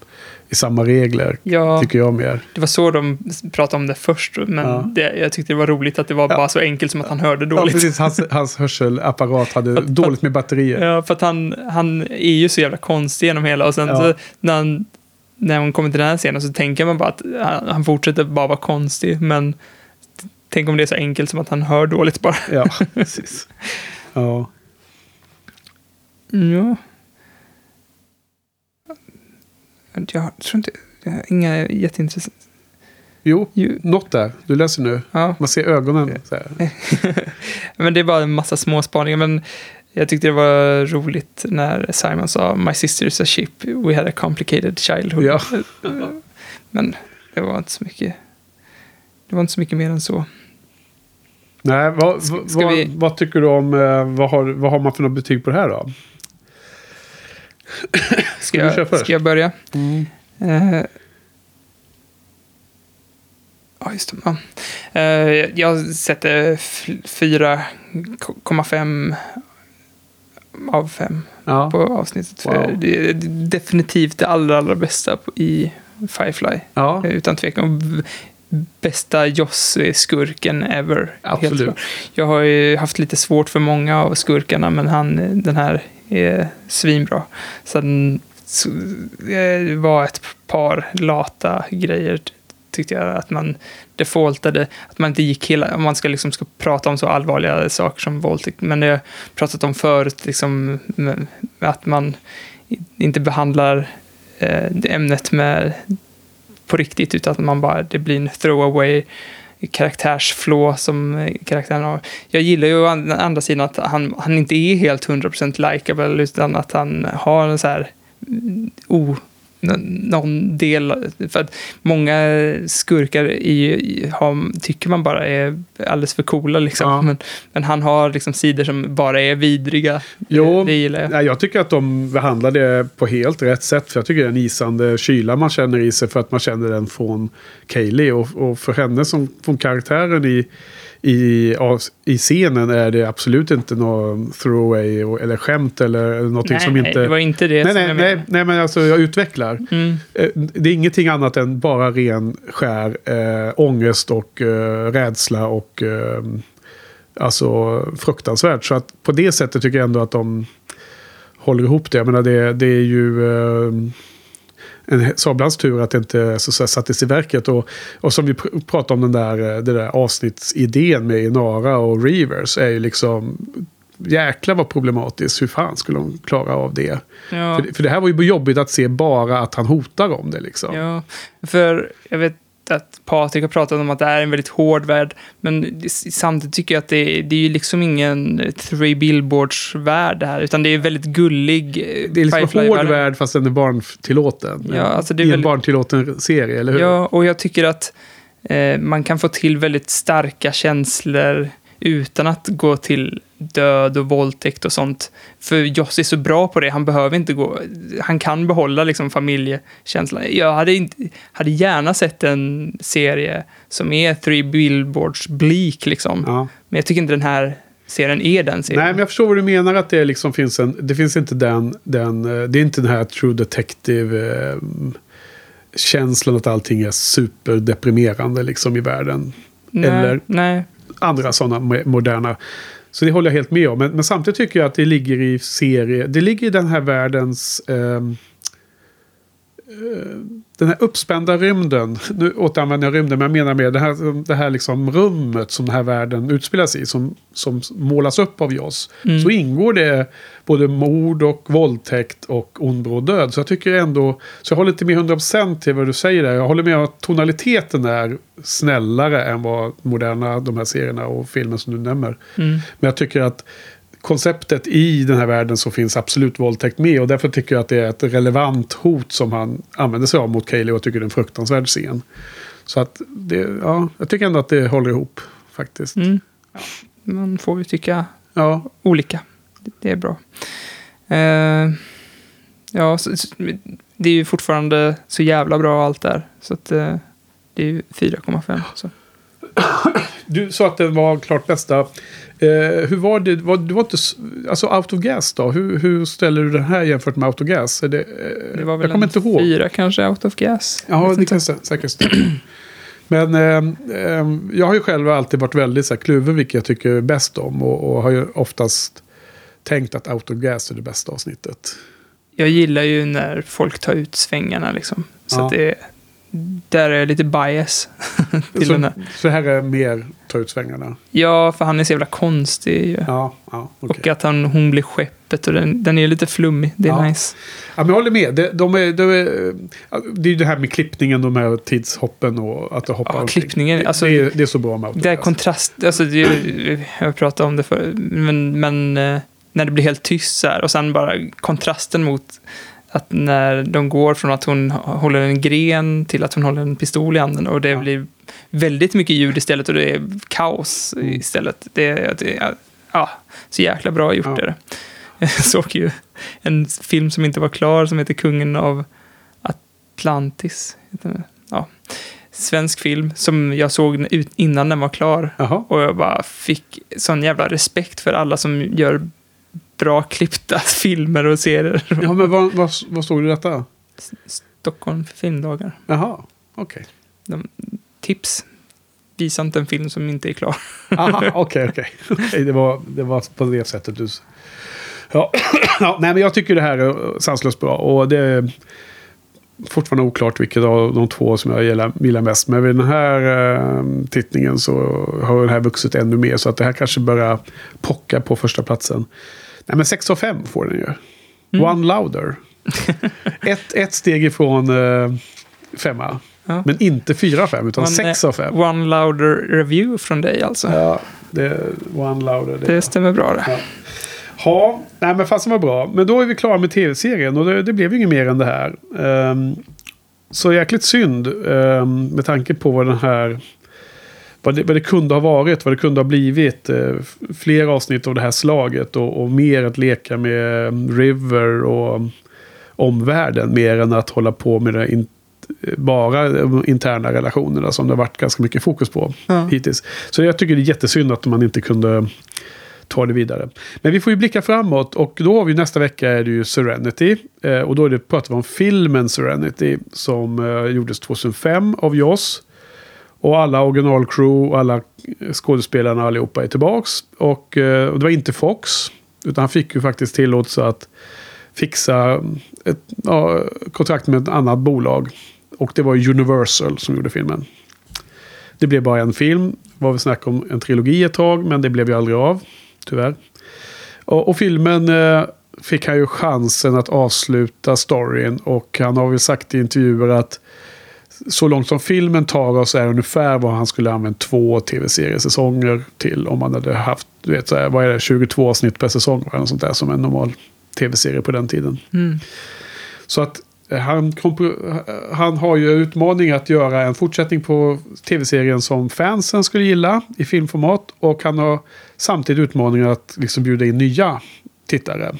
i samma regler. Ja. Tycker jag mer. Det var så de pratade om det först, men Ja. det, jag tyckte det var roligt att det var bara så enkelt som att han hörde Ja, dåligt. precis. Hans, hans (laughs) hörselapparat hade Att- dåligt med batterier. Ja, för att han, han är ju så jävla konstig genom hela och sen Ja. så när, han, när hon kommer till den här scenen så tänker man bara att han, fortsätter bara vara konstig, men tänk om det är så enkelt som att han hör dåligt bara. Ja, (laughs) precis. Ja. Ja. Jag tror inte, jag har inga jätteintressant. Jo, Ju- något där. Du läser nu. Ja. Man ser ögonen. Så här. (laughs) Men det är bara en massa små spaningar. Men jag tyckte det var roligt när Simon sa My sister is a ship, we had a complicated childhood. Ja. (laughs) Men det var inte så mycket. Det var inte så mycket mer än så. Nej, vad, Ska- ska vad, vi- vad tycker du om... eh, Vad har, vad har man för något betyg på det här då? (coughs) Ska, jag, ska jag börja? Mm. Eh, Ja, just det. Eh, jag sätter f- 4,5 av 5 Ja. på avsnittet. Wow. Det är definitivt det allra, allra bästa på- i Firefly. ja. Utan tvekan. Bästa Joss-skurken ever. Absolut. Jag har ju haft lite svårt för många av skurkarna, men han, den här är svinbra. Sen så, det var ett par lata grejer tyckte jag att man defaultade, att man inte gick hela, om man ska, liksom, ska prata om så allvarliga saker som våldtäkt, men det har jag pratat om förut, liksom, att man inte behandlar eh, ämnet med på riktigt, utan att man bara, det blir en throwaway karaktärsflå som eh, karaktären har. Jag gillar ju å andra sidan att han, han inte är helt 100% likable utan att han har en så här mm, o, någon del, för att många skurkar i, har, tycker man bara är alldeles för coola liksom. Ja. Men, men han har liksom sidor som bara är vidriga. Jo, det gillar jag. Jag tycker att de behandlar det på helt rätt sätt. För jag tycker det är en isande kyla man känner i sig för att man känner den från Kaylee. Och, och för henne som från karaktären i, i, i scenen är det absolut inte någon throwaway och- eller skämt eller någonting Nej, som inte... det var inte det Nej, nej, jag nej, nej, men alltså jag utvecklar. Mm. Eh, Det är ingenting annat än bara ren skär eh, ångest och eh, rädsla och eh, alltså fruktansvärt. Så att på det sättet tycker jag ändå att de håller ihop det. Jag menar det, det är ju eh, sablans tur att det inte så, så sattes i verket. Och, och som vi pr- pratade om den där, eh, det där avsnittsidén med Inara och Reavers är ju liksom jäkla vad problematiskt. Hur fan skulle de klara av det? Ja. För, för det här var ju jobbigt att se bara att han hotar om det liksom. Ja, för jag vet att Patrik har pratat om att det är en väldigt hård värld, men samtidigt tycker jag att det, det är ju liksom ingen Three Billboards-värld det här, utan det är väldigt gullig eh, Det är liksom en hård värld fast den är barntillåten. Ja, alltså det är I en väldigt- barntillåten serie, eller hur? Ja, och jag tycker att eh, man kan få till väldigt starka känslor utan att gå till död och våldtäkt och sånt. För Joss är så bra på det, han behöver inte gå... Han kan behålla liksom familjekänslan. Jag hade, inte, hade gärna sett en serie som är Three Billboards bleak liksom. Ja. Men jag tycker inte den här serien är den serien. Nej, men jag förstår vad du menar att det liksom finns en... Det finns inte den... den eh, det är inte den här true detective... Eh, känslan att allting är superdeprimerande liksom i världen. nej, eller- nej. andra sådana mo- moderna. Så det håller jag helt med om. Men, men samtidigt tycker jag att det ligger i serie. Det ligger i den här världens... eh, den här uppspända rymden. Nu återanvänder jag rymden, men jag menar med det här, det här liksom rummet som den här världen utspelas i. Som, som målas upp av Joss. Mm. Så ingår det både mord och våldtäkt och ond bråd död. Så jag tycker ändå... Så jag håller inte med 100% till vad du säger där. Jag håller med om att tonaliteten är snällare än vad moderna de här serierna och filmen som du nämner. Mm. Men jag tycker att konceptet i den här världen så finns absolut våldtäkt med. Och därför tycker jag att det är ett relevant hot som han använder sig av mot Kaylee. Och jag tycker det är en fruktansvärd scen. Så att det, ja, jag tycker ändå att det håller ihop faktiskt. Mm. Man får ju tycka Ja, olika. Det är bra. Eh, ja, så, det är ju fortfarande så jävla bra allt där. Så att eh, det är ju 4,5. Så. Du sa att det var klart bästa. Eh, hur var det? Var, du var inte, alltså Out of Gas då? Hur, hur ställer du det här jämfört med Out of Gas? Är det, eh, Det var väl jag kommer inte ihåg. fyra kanske, out of gas. Ja, det kan sä- säkert stämma. Men eh, jag har ju själv alltid varit väldigt så här, kluven vilket jag tycker bäst om. Och, och har ju oftast tänkt att Out of Gas är det bästa avsnittet. Jag gillar ju när folk tar ut svängarna liksom. Så Ja. att det, där är jag lite bias. (laughs) till Så, den här. så här är mer ta ut svängarna. Ja, för han är så jävla konstig ju. Ja, ja okej. Och att han, hon blir skeppet och den, den är lite flummig. Det är Ja. nice. Ja, men jag håller med. Det, de är, de är, det är ju det här med klippningen, de här tidshoppen och att det hoppar Ja, omkring. klippningen, Det, alltså- det, är, det är så bra med Det är kontrast, alltså det, jag pratat om det förr, men, men eh, när det blir helt tyst så här och sen bara kontrasten mot att när de går från att hon håller en gren till att hon håller en pistol i handen och det Ja. blir väldigt mycket ljud istället och det är kaos Mm. istället. Det, det ja, så jäkla bra gjort Ja. är det. (laughs) Jag såg ju en film som inte var klar som heter Kungen av Atlantis. Ja. Svensk film som jag såg innan den var klar. Jaha. Och jag bara fick sån jävla respekt för alla som gör bra klippta (laughs) filmer och serier. Ja, men vad, vad, vad stod det i detta? Stockholm filmdagar. Jaha, okej. De, tips. Visa inte en film som inte är klar. (laughs) Aha, okej, okej. Okej, det, var, det var på det sättet du... Ja, (clears throat) ja, nej, men jag tycker det här är sanslöst bra. Och det är fortfarande oklart vilket av de två som jag gillar, gillar mest. Men vid den här eh, tittningen så har den här vuxit ännu mer. Så att det här kanske börjar pocka på första platsen. Nej, men 6 av 5 får den ju. Mm. One louder. ett, ett steg ifrån eh, femma. Ja. Men inte 4 av 5, utan 6 av 5. One louder review från dig alltså. Ja, det one louder. Det. Det stämmer bra det. Ja. Ja, nej men fast det var bra. Men då är vi klara med tv-serien och det, det blev ju inget mer än det här. Ehm, så jäkligt synd ehm, med tanke på vad den här... Vad det, vad det kunde ha varit, vad det kunde ha blivit. Uh, fler avsnitt av det här slaget och, och mer att leka med ehm, River och omvärlden. Mer än att hålla på med det in, bara de interna relationerna som det har varit ganska mycket fokus på Ja. hittills. Så jag tycker det är jättesynd att man inte kunde ta det vidare. Men vi får ju blicka framåt och då har vi nästa vecka är det ju Serenity. Eh, och då är det, pratar vi om filmen Serenity som eh, gjordes 2005 av Joss. Och alla originalcrew och alla skådespelarna allihopa är tillbaks. Och, eh, och det var inte Fox. Utan han fick ju faktiskt tillåtelse att fixa ett ja, kontrakt med ett annat bolag. Och det var Universal som gjorde filmen. Det blev bara en film. Det var väl snack om en trilogi ett tag, men det blev ju aldrig av. Tyvärr. Och, och filmen eh, fick han ju chansen att avsluta storyn. Och han har väl sagt i intervjuer att så långt som filmen tar oss är ungefär vad han skulle använt två tv-seriesäsonger till. Om man hade haft, du vet, så här, vad är det, 22 avsnitt per säsong. Eller något sånt där som en normal tv-serie på den tiden. Mm. Så att eh, han, han har ju utmaning att göra en fortsättning på tv-serien som fansen skulle gilla i filmformat. Och han har samtidigt utmaningen att liksom bjuda in nya tittare.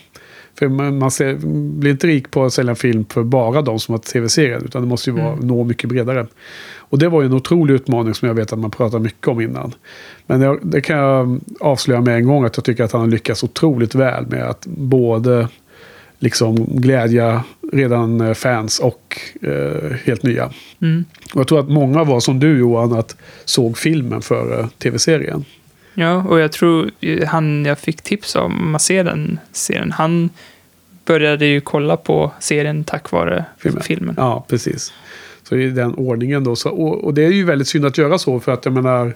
För man, man ser, blir inte rik på att sälja en film för bara de som har tv-serien. Utan det måste ju vara, nå mycket bredare. Och det var ju en otrolig utmaning som jag vet att man pratar mycket om innan. Men jag, det kan jag avslöja med en gång att jag tycker att han har lyckats otroligt väl med att både liksom glädja redan eh, fans och eh, helt nya. Mm. Och jag tror att många var som du Johan, att såg filmen före tv-serien. Ja, och jag tror ju han jag fick tips om att se den serien, han började ju kolla på serien tack vare Filmen. filmen. Ja, precis. Så i den ordningen då. Så, och, och det är ju väldigt synd att göra så för att jag menar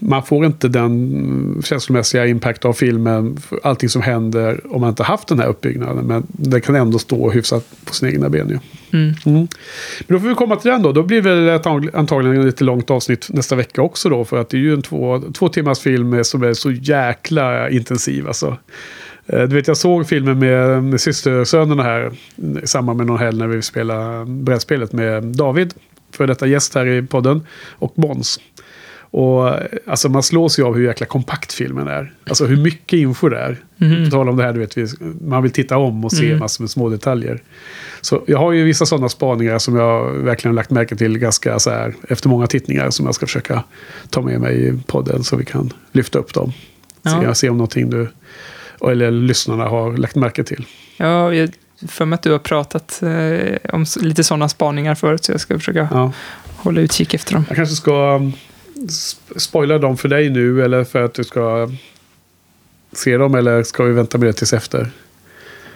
man får inte den känslomässiga impact av filmen, allting som händer om man inte haft den här uppbyggnaden. Men det kan ändå stå hyfsat på sina egna ben ju. Mm. mm. Men då får vi komma till den då. Då blir det väl ett antagligen ett lite långt avsnitt nästa vecka också då. För att det är ju en två, två timmars film som är så jäkla intensiv alltså. Eh, du vet, jag såg filmen med, med systersönerna här i samband med någon helg när vi spelade brädspelet med David, för detta gäst här i podden, och Måns. Och alltså man slås ju av hur jäkla kompakt filmen är. Alltså hur mycket info det är. På tal om det här, du vet, man vill titta om och se Mm. massor med små detaljer. Så jag har ju vissa sådana spaningar som jag verkligen lagt märke till ganska så här, efter många tittningar som jag ska försöka ta med mig i podden så vi kan lyfta upp dem. Ja. Se, se om någonting du, eller lyssnarna har lagt märke till. Ja, jag för mig att du har pratat eh, om lite sådana spaningar förut, så jag ska försöka Ja. hålla utkik efter dem. Jag kanske ska um, sp- spoila dem för dig nu eller för att du ska se dem eller ska vi vänta med det tills efter?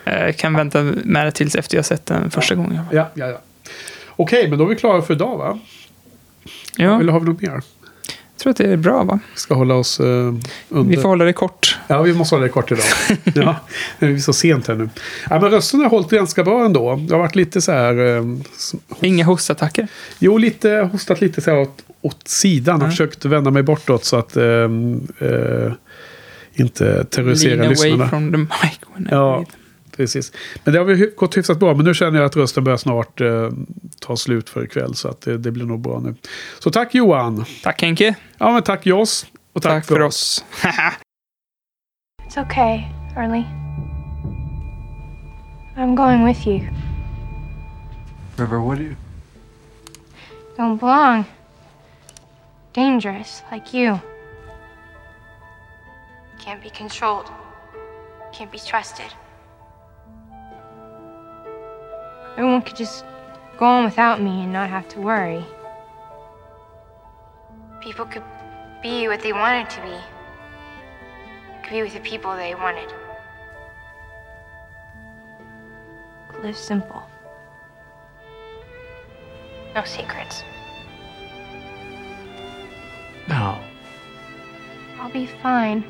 Eh, Jag kan vänta med det tills efter jag sett den första gången. Ja, ja, ja. Okej, men då är vi klara för idag va? Ja, Eller har vi något mer? Jag tror att det är bra, va? Ska hålla oss uh, under. Vi får hålla det kort. Ja, vi måste hålla det kort idag. (laughs) ja, det är så sent här nu. Ja, men rösten har hållit ganska bra ändå. Det har varit lite så här... Um, Inga hostattacker. jo, lite hostat lite så här åt, åt sidan. och Ja. försökt vända mig bortåt så att um, uh, inte terrorisera Lean lyssnarna. away from the mic. Ja. Precis. Men det har väl gått hyfsat bra. Men nu känner jag att rösten börjar snart eh, ta slut för ikväll. Så att det, det blir nog bra nu. Så tack Johan. Tack Henke. Ja, men tack Joss. Och tack, Tack för oss. (laughs) It's okay, Early. I'm going with you. River, what do you. Don't belong. Dangerous, like you. Can't be controlled. Can't be trusted. Everyone could just go on without me and not have to worry. People could be what they wanted to be. Could be with the people they wanted. Could live simple. No secrets. No. I'll be fine.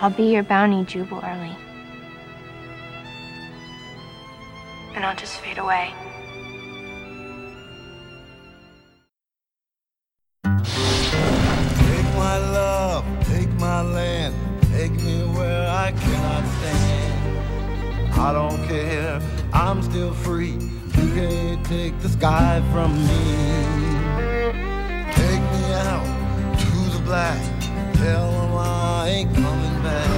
I'll be your bounty, Jubal Early. And I'll just fade away. Take my love, take my land, take me where I cannot stand. I don't care, I'm still free. You can't take the sky from me. Take me out to the black, tell them I ain't coming back.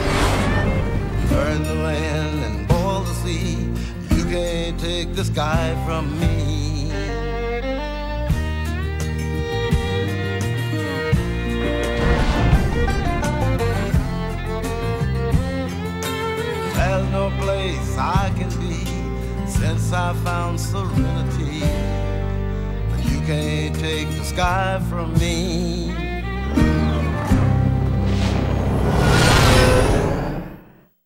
Burn the land can't take the sky from me. There's no place I can be since I found serenity. But you can't take the sky from me.